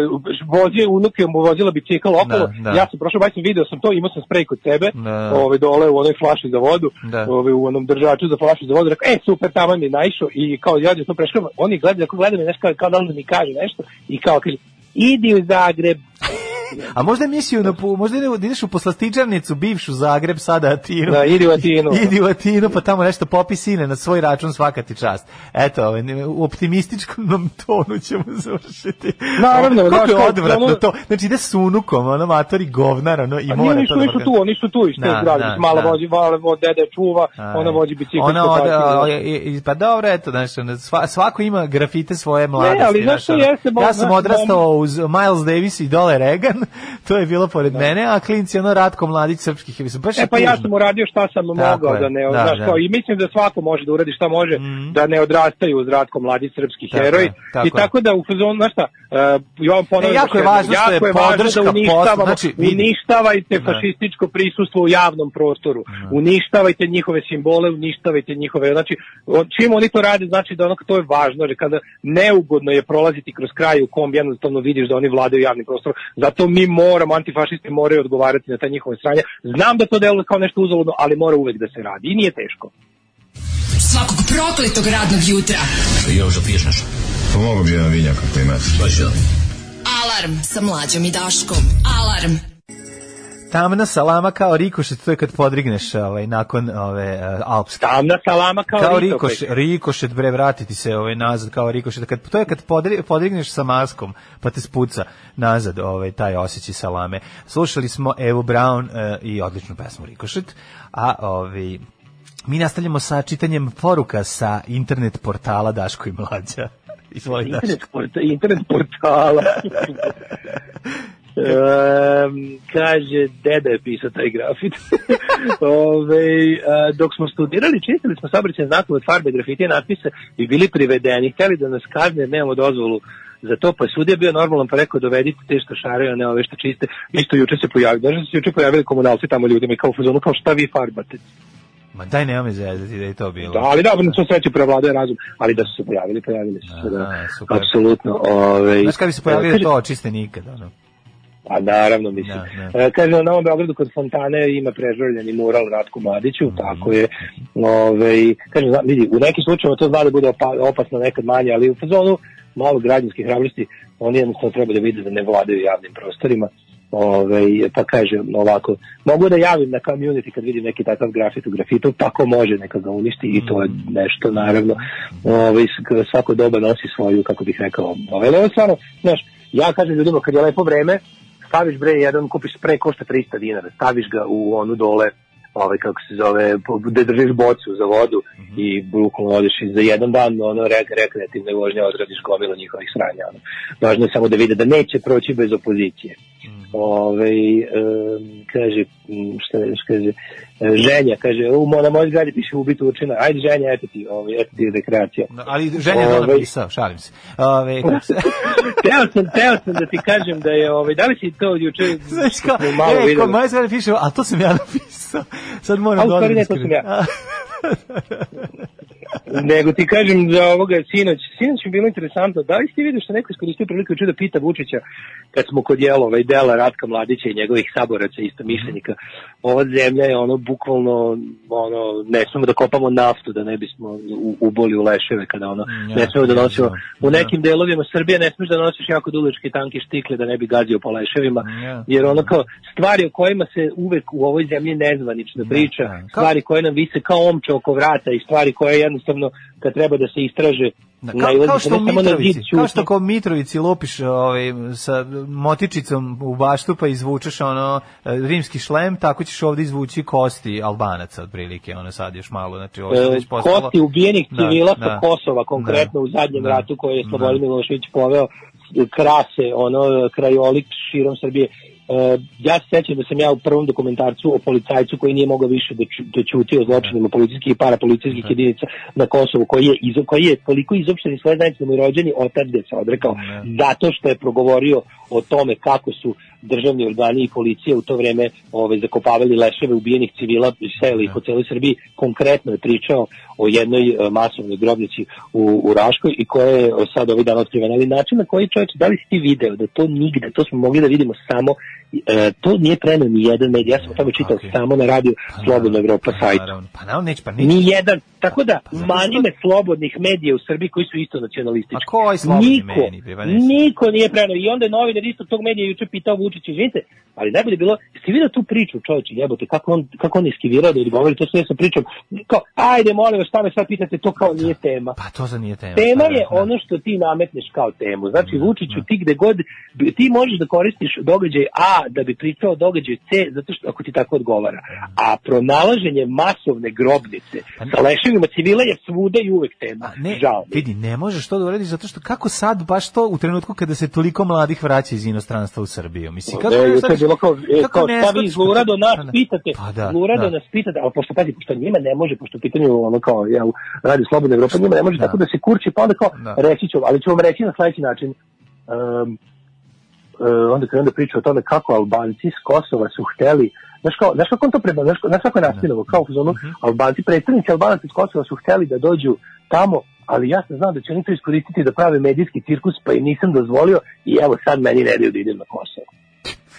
vozio unuke mu vozila bicikl okolo. Da, da. Ja sam prošao bajsom video sam to, imao sam sprej kod sebe, Da. ovaj dole u onoj flaši za vodu, Da. ovaj u onom držaču za flašu za vodu, rekao ej super, tamo mi je naišao i kao ja to prešao, oni gledaju, ako gledaju me nešto kao, kao da mi kaže nešto i kao kaže idi u Zagreb. A možda je mislio na možda da ideš u poslastičarnicu bivšu Zagreb sada Atinu. Da, idi u Atinu. idi u Atinu pa tamo nešto popi sine na svoj račun svaka ti čast. Eto, ovaj, ne- u optimističkom tonu ćemo završiti. Naravno, kako je odvratno ono- to. Znači ide s unukom, ono matori govnar, ono i mora to nisu, da tu, oni su tu Da, zgrade. da, Mala vozi, mala vo- dede čuva, ona vozi bicikl. Ona i- i- pa dobro, eto, sva- svako ima grafite svoje mladosti. ali znaš što jeste, ja sam odrastao uz Miles Davis i dole Reagan, to je bilo pored mene, a klinci ono Ratko Mladić srpskih, mislim, baš je E pa ja sam uradio šta sam mogao je, da ne, da, znaš, da. kao, i mislim da svako može da uradi šta može, da ne odrastaju uz Ratko mladi srpski Tako heroj. je, tako I je. tako da u fazonu, znaš šta, uh, Jovan ponavlja E, jako je važno što je je podrška da uništavamo, znači, uništavajte Da. fašističko prisustvo u javnom prostoru, uništavajte njihove simbole, uništavajte njihove, znači, čim oni to rade, znači da ono, to je važno, jer kada neugodno je prolaziti kroz kraj u kom jednostavno vidiš da oni vladaju javnim prostorom, zato mi moramo, antifašisti moraju odgovarati na ta njihove stranje. Znam da to deluje kao nešto uzaludno, ali mora uvek da se radi i nije teško. Svakog prokletog radnog jutra. Još da piješ nešto? Pomogu bi jedan vinjak ako imate. Alarm sa mlađom i Daškom. Alarm. Tamna salama kao rikošet, to je kad podrigneš ovaj, nakon ove, uh, alpske. Tamna salama kao, kao ritopek. rikoš, rikošet bre vratiti se ovaj nazad kao rikošet kad to je kad podri, podrigneš sa maskom pa te spuca nazad ovaj taj osjećaj salame slušali smo Evo Brown eh, i odličnu pesmu rikošet a ovaj mi nastavljamo sa čitanjem poruka sa internet portala Daško i Mlađa Izvoli Daško. internet, porta, internet portala. Um, kaže, deda je pisao taj grafit. Ove, a, dok smo studirali, čistili smo saobraćajne znakove od farbe, grafite i natpise i bili privedeni. Hteli da nas kazne, nemamo dozvolu za to, pa je sudija bio normalan, pa rekao dovedite te što šaraju, ne ove što čiste. Isto juče se pojavili, znači su se juče pojavili komunalci tamo ljudima i kao u fazonu, kao šta vi farbate? Ma daj nema me zezati da je to bilo. Da, ali dobro, na svu sreću prevladuje razum, ali da su se pojavili, pojavili su se, da, apsolutno. Ove, Znaš kada bi se pojavili kaže- to očiste nikad, ono. Pa naravno, mislim. Da, E, kaže, na Novom Beogradu kod Fontane ima prežvrljeni mural Ratku Mladiću, Mhm. tako je. Ove, kaže, zna- vidi, u nekim slučajevima to zna da bude opa- opasno nekad manje, ali u fazonu malo građanskih hrabrosti, oni jednostavno treba da vide da ne vladaju javnim prostorima. Ove, pa kaže ovako, mogu da javim na community kad vidim neki takav grafit u grafitu, pa ko može neka ga uništi i to je Mhm. nešto naravno ove, s- svako doba nosi svoju, kako bih rekao, ove, ovo stvarno, znaš, ja kažem ljudima kad je lepo vreme, staviš bre jedan, kupiš sprej košta 300 dinara, staviš ga u onu dole, ovaj kako se zove, gde držiš bocu za vodu i bukvalno odeš i za jedan dan ono rek, rekreativne vožnje odradiš gomilu njihovih sranja. Ono. Važno je samo da vide da neće proći bez opozicije. Ove, em, kaže, m, šta je, kaže, ženja, kaže, u, na mojoj zgradi piše ubiti učina, ajde ženja, eto ti, ovaj, eto ti rekreacija. Ali ženja je to Ovaj, napisao, šalim se. Ove, kako se... teo sam, teo sam da ti kažem da je, ovaj, da li si to juče Znaš kao, e, kod videli? moje zgrade piše, a to sam ja napisao. Sad moram da odem ne, da ja. Nego ti kažem za ovoga sinoć, sinoć mi je bilo interesantno, da li ste vidio što neko iskoristio priliku da pita Vučića kad smo kod jelova i dela Ratka Mladića i njegovih saboraca isto mišljenika, ova zemlja je ono bukvalno ono, ne smemo da kopamo naftu da ne bismo u, uboli u leševe kada ono, Ja, ne smemo da ja, nosimo ja. u nekim delovima Srbije ne smeš da nosiš jako dugačke tanke štikle da ne bi gazio po leševima Ja. jer ono kao stvari o kojima se uvek u ovoj zemlji nezvanično priča, da. Kao- stvari koje nam vise kao omče oko vrata i stvari koje jednostavno kad treba da se istraže Da, kao, kao se što ne samo na zid kao što kao Mitrovici lupiš ovaj, sa motičicom u baštu pa izvučeš ono e, rimski šlem, tako ćeš ovdje izvući kosti Albanaca otprilike, ono sad još malo, znači ovo je E, postalo... kosti ubijenih Da, civila sa da. Kosova, konkretno u zadnjem Da. ratu koje je Slobodan Da. Milošević poveo, krase, ono, krajolik širom Srbije. E, ja se sećam da sam ja u prvom dokumentarcu o policajcu koji nije mogao više da, ču, da ćuti o zločinima policijskih i parapolicijskih jedinica na Kosovu, koji je, izo, koji je toliko izopšten iz svoje zajednice da mu je rođeni otac gde se odrekao, zato što je progovorio o tome kako su državni organi i policija u to vreme ove, zakopavali leševe ubijenih civila i seli po celoj Srbiji. Konkretno je pričao o jednoj e, masovnoj grobnici u, u Raškoj i koja je e, sad ovaj dan otkrivena. Ali način na koji čovječ, da li si ti video da to nigde, to smo mogli da vidimo samo, e, to nije prenao ni jedan medij, ja sam o tome čitao Ok. samo na radio Slobodna Evropa sajtu. Naravno, pa naravno neće, pa neće. Ni jedan, Tako da, mani me slobodnih medija u Srbiji koji su isto nacionalistički. Ma koji slobodni niko, bre, pa. Niko nije preno. I onda je novinar istog tog medija juče pitao Vučića, izvinite, ali najbolje je bilo, jeste vidio tu priču, čovječe, jebote, kako on, kako on iskivirao da odgovori, to sve sa pričom, kao, ajde, molim vas, šta me sad pitate, to kao nije tema. Pa to za nije tema. Tema pa da, je da. ono što ti nametneš kao temu. Znači, Vučiću, ti gde god, ti možeš da koristiš događaj A da bi pričao o događaju C, zato što ako ti tako odgovara. A pronalaženje masovne grobnice sa leševima civila je svuda i uvek tema. Ne, Žao. vidi, ne možeš to da uradiš zato što kako sad baš to u trenutku kada se toliko mladih vraća iz inostranstva u Srbiju. Mislim, kako Ne, ne juče je shvatiš- bilo kao, e, kako kao ne šta vi zlurado nas Pa da. pitate, Pa da, zlurado da. nas pitate, ali pošto pazi, pošto njima ne može, pošto pitanju ono kao, jel, radi Slobodna Evropa, njima ne može Da. tako da se kurči, pa onda kao, Da. reći ću, ali ću vam reći na sledeći način, um, uh, onda krenu da priča o tome kako Albanci s Kosova su hteli Znaš, kao, znaš kako on to prema, znaš, znaš kako je naspinovo, kao u zonu, Mhm. Albanci, predstavnici Albanaca s Kosova su hteli da dođu tamo, ali ja sam znao da će oni to iskoristiti da prave medijski cirkus, pa im nisam dozvolio i evo sad meni ne daju da idem na Kosovo.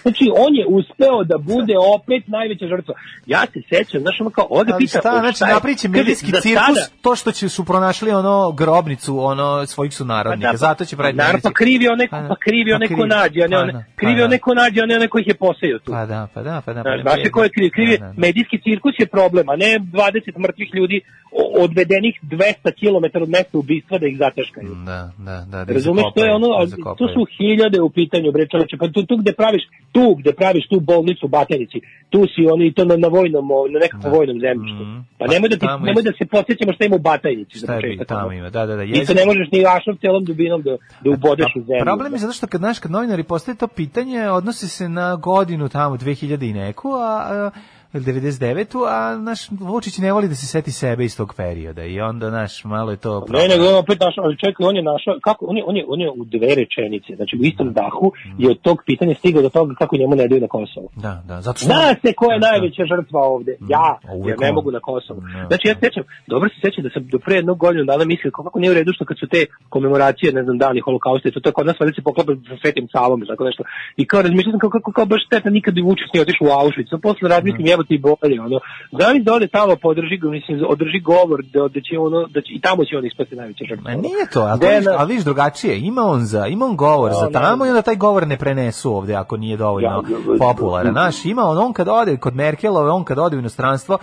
Znači, on je uspeo da bude opet najveća žrtva. Ja se sećam, znaš, ono kao, Ali pita... šta, znači Kaže, medijski cirkus, sada- to što će su pronašli ono grobnicu ono svojih sunarodnika, Pa da, zato će praviti Naravno, pa krivi onaj, Pa da, pa krivi pa onaj ko krivi. nađe, a ne Pa onaj, da, krivi pa da. onaj ko nađe, a ne onaj ko ih je posejao tu. Pa da, pa da, pa da. Pa Znaš je ko je kriv? Kriv je Da, da. medijski cirkus je problem, a ne 20 mrtvih ljudi odvedenih 200 km od mesta ubistva da ih zataškaju. Da, da, da. da Razumeš, to je ono, da tu su hiljade u pitanju, bre čoveče, pa tu, tu gde praviš, tu gde praviš tu bolnicu u Batajnici, tu si oni to na, na vojnom, na nekakvom vojnom zemljištu. Pa Pa nemoj da, ti, tamo je- nemoj da se podsjećamo šta ima u Batajnici. Šta je početak, tamo ima, da, da, da. I to ne možeš ni ašom celom dubinom da, da ubodeš u zemlju. Problem je zato što kad, znaš, kad novinari postaju to pitanje, odnosi se na godinu tamo, 2000 i neku, a, a ili 99 a naš Vučić ne voli da se seti sebe iz tog perioda i onda naš malo je to Ne, nego on opet našao, ali čekaj, on je našao, kako, on je, on je, on je u dve rečenice, znači u istom dahu je od tog pitanja stigao do toga kako njemu ne daju na Kosovo. Da, da, zato što Zna se ko je Da, da. najveća žrtva ovde. Ja, a uvek jer ne mogu na Kosovo. Da, Znači ja se sećam, dobro se sećam da sam do pre jednog godinu dana mislio kako nije u redu što kad su te komemoracije, ne znam, dani holokausta, to to kod nas valjda se poklapa sa Svetim Savom tako nešto. I kao razmišljam kako, kako, kao baš šteta nikad bi Vučić nije otišao u Auschwitz. A posle razmislim, ti bolje, ono. Znam da ode tamo podrži, ga, mislim, održi govor da, da će ono, da će, i tamo će on ispasti najveća žrtva. Ma nije to, ali, to Gde vidiš, na- ali vidiš drugačije. Ima on za, ima on govor Da, za tamo da. i onda taj govor ne prenesu ovde ako nije dovoljno Ja, popularan. Znaš, ima on, on kad ode kod Merkelove, on kad ode u inostranstvo,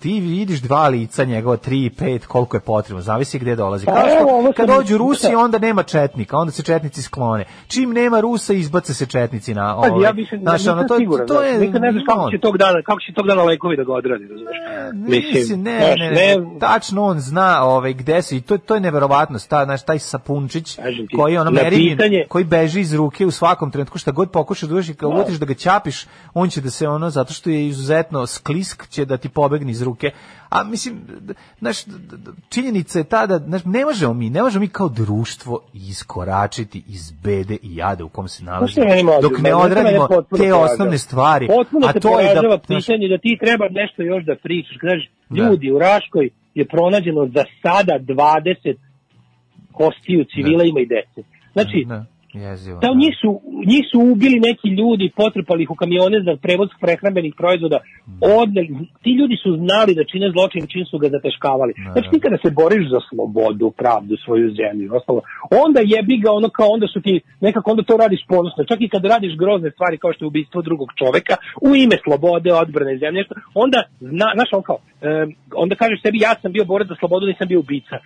ti vidiš dva lica njegova, tri, pet, koliko je potrebno, zavisi gde dolazi. Pa Kao što, kad dođu Rusi, onda nema četnika, onda se četnici sklone. Čim nema Rusa, izbace se četnici na ovaj. ja mislim, znaš, nisam ono, to, siguran, to znaš, je, nikad ne znaš kako će tog dana, kako će tog dana lekovi da ga odradi, razumeš? Mislim, ne, znaš, ne, ne, tačno on zna ovaj gde su i to to je neverovatno, sta naš taj sapunčić koji ono na meri pitanje- koji beži iz ruke u svakom trenutku šta god pokušaš da uđeš i kad uvatiš da ga ćapiš, on će da se ono zato što je izuzetno sklisk će da ti pobegne iz ruke. A mislim znaš činjenica je ta da znaš, ne možemo mi, ne možemo mi kao društvo iskoračiti iz bede i jada u kom se nalazimo Znaš šta meni dok ne odradimo te osnovne stvari. Potpuno a to je da znaš, pitanje da ti treba nešto još da pričaš. Kažeš, Da. ljudi, u Raškoj je pronađeno za sada 20 kostiju civila ima i dece. Znači, da, jezivo. Da, njih su, njih su ubili neki ljudi, potrpali ih u kamione za prevoz prehrambenih proizvoda. Odne, ti ljudi su znali da čine zločin čim su ga zateškavali. Znači ti kada se boriš za slobodu, pravdu, svoju zemlju i ostalo, onda jebi ga ono kao onda su ti, nekako onda to radiš ponosno. Čak i kad radiš grozne stvari kao što je ubistvo drugog čoveka, u ime slobode, odbrane zemlje, onda, zna, znaš, on kao, em, onda kažeš sebi ja sam bio borac za slobodu, nisam bio ubica.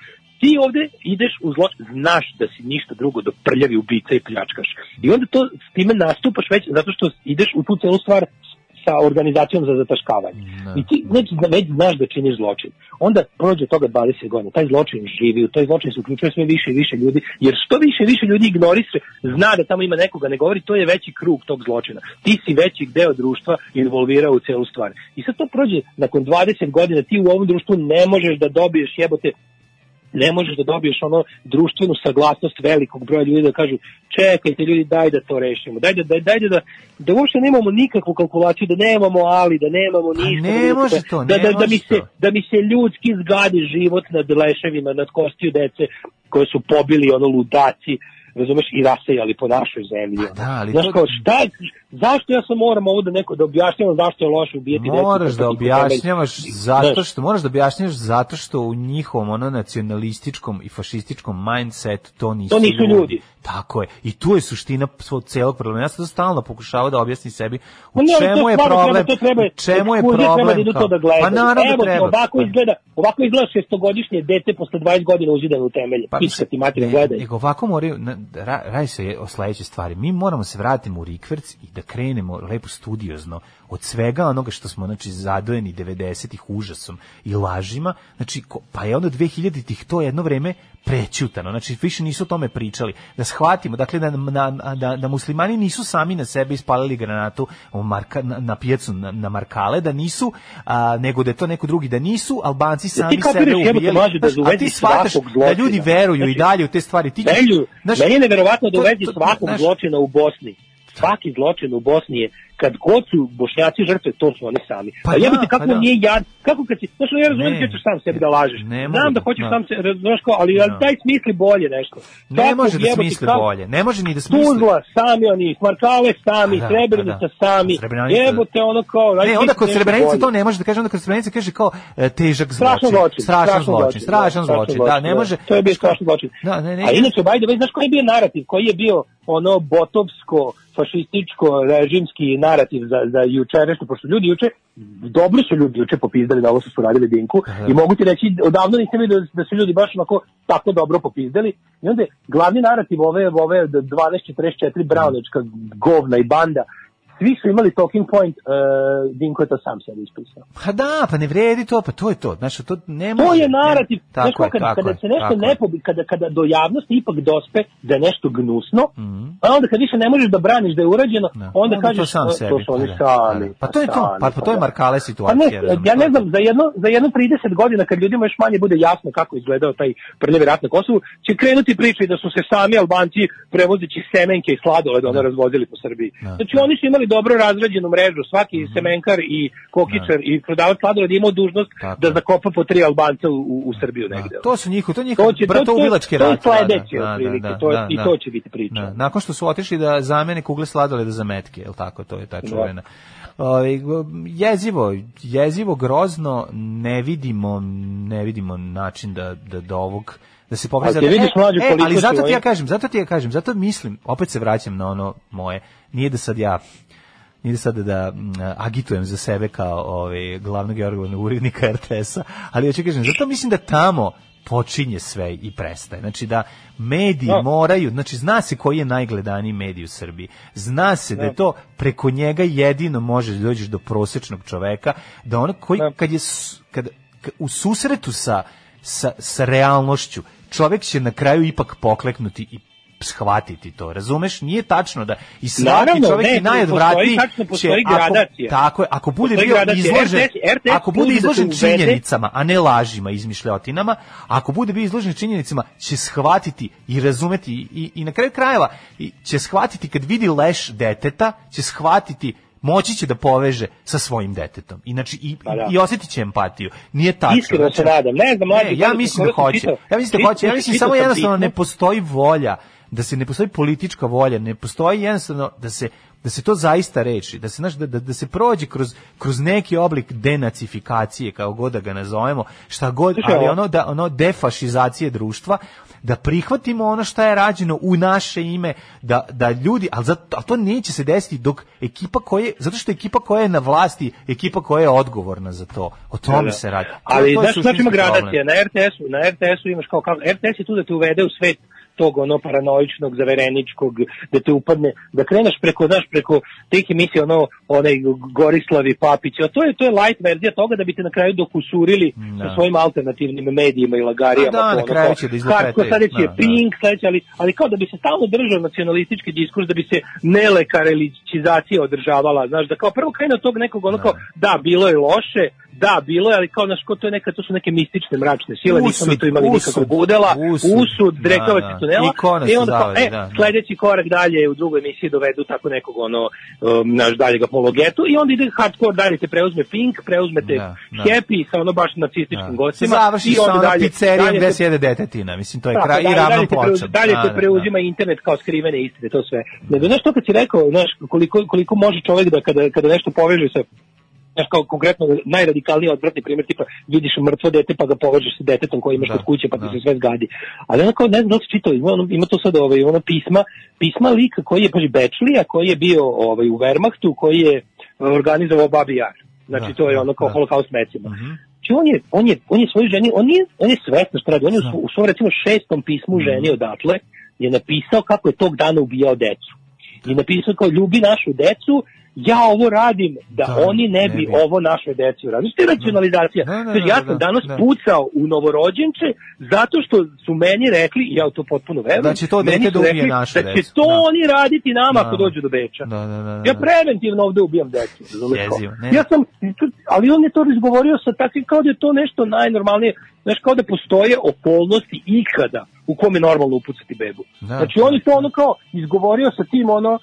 Ti ovde ideš u zločin, znaš da si ništa drugo do prljavi ubica i pljačkaš. I onda to s time nastupaš već zato što ideš u tu celu stvar sa organizacijom za zataškavanje. I ti već, već znaš da činiš zločin. Onda prođe toga 20 godina. Taj zločin živi, u taj zločin se uključuje sve više i više ljudi, jer što više i više ljudi ignoriše, zna da tamo ima nekoga, ne govori, to je veći krug tog zločina. Ti si veći deo društva involvirao u celu stvar. I sad to prođe nakon 20 godina, ti u ovom društvu ne možeš da dobiješ jebote ne možeš da dobiješ ono društvenu saglasnost velikog broja ljudi da kažu čekajte ljudi daj da to rešimo daj da, daj, daj da, da uopšte nemamo nikakvu kalkulaciju da nemamo ali da nemamo ništa ne da, može to, da, ne da, da, mi može se, to. da mi se ljudski zgadi život nad leševima nad kostiju dece koje su pobili ono ludaci razumeš, i rasejali po našoj zemlji. Pa da, ali Znaš, to- kao, šta, zašto ja sam moram ovo da neko, da objašnjavam zašto je loše ubijeti decu Moraš da objašnjavaš zato što moraš da objašnjavaš zato što u njihovom ono nacionalističkom i fašističkom mindsetu to nisu, To nisu ljudi. Tako je. I tu je suština svog celog problema. Ja sam to stalno pokušavao da objasnim sebi u ali čemu je problem. Treba, treba, u čemu je problem? Treba da to da gledaju. Pa naravno Evo treba. ovako Pa- izgleda, ovako izgleda šestogodišnje dete posle 20 godina uzidano u temelje. Pa, Pička ti materija, ne, gledaj. Nego ovako moraju, na, radi se o sledećoj stvari. Mi moramo se vratiti u rikverc i da krenemo lepo studiozno od svega onoga što smo znači zadojeni 90-ih užasom i lažima. Znači, ko- pa je onda 2000-ih to jedno vreme prećutano. Znači, više nisu o tome pričali. Da shvatimo, dakle, da, na, da, da muslimani nisu sami na sebe ispalili granatu u marka, na, na pijacu, na, na markale, da nisu, a, nego da je to neko drugi, da nisu Albanci sami kapiraš, sebe mlađe, da Znaš, a ti shvataš da ljudi veruju i Znači, dalje u te stvari. Ti, Velju, znaš, meni je neverovatno da uvezi svakog zločina u Bosni. Svaki zločin u Bosni je kad god su bošnjaci žrtve, to su oni sami. Pa Pa, jebote, da, kako pa da. nije jad, kako kad si, znaš, ja razumijem da ćeš sam sebi da lažeš. Ne Znam mogu da da- hoćeš da. sam se, znaš ali, ali Da. daj smisli bolje nešto. Ne Svakog može da smisli kako- bolje. Ne može ni da smisli. Tuzla, sami oni, Markale sami, da, Srebrenica pa da. sami, Srebrenica- jebote ono kao... Ne, onda kod Srebrenice bolje. to ne može da kaže, onda kod Srebrenice kaže kao e, težak Strašan zločin. Strašan zločin, strašan da, zločin. Da, ne da. može. To je bio strašan zločin. Da. A inače, way, znaš koji je bio narativ? Koji je bio ono botovsko, fašističko, režimski narativ za, za jučerašnje, pošto ljudi juče, dobro su ljudi juče popizdali da ovo što su radili Dinku i mogu ti reći, odavno nisam vidio da, da su ljudi baš onako tako dobro popizdali i onda je glavni narativ ove, ove 1244 Brownička govna i banda svi su imali talking point, uh, Dinko je to sam sebi ispisao. Pa da, pa ne vredi to, pa to je to. Znači, to ne može. To je ne- narativ. Tako Znaš, je, kada, tako kada je, se nešto ne pobi, kada, kada do javnosti ipak dospe da je nešto gnusno, Mhm. a onda kad više ne možeš da braniš da je urađeno, onda, Onda kažeš to sam "A, sebi. to su oni pa da, sami. Pa to je to, sami, pa, pa to je da." Markale Pa ne, situacija. ja ne to je znam, za jedno, za jedno 30 godina kad ljudima još manje bude jasno kako izgledao taj prljavi rat na Kosovu, će krenuti priče da su se sami Albanci prevozeći semenke i sladoled ono razvozili po Srbiji. Znači oni su imali dobro razrađenu mrežu, svaki Mhm. semenkar i kokičar i prodavac sladoled je imao dužnost Tako da zakopa po tri Albanca u, u, Srbiju negde. To su njihovi, to je njihov To će- to- bratoubilački to je rat. sledeće, da, da, da, to da, i da. to će biti priča. Da, Nakon što su otišli da zamene kugle sladoleda za metke, je tako, to je ta Da. čuvena. Ovaj, jezivo, jezivo, grozno, ne vidimo, ne vidimo način da, da do ovog da se popravi. Ali vidiš, e, koliko ali su zato ti ja kažem, zato ti ja kažem, zato mislim, opet se vraćam na ono moje, nije da sad ja nije da sad da agitujem za sebe kao ovaj glavnog i odgovornog urednika RTS-a, ali ja ću kažem, zato mislim da tamo počinje sve i prestaje. Znači da mediji Da. moraju, znači zna se koji je najgledaniji medij u Srbiji. Zna se da je Da. to preko njega jedino možeš da dođeš do prosečnog čoveka, da ono koji kad je kad, k- u susretu sa, sa, sa realnošću, čovek će na kraju ipak pokleknuti i shvatiti to, razumeš? Nije tačno da i svaki Naravno, čovjek ne, i najodvratniji postoji tačno, postoji će, ako, tako je, ako bude bio izložen, RTS RTS ako bude da izložen uvede- činjenicama, a ne lažima, izmišljotinama, ako bude bio izložen činjenicama, će shvatiti i razumeti i, i na kraju krajeva i će shvatiti kad vidi leš deteta, će shvatiti moći će da poveže sa svojim detetom. Inači i, Pa da. i osjetit će empatiju. Nije tačno. Iskreno se nadam. Ne znam, mlađe, Ne, ja gledao sam, mislim da hoće. Ja mislim da hoće. Ja mislim samo sam jednostavno ne postoji volja, da se ne postoji politička volja, ne postoji jednostavno da se da se to zaista reči, da se znaš, da, da, da se prođe kroz, kroz neki oblik denacifikacije, kao god da ga nazovemo, šta god, ali ono da ono defašizacije društva, da prihvatimo ono šta je rađeno u naše ime, da, da ljudi, ali, zato, ali to neće se desiti dok ekipa koje, zato što ekipa koja je na vlasti, ekipa koja je odgovorna za to. O tome Da, da. se radi. To- Ali to je znaš, znači ima gradacija. Na RTS-u, na RTS-u imaš kao, kao RTS je tu da te uvede u svet tog ono paranoičnog, zavereničkog, da te upadne, da kreneš preko, znaš, preko tih emisija, ono, onaj Gorislavi Papić, a to je, to je light verzija toga da bi te na kraju dokusurili sa Da. svojim alternativnim medijima i lagarijama. A da, to na ono kraju će da izlupetaju. hardcore, sledeći je Da, da. Pink, sledeći, ali, ali kao da bi se stalno držao nacionalistički diskurs, da bi se nelekarelizacija održavala, znaš, da kao prvo krene od tog nekog ono kao, da, bilo je loše, da, bilo je, ali kao, znaš, ko to je neka, to su neke mistične mračne sile, nismo mi Usud, tu imali usud, nikakvog budela, usud, usud, da, drekavac da. su panela. Ikona I su onda zavali, e, da, da. sledeći korak dalje u drugoj emisiji dovedu tako nekog ono um, naš daljeg apologetu i onda ide hardcore dalje te preuzme Pink, preuzmete Da, da. Happy sa ono baš nacističkim Se gostima. završi i sa ono dalje- pizzerijom dalje gde se- sjede detetina. Mislim, to je Tako, kraj i dalje- ravnom dalje te. Dalje Da, te da, preuzima internet kao skrivene istine, to sve. Nego, znaš to kad si rekao, znaš, koliko, koliko može čovjek da kada, kada nešto poveže sa Znaš, kao konkretno najradikalniji odvratni primjer, tipa vidiš mrtvo dete pa ga povežeš sa detetom koji imaš Da, kod kuće pa ti da. se sve zgadi. Ali ono kao, ne znam da li si čitao, ima, ono- ima to sad ovaj, ono pisma, pisma lika koji je, paži, Bečlija, koji je bio ovaj, u Wehrmachtu, koji je organizovao Babi Jar. Znači, Da, to je da, ono kao da. holokaust mecima. Mhm. Znači on je, on je, on je svoju ženi, on nije, on je svesno što radi, on je u, svo- u svom recimo šestom pismu Mhm. ženi odatle je napisao kako je tog dana ubijao decu. I napisao kao ljubi našu decu, ja ovo radim da, Da, oni ne ne bi bi. ovo našoj deci uradili. Znači, to je racionalizacija. Da, da, Znači, da, ja da, sam da, danas da. pucao u novorođenče zato što su meni rekli, ja to potpuno verujem, Da će to meni dete su da rekli našu da će to Da. oni raditi nama Da. ako dođu do Beča. Da, da, da, da. Ja preventivno ovde ubijam decu. Jezivo, ne. Ja sam, ali on je to izgovorio sa takvim kao da je to nešto najnormalnije, znaš kao da postoje okolnosti ikada u kome normalno upucati bebu. Da. Znači on je to ono kao izgovorio sa tim ono,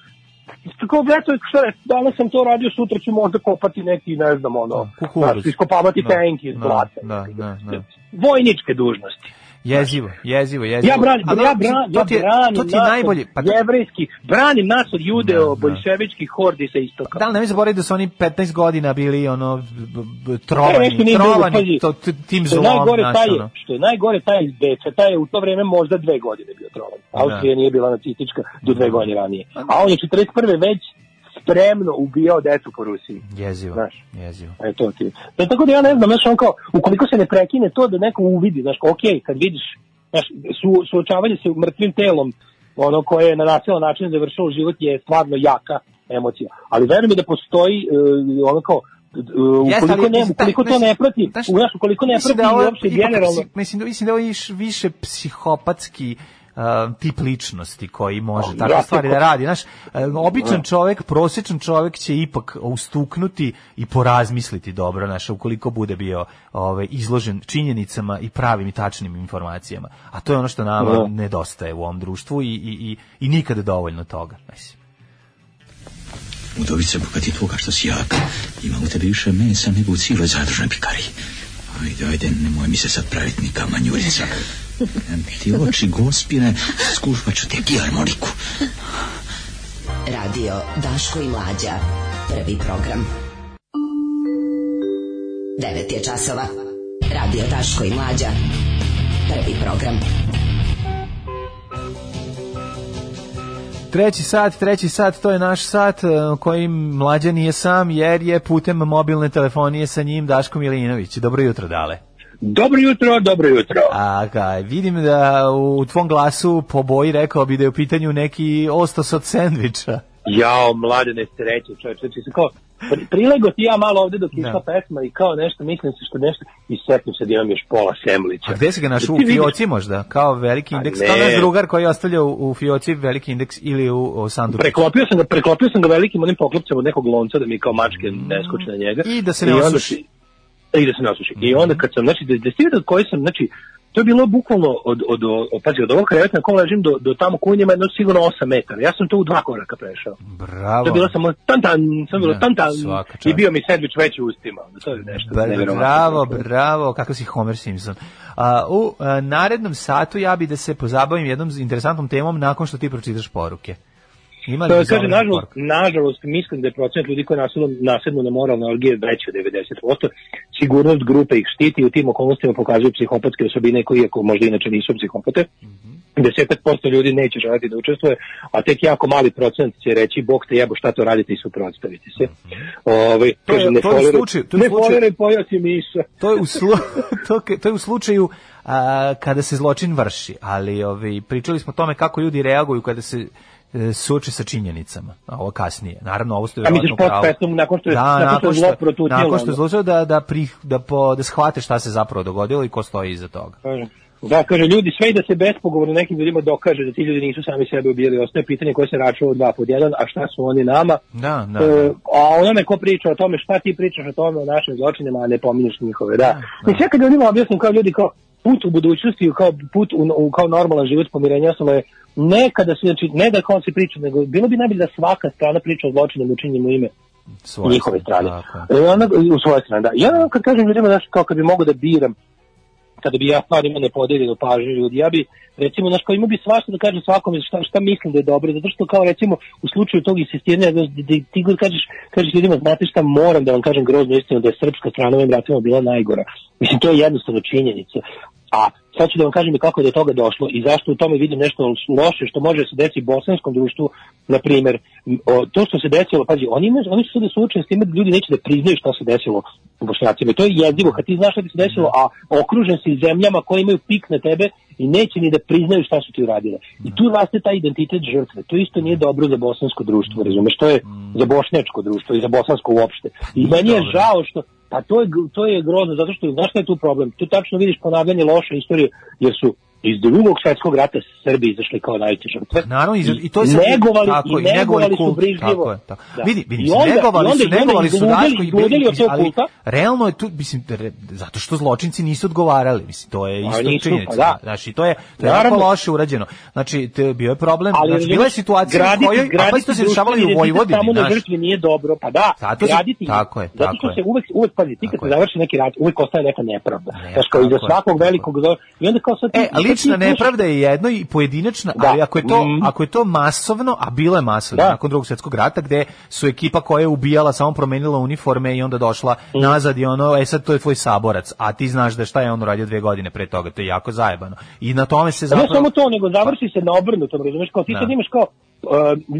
kao eto, šta danas sam to radio, sutra ću možda kopati neki, ne znam, ono, kukuruz. znaš, iskopavati Da, tank iz da, blata. Da, da, da. Vojničke dužnosti. Jezivo, jezivo, jezivo. Ja branim, Ali ja, bran, to ja ti je, branim to ti je nas najbolji. Pa, od jevrejskih, branim nas od judeo, Da, da. bolševičkih hordi sa istoka. da li ne mi zaboraviti da su oni 15 godina bili ono trovani, bilo, trovani to, tim zlom, najgore taj, je- što je najgore taj iz Beča, taj je u to vreme možda dve godine bio trovan. Austrija nije bila nacistička do dve godine ranije. A on je 41. već spremno ubijao decu po Rusiji. Jezivo, Znaš. jezivo. E to ti. Da, tako da ja ne znam, znaš, on kao, ukoliko se ne prekine to da neko uvidi, znaš, ok, kad vidiš, znaš, su, suočavanje sa mrtvim telom, ono koje je na nasilan način završilo život je stvarno jaka emocija. Ali veruj mi da postoji uh, ono kao uh, Jeste, ukoliko, ali, ne, ukoliko taj- to ne prati, znaš, ukoliko ne prati da je uopšte generalno, mislim, da, mislim da je ovo iš- više psihopatski uh, tip ličnosti koji može takve ja, stvari da radi. Znaš, uh, običan čovjek, prosječan čovjek će ipak ustuknuti i porazmisliti dobro, znaš, ukoliko bude bio ovaj, izložen činjenicama i pravim i tačnim informacijama. A to je ono što nama Da. nedostaje u ovom društvu i, i, i, i nikada dovoljno toga. Mislim. Udovice, kad ti toga što si jak, ima u tebi više mesa nego u cijeloj zadržnoj pikari. Ajde, ajde, nemoj mi se sad praviti ni kamanjurica. Ti oči gospine, skušpat ću te harmoniku. Radio Daško i Mlađa. Prvi program. 9 je časova. Radio Daško i Mlađa. Prvi program. Treći sat, treći sat, to je naš sat e, kojim mlađa nije sam jer je putem mobilne telefonije sa njim Daško Milinović. Dobro jutro, Dale. Dobro jutro, dobro jutro. A kaj, vidim da u tvom glasu po boji rekao bi da je u pitanju neki ostos od sendviča. Jao, mlade nesreće, čovječe, znači sam kao, pri- prilego ti ja malo ovde dok išla pesma i kao nešto, mislim se što nešto, i setim se da imam još pola semlića. A gde si ga našao? U fioci možda? Kao veliki indeks? Kao naš drugar koji je ostavljao u, fioci veliki indeks ili u, u sanduku? Preklopio sam ga, preklopio sam ga velikim onim poklopcem od nekog lonca da mi kao mačke ne skoči na njega. I da se ne osuši. I da se ne osuši. I onda kad sam, znači, da, da vidjeli koji sam, znači, to je bilo bukvalno od, od, od, od, pazi, od ovog kreveta na kom ležim do, do tamo kunjima jedno sigurno 8 metara. Ja sam to u dva koraka prešao. Bravo. To je bilo samo tan tan, samo bilo Da, tan tan i bio mi sandvič već u ustima. To je nešto Bra-. Bravo, bravo, kako si Homer Simpson. A, u a, narednom satu ja bi da se pozabavim jednom interesantnom temom nakon što ti pročitaš poruke. Ima li kaže, ovaj nažalost, nažalost, mislim da je procent ljudi koji nasednu, nasednu na moralne orgije veći od 90%. Sigurnost grupe ih štiti i u tim okolnostima pokazuju psihopatske osobine koji, ako možda inače nisu psihopate, desetak posto ljudi neće želiti da učestvuje, a tek jako mali procent će reći, bog te jebo, šta to radite i suprotstaviti se. Ovaj, To kaže, ne to foliraj- slučaju- to je u ne slučaju- foliraj pojao si miša. To je u, slu, to, to je u slučaju a, kada se zločin vrši, ali ovi, pričali smo o tome kako ljudi reaguju kada se suoče sa činjenicama, a ovo kasnije. Naravno, ovo ste verovatno u pravu. post-festum, nakon što je- da, nakon što zlo protutilo, nakon što je ono? zlo da, da, pri, da, po, da shvate šta se zapravo dogodilo i ko stoji iza toga. Da, kaže, ljudi, sve i da se bespogovorno nekim ljudima dokaže da ti ljudi nisu sami sebe ubijali, ostaje pitanje koje se račuo dva pod jedan, a šta su oni nama, Da, da. E, a onome ko priča o tome šta ti pričaš o tome o našim zločinima, a ne pominješ njihove, da. Mislim, ja kad ljudima objasnim kao ljudi kao, put u budućnosti, kao put u, u kao normalan život pomirenja osoba je ne kada se, znači, ne da kao se priča, nego bilo bi najbolje da svaka strana priča o zločinem učinjenju u ime Svoje njihove strane. Tako. E, onda, u svoje strane, da. Ja kad kažem ljudima, znaš, kao kad bi mogo da biram, kada bi ja stvarno imao nepodeljenu pažnju ljudi, ja bi, recimo, znaš, kao imao bi svašta da kažem svakome šta, šta mislim da je dobro, zato što kao, recimo, u slučaju tog insistiranja, da, da, ti god kažeš, kažeš ljudima, znate šta, moram da vam kažem groznu istinu, da je srpska strana ovim ratima bila najgora. Mislim, to je jednostavno činjenica. A sad ću da vam kažem i kako je do toga došlo i zašto u tome vidim nešto loše što može se desiti bosanskom društvu, na o, to što se desilo, pazi, oni, imaju, oni su sada suočeni s time da ljudi neće da priznaju šta se desilo u Bošnjacima. I to je jezivo, kad ti znaš šta ti se desilo, a okružen si zemljama koje imaju pik na tebe i neće ni da priznaju šta su ti uradile. I tu raste taj identitet žrtve. To isto nije dobro za bosansko društvo, razumeš? To je za bošnjačko društvo i za bosansko uopšte. I meni je žao što pa to je, to je grozno, zato što, znaš šta je tu problem? Tu tačno vidiš ponavljanje loše istorije, jer su iz drugog svjetskog rata Srbi izašli kao najveće žrtve. Naravno, i, i to je sad- negovali, tako, i negovali su kult, brižljivo. Tako je, tako. Da. Vidi, vidi, I onda- negovali i onda- su, negovali su Daško i tog ali kulta. realno je tu, mislim, re- zato što zločinci nisu odgovarali, mislim, to je A isto činjenica. pa da. Znači, to je, to je jako loše urađeno. Znači, te, bio je problem, Ali znači, bila je situacija u graditi- kojoj, a pa isto se dešavalo i u Vojvodini, Samo na znaš. žrtvi nije dobro, pa da, Zato graditi. tako je, Zato tako što je. se uvek, uvek, pazi, ti kad se završi neki rat, uvek ostaje neka nepravda. Znaš, kao iza svakog velikog, i onda kao sad... lična slušaš- nepravda je jedno i pojedinačna, Da. ali ako je to Mm. ako je to masovno, a bilo je masovno Da. nakon drugog svjetskog rata gde su ekipa koja je ubijala samo promenila uniforme i onda došla Mm. nazad i ono, e sad to je tvoj saborac, a ti znaš da šta je on uradio dve godine pre toga, to je jako zajebano. I na tome se Pa zapravo... Ne samo to, nego završi se na obrnutom, razumeš, kao ti Da. sad imaš kao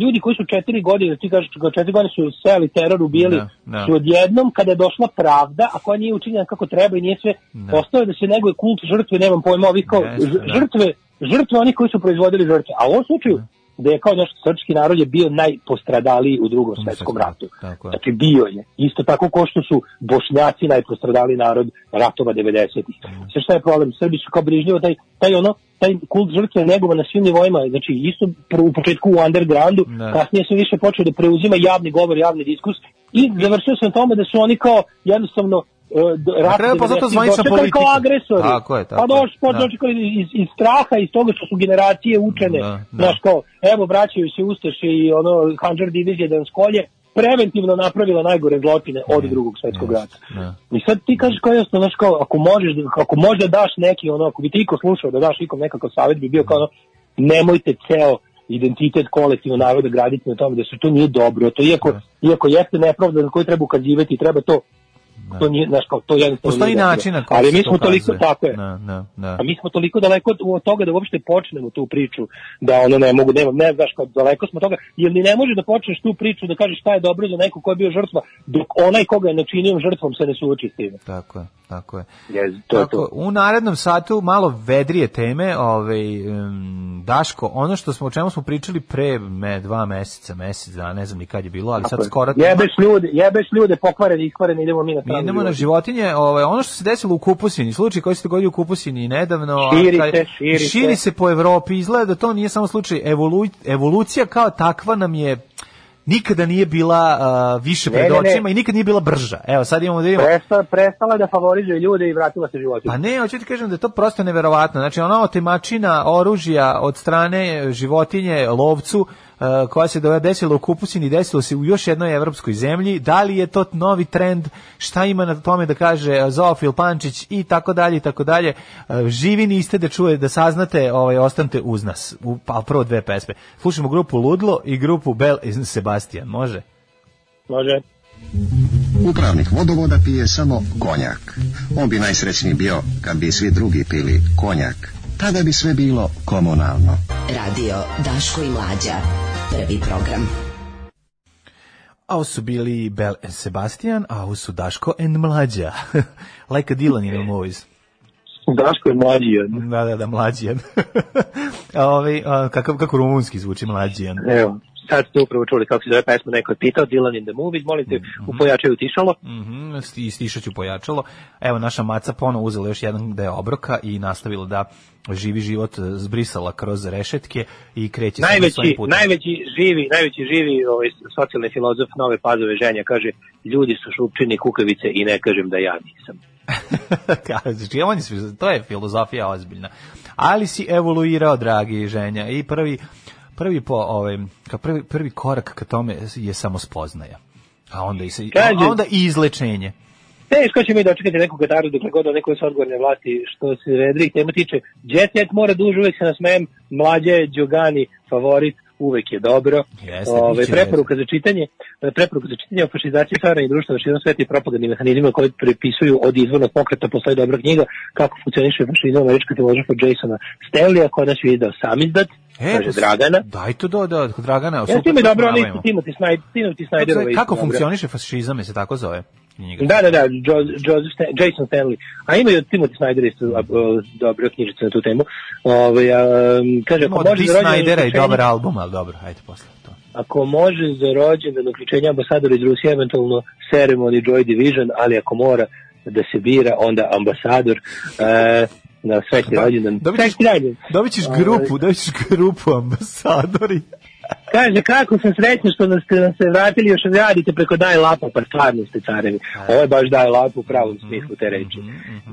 ljudi koji su četiri godine, ti kažeš četiri godine su seli teror, ubijali, Da, da. su odjednom kada je došla pravda, a koja nije učinjena kako treba i nije sve, Da. ostao je da se neguje kult žrtve, nemam pojma, ovi kao Jeste, ž- da. žrtve, žrtve oni koji su proizvodili žrtve. A u ovom slučaju, da je kao naš srpski narod je bio najpostradaliji u drugom svetskom ratu. Znači bio je. Isto tako ko što su bošnjaci najpostradali narod ratova 90-ih. Sve šta je problem? Srbi su kao brižljivo taj, taj ono, taj kult žrtve negova na svim nivoima, znači isto u početku u undergroundu, Da. kasnije se više počeo da preuzima javni govor, javni diskus i završio se na tome da su oni kao jednostavno rat kraju je postao to 90-ih zvanična dočekali kao politika. agresori. Tako je, tako pa došli, je, pa da. iz, iz straha, iz toga što su generacije učene, Da, da. znaš kao, evo vraćaju se Ustaše i ono, Hanđar divizije Danskolje, preventivno napravila najgore zločine od drugog svetskog rata. Da. I sad ti kažeš kao jasno, znaš kao, ako možeš, da- ako možda daš neki, ono, ako bi ti iko slušao da daš ikom nekakav savjet, bi bio kao ono, nemojte ceo identitet kolektivno naroda graditi na tome da se to nije dobro, to iako, iako jeste nepravda na koju treba ukazivati, treba to, to nije, znaš kao, to jednostavno Postoji način na koji Ali mi to smo toliko, ukazuje. tako je, Da, da, da. a mi smo toliko daleko od, toga da uopšte počnemo tu priču, da ono ne mogu, ne, ne znaš, kao daleko smo toga, jer ni ne može da počneš tu priču da kažeš šta je dobro za neko ko je bio žrtva, dok onaj koga je načinio žrtvom se ne suoči s time. Tako je, tako je. Jez, to Tako, to. u narednom satu malo vedrije teme, ovaj, em, Daško, ono što smo, o čemu smo pričali pre me, dva meseca, mesec, da, ne znam ni kad je bilo, ali sad Tako je. skoro... Jebeš ljude, jebeš ljude pokvareni, iskvareni, idemo mi na stranu idemo na životinje, ovaj, ono što se desilo u Kupusini, slučaj koji se dogodio u Kupusini nedavno, Širi a se, širi se. širi se po Evropi, izgleda da to nije samo slučaj, evolu, evolucija kao takva nam je nikada nije bila a, više Ne, pred ne. očima i nikad nije bila brža. Evo, sad imamo da vidimo Prestala, prestala da favorizuje ljude i vratila se životinje. Pa ne, hoću ti kažem da je to prosto neverovatno. Znači, ona otemačina oružja od strane životinje, lovcu, e, koja se desila u Kupusini, desilo se u još jednoj evropskoj zemlji. Da li je to novi trend? Šta ima na tome da kaže Zoofil Pančić i tako dalje i tako dalje. E, Živi niste da čuje, da saznate, ovaj, ostanite uz nas. U, pa prvo dve pesme. Slušamo grupu Ludlo i grupu Bel iz Sebastian. Može? Može. Upravnik vodovoda pije samo konjak. On bi najsrećniji bio kad bi svi drugi pili konjak. Tada bi sve bilo komunalno. Radio Daško i Mlađa. Prvi program. A ovo su bili Bel and Sebastian, a ovo su Daško and Mlađa. like a Dylan in the movies. Daško je mlađi od... Da, da, da, Mlađijan. Ovi, a, kakav, kako rumunski zvuči Mlađijan. Evo, sad ste upravo čuli kako se zove pesma, neko je pitao Dylan in the Movies, molim te, u pojačaju tišalo. Mhm, sti- stišat ću pojačalo. Evo, naša maca ponovo uzela još jedan da je obroka i nastavila da živi život e, zbrisala kroz rešetke i kreće se svojim Najveći, putem. najveći živi, najveći živi ovaj, socijalni filozof Nove Pazove ženja kaže, ljudi su šupčini kukavice i ne kažem da ja nisam. Kaže, on je, to je filozofija ozbiljna. Ali si evoluirao, dragi ženja, i prvi, prvi, po, ovaj, ka prvi, prvi korak ka tome je samo spoznaja. A onda i, se, Kaže- a onda i izlečenje. Teško će mi dočekati neku gataru dokle god neko su odgovorne vlasti što se redrih tema tiče. Jet Set mora duže, uvek se nasmejem, mlađe Đogani favorit, uvek je dobro. Jeste, Ove, preporuka za čitanje, e, preporuka za čitanje o fašizaciji savremeni društva na širom sveta i propagandnim mehanizmima koji prepisuju od izvornog pokreta postoji dobra knjiga kako funkcioniše fašizam američkog filozofa Jasona Stanleya, kod nas je izdao sam izdat, kaže pa s- Dragana. Daj to do, do, Dragana. Ja super, ti dobro, ali probajmo. Timothy Snyder, Timothy Kako, funkcioniše fašizam, je se tako zove knjiga? Da, da, da, Jo- Joseph Stan- Jason Stanley. A ima i od Timothy Snyder isto a, dobra knjižica na tu temu. Ove, a, kaže, ako može za rođendan Snydera i dobar album, ali dobro, ajde posle to. ako može za rođendan uključenja ambasadora iz Rusije, eventualno ceremony Joy Division, ali ako mora da se bira, onda ambasador e, na srećni rođendan. Dobit ćeš, Srećni rođendan. dobit ćeš Ovaj, grupu, dobit ćeš grupu ambasadori. Kaže, kako sam srećan što nas nam se vratili, još radite preko daj lapa, pa stvarno ste carevi. Ovo je baš daj lapu u pravom smislu te reči.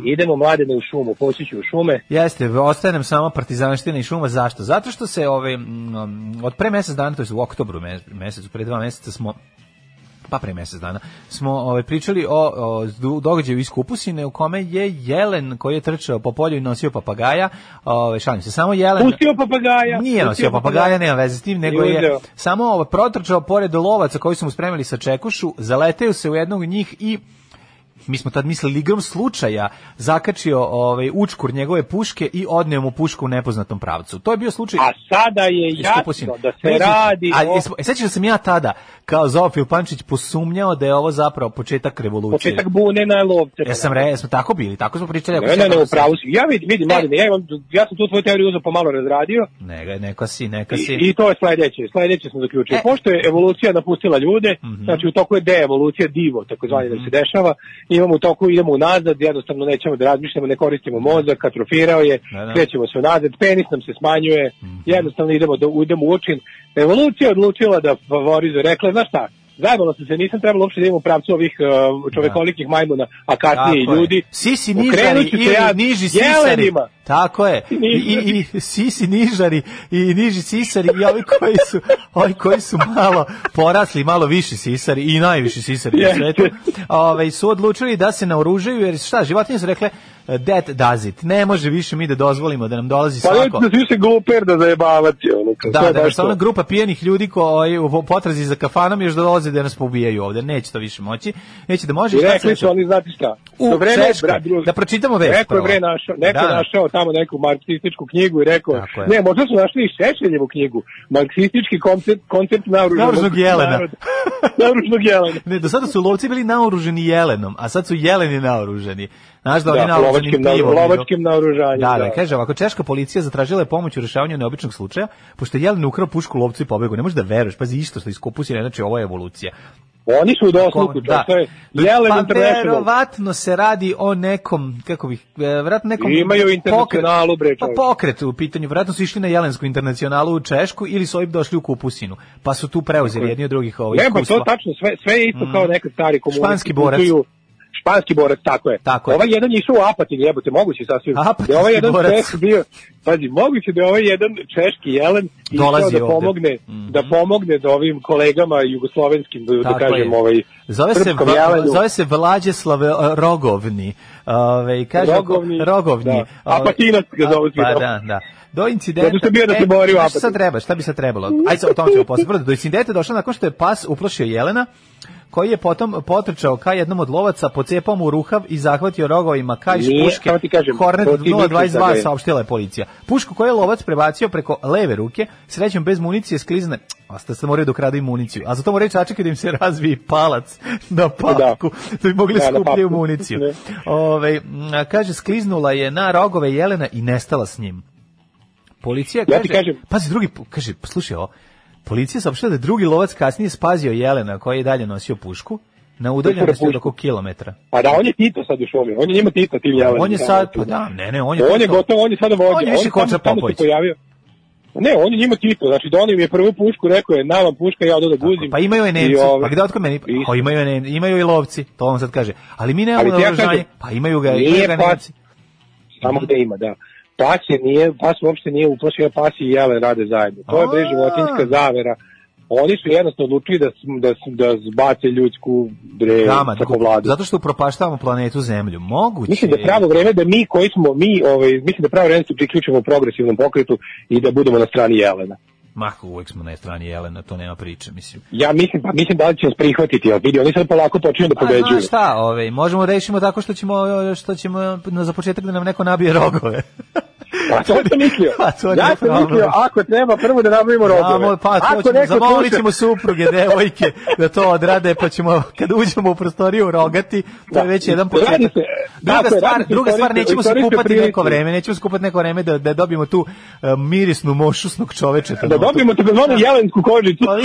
Idemo mladene u šumu, poći ću u šume. Jeste, ostaje nam samo partizanština i šuma. Zašto? Zato što se ove, mm, od pre mesec dana, to je u oktobru me- mesecu, pre dva meseca smo pa pre mesec dana, smo ovaj, pričali o, o događaju iz Kupusine u kome je Jelen koji je trčao po polju i nosio papagaja, ovaj, šalim se, samo Jelen... Pustio papagaja. Nije nosio papagaja, nema veze s tim, nego je uzeo. samo ovaj, protrčao pored lovaca koji su mu spremili sa čekušu, zaleteo se u jednog njih i mi smo tad mislili igrom slučaja zakačio ovaj učkur njegove puške i odneo mu pušku u nepoznatom pravcu. To je bio slučaj A sada je jasno da se Međutim, radi A, o e, sećaš da sam ja tada, kao Zofil Pančić, posumnjao da je ovo zapravo početak revolucije. početak bune na lovce. Ja sam re, smo tako bili, tako smo pričali. Ne, ne, ne, upravo si. Ja vidim, E. vidim, mladine, ja, imam, ja sam tu tvoju teoriju uzeo pomalo razradio Neka, neka si, neka i, si. i to je sledeće. Sledeće sam zaključio. E. Pošto je evolucija napustila ljude, Mhm. znači u toku je deevolucija, divo, takozvani da se dešava, imamo u toku, idemo unazad, jednostavno nećemo da razmišljamo, ne koristimo mozak, atrofirao je, Da, da. krećemo se unazad, penis nam se smanjuje, Mhm. jednostavno idemo, da, idemo u učin. Evolucija odlučila da favorizuje, rekla, je, znaš šta, Zajebalo sam se, nisam trebalo uopšte da imam u pravcu ovih uh, čovekolikih majmuna, a kasnije i ljudi. Sisi ili ja niži sisari. Tako je. I, i, i sisi nižari i niži sisari i ovi koji su, ovi koji su malo porasli, malo viši sisari i najviši sisari na Jeste. svetu, ovaj, su odlučili da se naoružaju, jer šta, životinje su rekle, that does it. Ne može više mi da dozvolimo da nam dolazi Pa svako. da svi se gluper da zajebavati. Ono, Da, da, to. ona grupa pijenih ljudi koji u potrazi za kafanom još dolaze da nas poubijaju ovde. Neće to više moći. Neće da može. I rekli su oni, znate šta, U do vreme, Češkoj. bra- dru- Da pročitamo vest Neko je bre našao, neko je Da. našao tamo neku marksističku knjigu i rekao, ne, možda su našli i Šešeljevu knjigu, marksistički koncept, koncept naoružanog, Naoružanog jelena. naroda. naoružanog jelena. Ne, do sada su lovci bili naoruženi jelenom, a sad su jeleni naoruženi. Znaš da, Da, oni lovačkim na- lovačkim naoružanjem, Da, da, da. kaže ovako, češka policija zatražila je pomoć u rešavanju neobičnog slučaja, pošto je jelen ukrao pušku lovcu i pobegao. Ne možeš da veruješ, pazi isto što iskopusira, znači ovo je evolucija. Oni su u dosluku, Da. to je Jelen pa International. verovatno se radi o nekom, kako bih, e, verovatno nekom Imaju internacionalu, bre, Pa pokret u pitanju, verovatno su išli na Jelensku internacionalu u Češku ili su ovim došli u Kupusinu, pa su tu preuzeli jedni od drugih ovo Ne, pa to tačno, sve, sve je isto Mm. kao nekad stari komunisti. Španski borac. putuju- Španski borac, tako je. Tako je. Ovaj jedan je išao u Apatin, jebote, moguće sasvim. Apatinski Da ovaj jedan borac. češki bio, pazi, moguće da je ovaj jedan češki jelen išao Dolazi da ovde. pomogne, da pomogne da ovim kolegama jugoslovenskim, da, da kažem, je. ovaj, Zove se, Va- jelenu. zove se Vlađeslav e, Rogovni. Ove, kaže, Rogovni, Rogovni. da. Apatinac ga svi Pa da, da. Do incidenta... Zato sam bio da se E, bori u znaš Apatinu. Šta treba, šta bi sad trebalo? Ajde, o tom ćemo posle. Do incidenta je došlo nakon što je pas uplašio Jelena, koji je potom potrčao ka jednom od lovaca, pocepao mu ruhav i zahvatio rogovima ka iz puške. kažem, Hornet to ti misliš da 022 je- saopštila je policija. Pušku koju je lovac prebacio preko leve ruke, srećom bez municije sklizne, Osta se moraju dok rade i municiju. A za to moraju sačekati da im se razvije palac na papku, da, bi mogli Da, skupljaju municiju. Ove, kaže, skliznula je na rogove Jelena i nestala s njim. Policija Ja kaže, ti kažem- pazi drugi, kaže, slušaj ovo, policija saopštila da je drugi lovac kasnije spazio Jelena koji je dalje nosio pušku na udaljenosti od oko kilometra. Pa da, on je Tito sad u šumi, on je njima Tito, tim jelenima. On je sad, pa da, ne, ne, on je... On je gotovo, on je sada vođa. On je više Koča Popović. pojavio. Ne, on je njima Tito, znači donio mi je prvu pušku, rekao je, na vam puška, ja odo da guzim. Pa imaju je Nemci, ove, pa gde otkud meni? Pa imaju, Nem- imaju i lovci, to on sad kaže. Ali mi nemamo naoružanje, pa imaju ga, imaju ga pas- Nemci. Samo gde ima, da. Pas je nije, pas uopšte nije uplašio, pas i jele rade zajedno. To je bre A. životinjska zavera. Oni su jednostavno odlučili da, da, da zbace ljudsku bre, Gama, preko vladu. zato što upropaštavamo planetu Zemlju. Moguće. Mislim da je pravo vreme da mi koji smo, mi, ovaj, mislim da pravo vreme da se priključimo progresivnom pokretu i da budemo na strani Jelena. Ma, uvek smo na strani Jelena, to nema priče, mislim. Ja mislim, pa mislim da li će nas prihvatiti, ali vidi, oni sad polako počinju da pobeđuju. znaš šta, ovaj, možemo rešimo tako što ćemo, što ćemo na, za početak da nam neko nabije rogove. Pa to sam mislio. Pa, to je ja sam problem. mislio, ako treba, prvo da nabavimo rogove. Znamo, pa ako ćemo, neko zamolit ćemo supruge, devojke da to odrade, pa ćemo, kad uđemo u prostoriju rogati, to je Da, već jedan početak. se- Druga tako je, stvar, druga stvar, nećemo se kupati prilika. neko vreme, nećemo se kupati neko vreme da, da dobijemo tu uh, mirisnu mošusnog čovečeta. Da dobijemo takozvanu jelensku kožicu.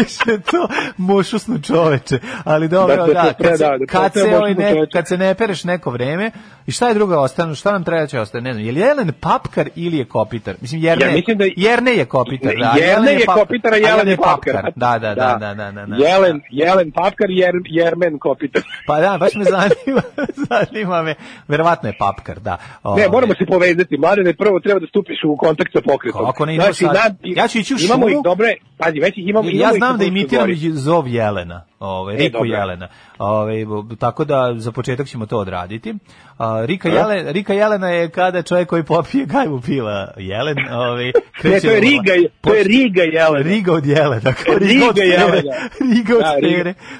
Više to mošusno čoveče, ali dobro, Da da, da, kad, se, da, da kad, se, ovaj ne, kad se ne pereš neko vreme, i šta je drugo ostane, šta nam treba da će ostane, ne znam, je li Jelen papkar ili je kopitar? Mislim, Jerne, Ja mislim da- Jerne je kopitar, da, Jelen je kopitar, a Jelen je papkar. Da, da, da, da, da, da, da. Jelen, Jelen papkar, jer, Jermen kopitar. Pa da, baš me zanima, zanima me, verovatno je papkar, da. Ne, Ovaj, moramo se povezati. Mladene, prvo treba da stupiš u kontakt sa pokretom. Kako ne idemo sad? nad- Ja ću ići u Imamo šumu. ih dobre, pazi, već ih imamo. Ja imamo znam da imitiram zov Jelena, ovaj, Riku dobro. Jelena. Ovaj, b- tako da za početak ćemo to odraditi. A, Rika, A? Jelen, Rika Jelena je kada čovjek koji popije gajbu pila Jelen. Ovaj, kreće to je Riga, to je Riga Jelena. Riga od Jelena. kao Riga. Jelena. Riga od Da.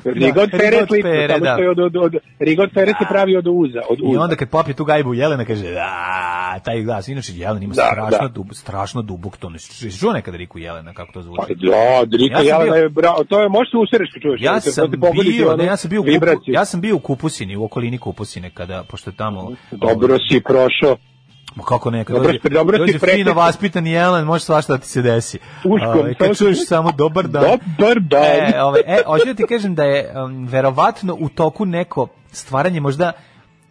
Riga od Da, Fere je od slično, Fere, samo da. od, od, od, Riga od Fere se pravi od uza. Od I uza. onda kad popije tu gajbu Jelena kaže a taj glas inače Jelen ima Da, strašno da. dub, strašno dubok ton. Čuo nekada Riku Jelena kako to zvuči? Pa da, Rika Ja Jelena je bravo, to je, možeš kad čuješ. Ja to sam bio, ne, ja sam bio u kupu, ja sam bio u Kupusini, u okolini Kupusine kada pošto je tamo Dobro si prošao. Ma kako ne, kad Dobro dođe, dobro dođe fino vaspitan jelen, može svašta da ti se desi. Uškom, Ovaj, kad samo- čuješ samo dobar dan. Dobar dan. E, ovaj, e, hoću da ti kažem da je um, verovatno u toku neko stvaranje možda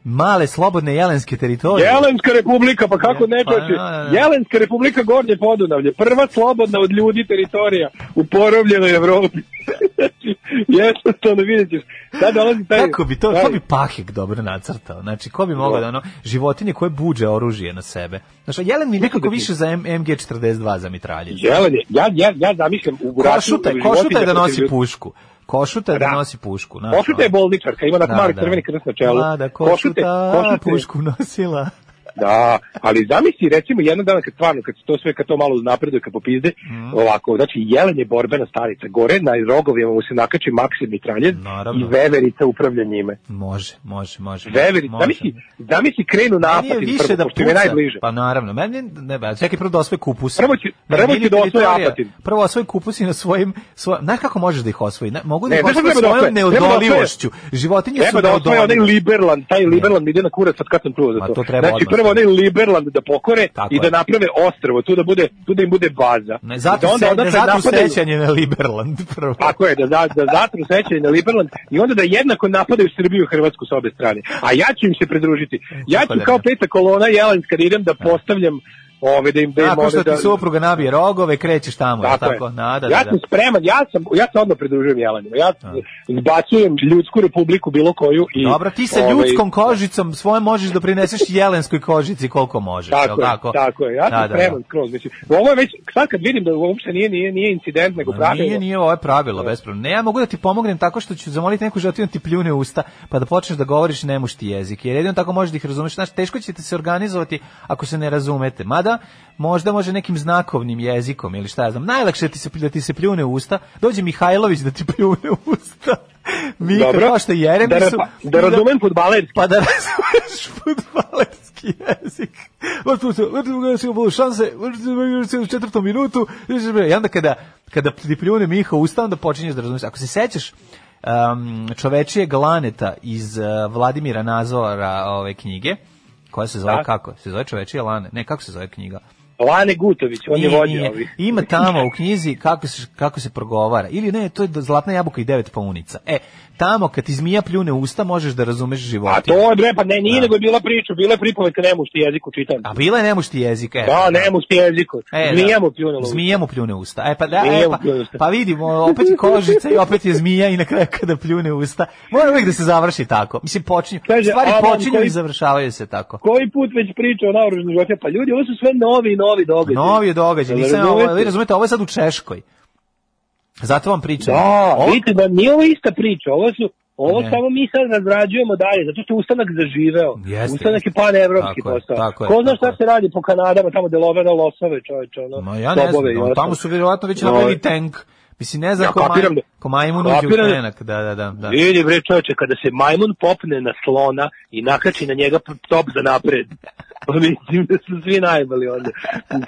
male slobodne jelenske teritorije. Jelenska republika, pa kako ne Pa, čoče? da, da, da. Jelenska republika Gornje Podunavlje, prva slobodna od ljudi teritorija u porovljenoj Evropi. Znači, Jednostavno vidjet ćeš. Sad dolazi taj... Kako bi to, taj- ko bi Pahek dobro nacrtao? Znači, ko bi mogao da ono, životinje koje buđe oružje na sebe. Znači, jelen mi nekako više za M- MG42 za mitralje. Jelen je, ja, ja, ja zamišljam u Košutaj, košutaj da nosi pušku. Košutaj da, Da. nosi pušku. znaš, Košuta je bolničarka, ima na mali crveni krst na čelu. Mlada Košuta, košuta, košuta, pušku nosila. Da, ali zamisli recimo jedan dan kad stvarno, kad to sve, kad to malo napreduje, kad popizde, Mhm. ovako, znači jelen je borbena stanica, gore na rogovima mu se nakači maksim mitraljez i veverica upravlja njime. Može, može, može. Veverica, može. zamisli, zamisli krenu na Meni je apatin više prvo, da pošto je najbliže. Pa naravno, meni ne, ba, čekaj prvo da osvoji kupus. Prvo će- prvo će da osvoji Apatin. Prvo osvoji kupus i na svojim svoj, znaš kako možeš da ih osvoji? Ne, mogu da Ne, ih osvoji treba da svojom osvoje? Da osvoje- neodoljivošću. Životinje su Treba da osvoje onaj. Liberland, taj Liberland ide na kurac, sad kad sam čuo za Ma, to. to treba znači. Prvo onaj Liberland da pokore Tako i je. da naprave ostrvo, tu da bude, tu da im bude baza. Ne, I zato, da onda se, odatle ne, zato napadaju- sećanje na Liberland prvo. Tako je, da, da, da zatru sećanje na Liberland i onda da jednako napadaju Srbiju i Hrvatsku s obe strane. A ja ću im se pridružiti. Ja Tako ću da kao peta kolona jelenska da idem da postavljam ove, da im da Tako ove, što da, ti supruga nabije rogove, krećeš tamo, Tako, tako? je. Da, da, ja da. sam spreman, ja sam, ja se odmah pridružujem Jelenima. Ja zbacujem ljudsku republiku bilo koju i... Dobro, ti sa ovaj, ljudskom kožicom svoje možeš da prineseš jelenskoj kožici koliko možeš. Tako, je, tako? tako je, ja sam Da, da, da. spreman skroz. Mislim, ovo je već, sad kad vidim da uopšte nije, nije, nije incident, nego pravilo. Nije, nije ovo je pravilo, bespravno. Ne, ja mogu da ti pomognem tako što ću zamoliti neku životinu da ti pljune usta, pa da počneš da govoriš nemušti jezik. Jer jedino tako možeš da ih razumeš. Znaš, teško ćete se organizovati ako se ne razumete. Mada, možda može nekim znakovnim jezikom ili šta ja znam. Najlakše je ti se, da ti se pljune u usta. Dođe Mihajlović da ti pljune u usta. Mika, Dobro. kao što je Jeremisu. Da ra- da razumem fudbalerski. Pa da razumeš fudbalerski jezik. šanse u četvrtom minutu i onda kada, kada ti pljune Miha u usta, onda počinješ da razumiješ. Ako se sećaš um, čovečije glaneta iz uh, Vladimira Nazora ove knjige, koja se zove Da. kako? Se zove čovečije lane? Ne, kako se zove knjiga? Lane Gutović, on je Nije, vodio nije. ovih. Ima tamo u knjizi kako se, kako se progovara. Ili ne, to je zlatna jabuka i devet paunica. E, tamo kad ti zmija pljune usta, možeš da razumeš A životinju. to je bre, pa ne, nije Da. nego je bila priča, bila je pripovetka nemušti jeziku čitam. A bila je nemušti jezik, e. Da, nemušti jeziku. E, Zmija da. mu pljunula. u usta. Zmija mu pljune usta. E pa da, Zmija e, mu pa, pljune pa vidimo, opet je kožica i opet je zmija i na kraju kada pljune usta. Mora uvijek da se završi tako. Mislim, počinju, Kaže, stvari a, počinju koji- i završavaju se tako. Koji put već priča o naoružanim životinjama? Pa ljudi, ovo su sve novi i novi događaji. Novi je događaj, nisam, ovo, vi razumete, ovo je sad u Češkoj. Zato vam pričam. Da, Ovo- vidite da nije ovo ista priča, ovo su ovo Ne. samo mi sad razrađujemo dalje, zato što je ustanak zaživeo. Jeste, ustanak je panevropski Tako je, postao. je, Ko zna šta je. se radi po Kanadama, tamo delovena losove, čoveče, ono, Ma ja ne znam, no, tamo su vjerovatno već No. napravili tank. Mislim, ne znam Ja ko, maj, da- ko majmun uđe u da- tenak. Da, da, da. da. Vidi bre čoveče, kada se majmun popne na slona i nakači na njega top za napred. Pa mislim da su svi najbali onda.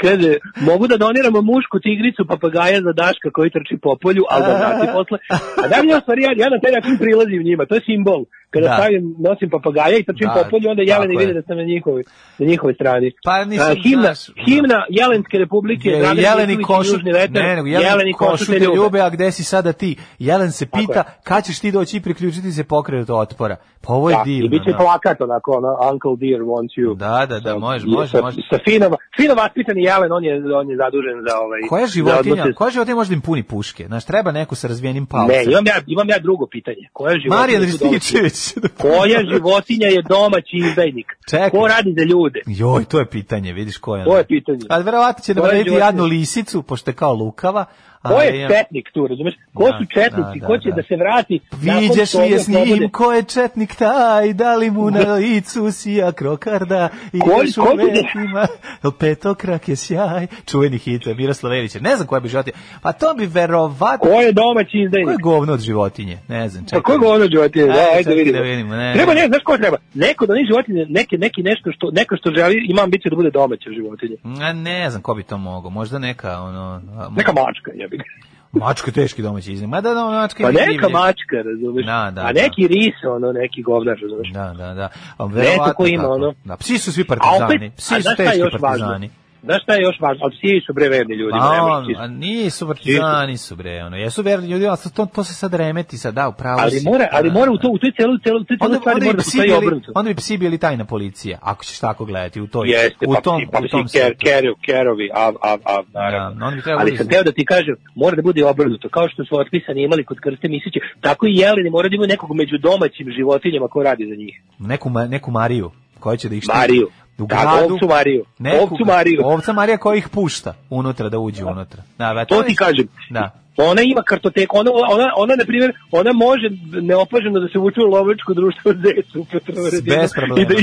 Kaže, mogu da doniramo mušku tigricu papagaja za Daška koji trči po polju, ali da vrati posle. A da mi je stvari, ja, ja na taj način prilazim njima, to je simbol. Kada Da. stavim, nosim papagaja i trčim Da, po polju, onda jeleni vide da sam na njihovoj, na njihovoj strani. Pa nisam, A, himna, znaš, himna Jelenske republike, Je, Dragan jeleni košu, vetar, ne, nego jeleni, jeleni košu te ljube. ljube, a gde si sada ti? Jelen se pita, kad ćeš ti doći i priključiti se pokretu otpora? Pa ovo je Da, divno. I bit će da. plakat onako, ono, Uncle Dear wants you. Da, da, da, može, I može, sa, može. Sa fino, fino vaspitani Jelen, on je, on je zadužen za ovaj... Koja za životinja, odnose- koja životinja može da im puni puške? Znaš, treba neko sa razvijenim palcem. Ne, imam ja, imam ja drugo pitanje. Koja životinja Marijan? Rističević. Koja životinja je domaći izdajnik? Čekaj. Ko radi za ljude? Joj, to je pitanje, vidiš ko je. To je pitanje. A verovatno će da Koja životinja? jadnu lisicu, pošto je kao lukava. Ko je četnik tu, razumeš? Ko Da, su četnici? da, Ko da, će da. da se vrati? nakon Viđeš li je s njim, ko je četnik taj, da li mu na licu sija krokarda i Ko- još ko će uvek da- ima petokrak je sjaj, čuveni hit Miroslav Elića. Ne znam koja bi životinja, pa to bi verovatno... Ko je domaći Ko je izdajnik? govno od životinje? Ne znam, čekaj. Pa ko je govno životinje? Da, Ajde, čekaj vidimo. da vidimo, ne. Treba, ne, znaš ko treba? Neko da ni životinje, neke, neki nešto što, neko što želi, ima ambiciju da bude domaća životinja. A ne znam ko bi to mogao, možda neka ono... Neka mačka, ga. Mačka teški domaći iznik. Ma da, da, mačka Pa je neka divlje. mačka, razumeš? Da, da, A da. neki ris, ono, neki govnar, razumeš? Da, da, da. A ko ima, tako. ono. Da, psi su svi A partizani. opet, psi a su teški još važno? Znaš šta je još važno? Ali psi su bre verni ljudi. Pa on, psi a nisu partizani su bre, ono. Jesu verni ljudi, ali to, to se sad remeti sad, da, upravo Ali si. mora, ali Da, mora u da. to, u toj celoj, celoj, u toj celoj Onda, stvari onda, mora da psi postoji obrnuto. onda bi psi bili tajna policija, ako ćeš tako gledati u toj, Jeste, u pa, tom, pa u tom ker, svetu. kerov, kerovi, av, av, av, naravno. Da, Ali sam da- teo da ti kažem, mora da bude obrnuto, kao što su otpisani imali kod Krste Misića, tako i jeleni mora da imaju nekog među domaćim životinjama ko radi za njih. Neku, neku Mariju, koja će da ih štiti. Mariju. U Da, gradu. ovcu Mariju. Ovcu Mariju. Ovca Marija koja ih pušta unutra da uđe unutra. Da, da, To ti kažem. Da. Ona ima kartoteku, ona, ona, ona, na primjer, ona može neopaženo da se vuče u lovačko društvo Zecu u Petrovaradinu i da,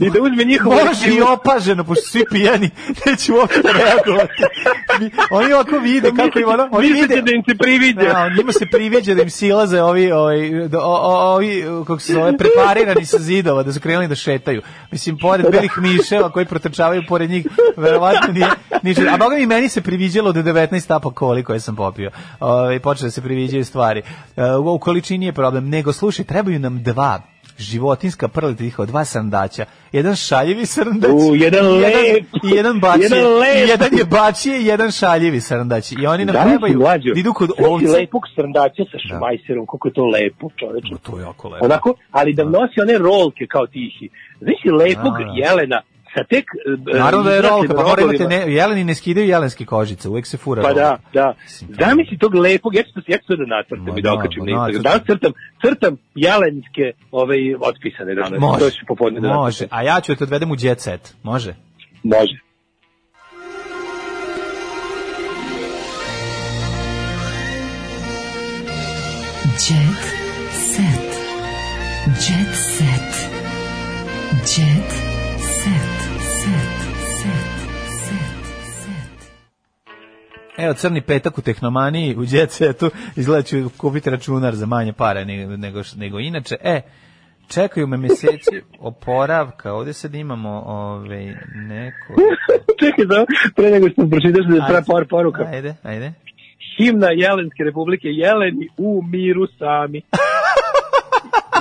i da uzme njihovo Može i opaženo, pošto svi pijani, neće uopšte reagovati. Oni ovako vide kako im ono, oni vide, da im se priviđa. Da, njima se priviđa da im silaze ovi, ovi, do- o- o- ovi kako se zove, preparirani sa zidova, da su krenuli da šetaju. Mislim, pored belih miševa koji protrčavaju pored njih, verovatno nije, ništa. A boga mi meni se priviđalo do 19 tapa koli koje sam popio. Počeo da se priviđaju stvari. E, u, količini je problem, nego slušaj, trebaju nam dva životinska prletiha, dva srndaća. Jedan šaljivi srndać. U, jedan i lep. Jedan bačije. Jedan lep. Jedan je bačije jedan šaljivi srndać. I oni nam Da trebaju da idu kod ovce. lepog srndaća sa šmajserom, koliko je to lepo, čoveče. To je jako lepo. Onako, ali da nosi one rolke kao tihi. Znaš ti lepog Da, da. jelena sa tek... e, Naravno da je rolka, pa mora imati, rogovima. ne, jeleni ne skidaju jelenske kožice, uvek se fura Pa rolka. da, da. Zamisli tog lepog, ja ću to, ja ću to da nacrtam i da da, okačim na Instagram. Danas crtam, crtam jelenske ovaj, otpisane danas. Može, To ću popodne da može. A ja ću da te odvedem u jet set. Može? Može. Jet set. Jet set. Jet Evo, crni petak u tehnomaniji, u jet setu, izgleda ću kupiti računar za manje pare nego, nego, nego inače. E, čekaju me meseci oporavka, ovdje sad imamo ovaj, neko... Čekaj, da, pre nego što pročitaš da je par poruka. Ajde, ajde. Himna Jelenske republike, Jeleni u miru sami.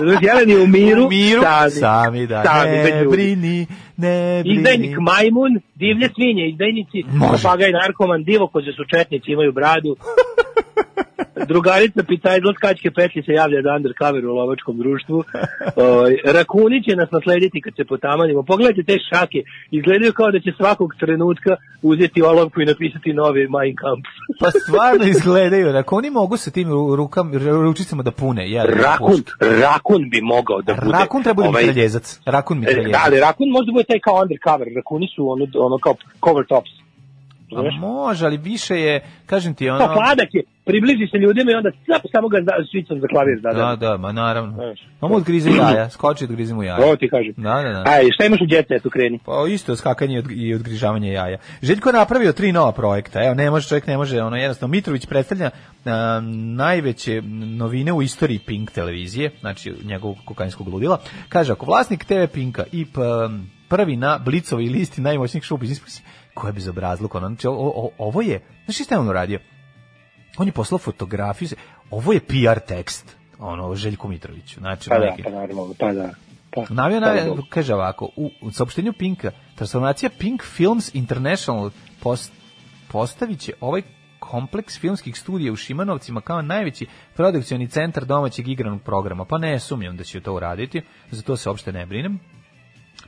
Razumeš, Jelen je u miru, U miru, sami, sami, da, sami, ne brini, ne brini. Izdajnik majmun, divlje svinje, izdajnici, Može. papagaj narkoman, divokoze su četnici, imaju bradu. Drugarica pita iz kačke petlji se javlja za undercover u lovačkom društvu. Oj, rakuni će nas naslediti kad se potamanimo. Pogledajte te šake, izgledaju kao da će svakog trenutka uzeti olovku i napisati novi Mein Kampf. Pa stvarno izgledaju, ako oni mogu sa tim ru- rukam, ručicama da pune. Ja, Rakun, rakun bi mogao da bude. Rakun treba bude ovaj, mitraljezac. Rakun E, mitraljezac. Da, ali rakun možda bude taj kao undercover. Rakuni su ono, ono kao cover tops. A može, ali više je, kažem ti, ono... Pa sladak je, približi se ljudima i onda cap, samo ga da- švicom za klavir. Da, Da, da, ma naravno. Samo odgrize jaja, skoči odgrize mu jaja. Ovo ti kažem. Da, da, da. Aj, šta imaš u djece, tu kreni? Pa isto skakanje i od- i odgrižavanje jaja. Željko je napravio tri nova projekta. Evo, ne može, čovjek ne može, ono jednostavno Mitrović predstavlja a, najveće novine u istoriji Pink televizije, znači njegovog kokainskog ludila. Kaže, ako vlasnik TV Pinka i p, prvi na Blicovoj listi najmoćnijih šupa iz ko je bezobrazluk, ono, znači, o- o- ovo je, znaš šta je on uradio? On je poslao fotografiju, ovo je PR tekst, ono, Željko Mitroviću, znači, Pa da, pa naravno, pa da. Pa, Navio Bogu. kaže ovako, u, u saopštenju Pinka, transformacija Pink Films International post, postavit će ovaj kompleks filmskih studija u Šimanovcima kao najveći produkcioni centar domaćeg igranog programa. Pa ne sumnjam da će to uraditi, za to se uopšte ne brinem.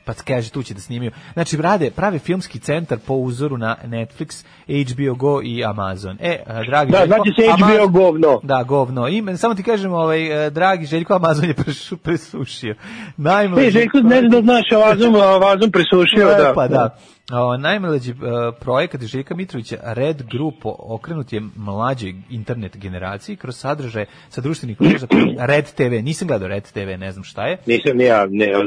Pa kaže tu će da snimaju. Znači rade prave filmski centar po uzoru na Netflix, HBO Go i Amazon. E, dragi Da, Željko, znači se HBO govno. Da, govno. I samo ti kažem, ovaj e, dragi Željko Amazon je presušio. Najmlađi. E, Željko, ne znam da znaš, a vazom, a vazom presušio, E, da. Pa da. O, najmlađi e, projekat Željka Mitrovića Red Group okrenut je mlađoj internet generaciji kroz sadržaje sa društvenih mreža Red TV. Nisam gledao Red TV, ne znam šta je. Nisam ni ja, ne, od.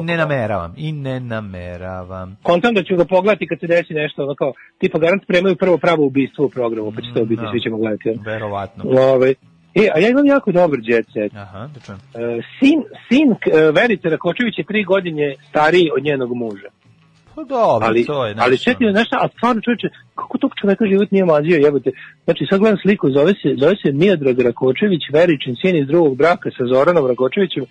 I ne nameravam. I ne nameravam. Kontam da ću ga pogledati kad se desi nešto, ono kao, tipa garant spremaju prvo pravo ubistvo u programu, pa će to biti, da. svi ćemo gledati. ono. Verovatno. Ove, e, a ja imam jako dobar jet set. Aha, da čujem. E, sin, sin e, Verice Rakočević je tri godine stariji od njenog muža. Pa dobro, ali, to je ali nešto. čekaj, znaš šta, a stvarno čovječe, kako tog čoveka život nije mazio, jebote. Znači, sad gledam sliku, zove se, zove se Mijodrag Rakočević, Veričin sin iz drugog braka sa Zoranom Rakočevićem.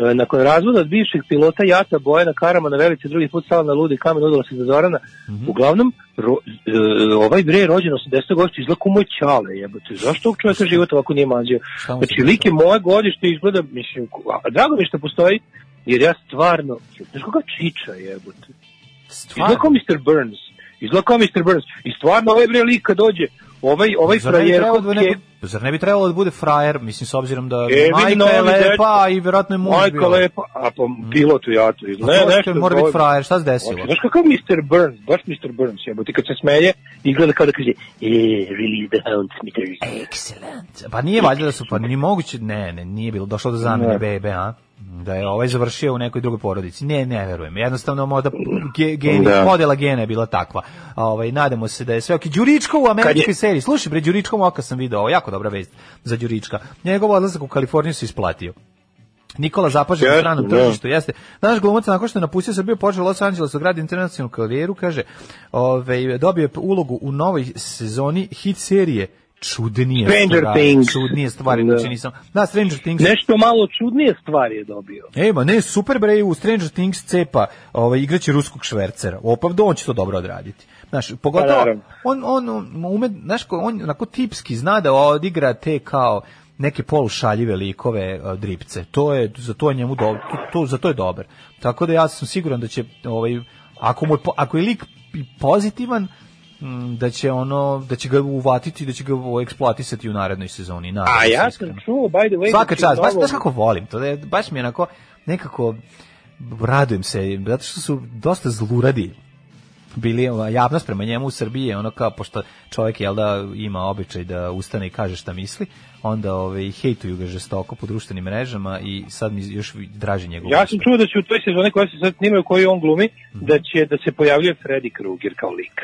E, nakon razvoda od bivšeg pilota Jata Bojana Karama na Velici drugi put stala na ludi kamen udala se za Zorana. Mhm. Uglavnom, ro, e, ovaj bre je rođen 80. godište izgleda kao moj čale, jebote. Zašto ovog čoveka život ovako nije mazio? Znači, lik je moje godište izgleda, mislim, drago mi što postoji, jer ja stvarno, znaš koga čiča jebote. Izgleda kao Mr. Burns. Izgleda kao Mr. Burns. I stvarno ovaj bre lik kad dođe, ovaj, ovaj Zar ne bi frajer trebalo da neko- Zar ne bi trebalo da bude frajer, mislim, s obzirom da E, majka je lepa dečko. i vjerojatno je muž Majka bio. lepa, a pa pilot u jatu. Ne, što nešto mora biti frajer, šta se desilo? Znaš kakav Mr. Burns, baš Mr. Burns, jebote, kad se smeje, izgleda kao da kaže, e, release the hound, Smithers. Excellent. Pa nije valjda da su, pa ni moguće, ne, ne, nije bilo, došlo do zamene Ne. bebe, a? Da je ovaj završio u nekoj drugoj porodici. Ne, ne verujem. Jednostavno možda ge, geni, Da. podela gena je bila takva. A, Ovaj, nadamo se da je sve ok. Đuričko u američkoj je- seriji. Slušaj, bre, Đuričkom oka sam video, ovo jako dobra vest za Đurička. Njegov odlazak u Kaliforniju se isplatio. Nikola zapažen na stranom da. tržištu, jeste. Naš glumac nakon što je napustio Srbiju, počeo Los Angeles, gradi internacionalnu karijeru, kaže, ovaj, dobio je ulogu u novoj sezoni hit serije Čudnije Stranger stvari. Things. Čudnije stvari, Da. znači nisam. Da, Stranger Things. Nešto malo čudnije stvari je dobio. Ej, ma ne, super bre, u Stranger Things cepa ovaj, igraće ruskog švercera. Opa, on će to dobro odraditi. Znaš, pogotovo, Pa, on, on, ume, znaš, on onako tipski zna da odigra te kao neke polušaljive likove uh, dripce. To je, za to je njemu do, to, to, za to je dobar. Tako da ja sam siguran da će, ovaj, ako, mu ako je lik pozitivan, da će ono da će ga uvatiti da će ga eksploatisati u narednoj sezoni nadam A ja sam čuo, by the way, Svaka će čast, baš, baš kako volim to, da je, baš mi je onako nekako radujem se, zato što su dosta zluradi bili javnost prema njemu u Srbiji je ono kao, pošto čovjek jel da ima običaj da ustane i kaže šta misli, onda ovaj, hejtuju ga žestoko po društvenim mrežama i sad mi još draži njegov Ja sam čuo da će u toj sezoni koja se sad snimaju koju on glumi, da će da se pojavljuje Freddy Krueger kao lik.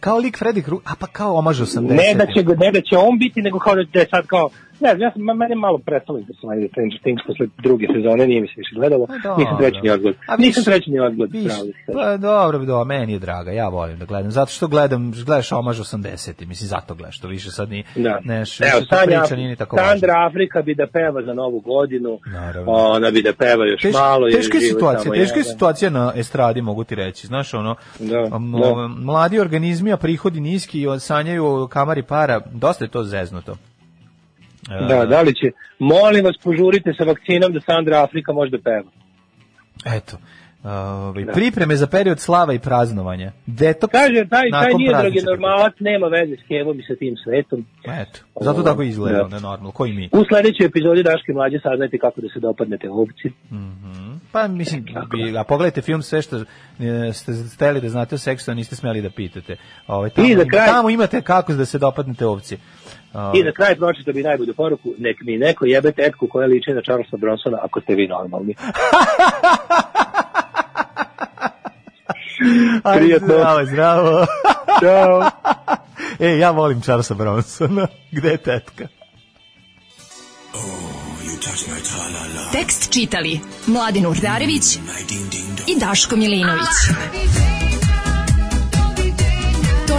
Kao lik Freddy Krueger, a pa kao omaž 80. Ne da će ne da će on biti, nego kao da je sad kao Ne, ja sam, je malo prestalo interesovanje Stranger Things posle druge sezone, nije mi se više gledalo, dobro. nisam treći ni odgled. A Nisam više- treći ni odgled, se pa dobro, dobro, meni je draga, ja volim da gledam, zato što gledam, gledaš omaž 80 mislim, zato gledaš, to više sad ni, Da. neš, Evo, Sanja, priča nije ni tako. Sandra Afrika bi da peva za novu godinu, Naravno. ona bi da peva još Teška, malo. teška je situacija, teška je situacija na estradi, mogu ti reći. Znaš, ono, Da, da. mladi organizmi, a prihodi niski sanjaju kamari para, dosta je to zeznuto. E, Da, da li će, molim vas požurite sa vakcinom da Sandra Afrika može da peva. Eto. Ovaj, Pripreme za period slava i praznovanja. Detoks Kaže, taj, taj nije dragi normalac, nema veze s Kevom i sa tim svetom. Eto, zato tako izgleda, Da. ne normalno, koji mi. U sledećoj epizodi Daške mlađe saznajte kako da se dopadnete ovci. Pa mislim, bi, a pogledajte film sve što e, ste steli da znate o seksu, a niste smeli da pitate. Ovaj, tamo, I za kraj- tamo imate kako da se dopadnete ovci. Ovaj, I za kraj pročito bi najbolju poruku, nek mi neko jebe tetku koja liči na Charlesa Bronsona ako ste vi normalni. Prijatno. Zdravo, zdravo. Ćao. e, ja volim Charlesa Bronsona. Gde je tetka? Tekst čitali Mladin Urdarević i Daško Milinović.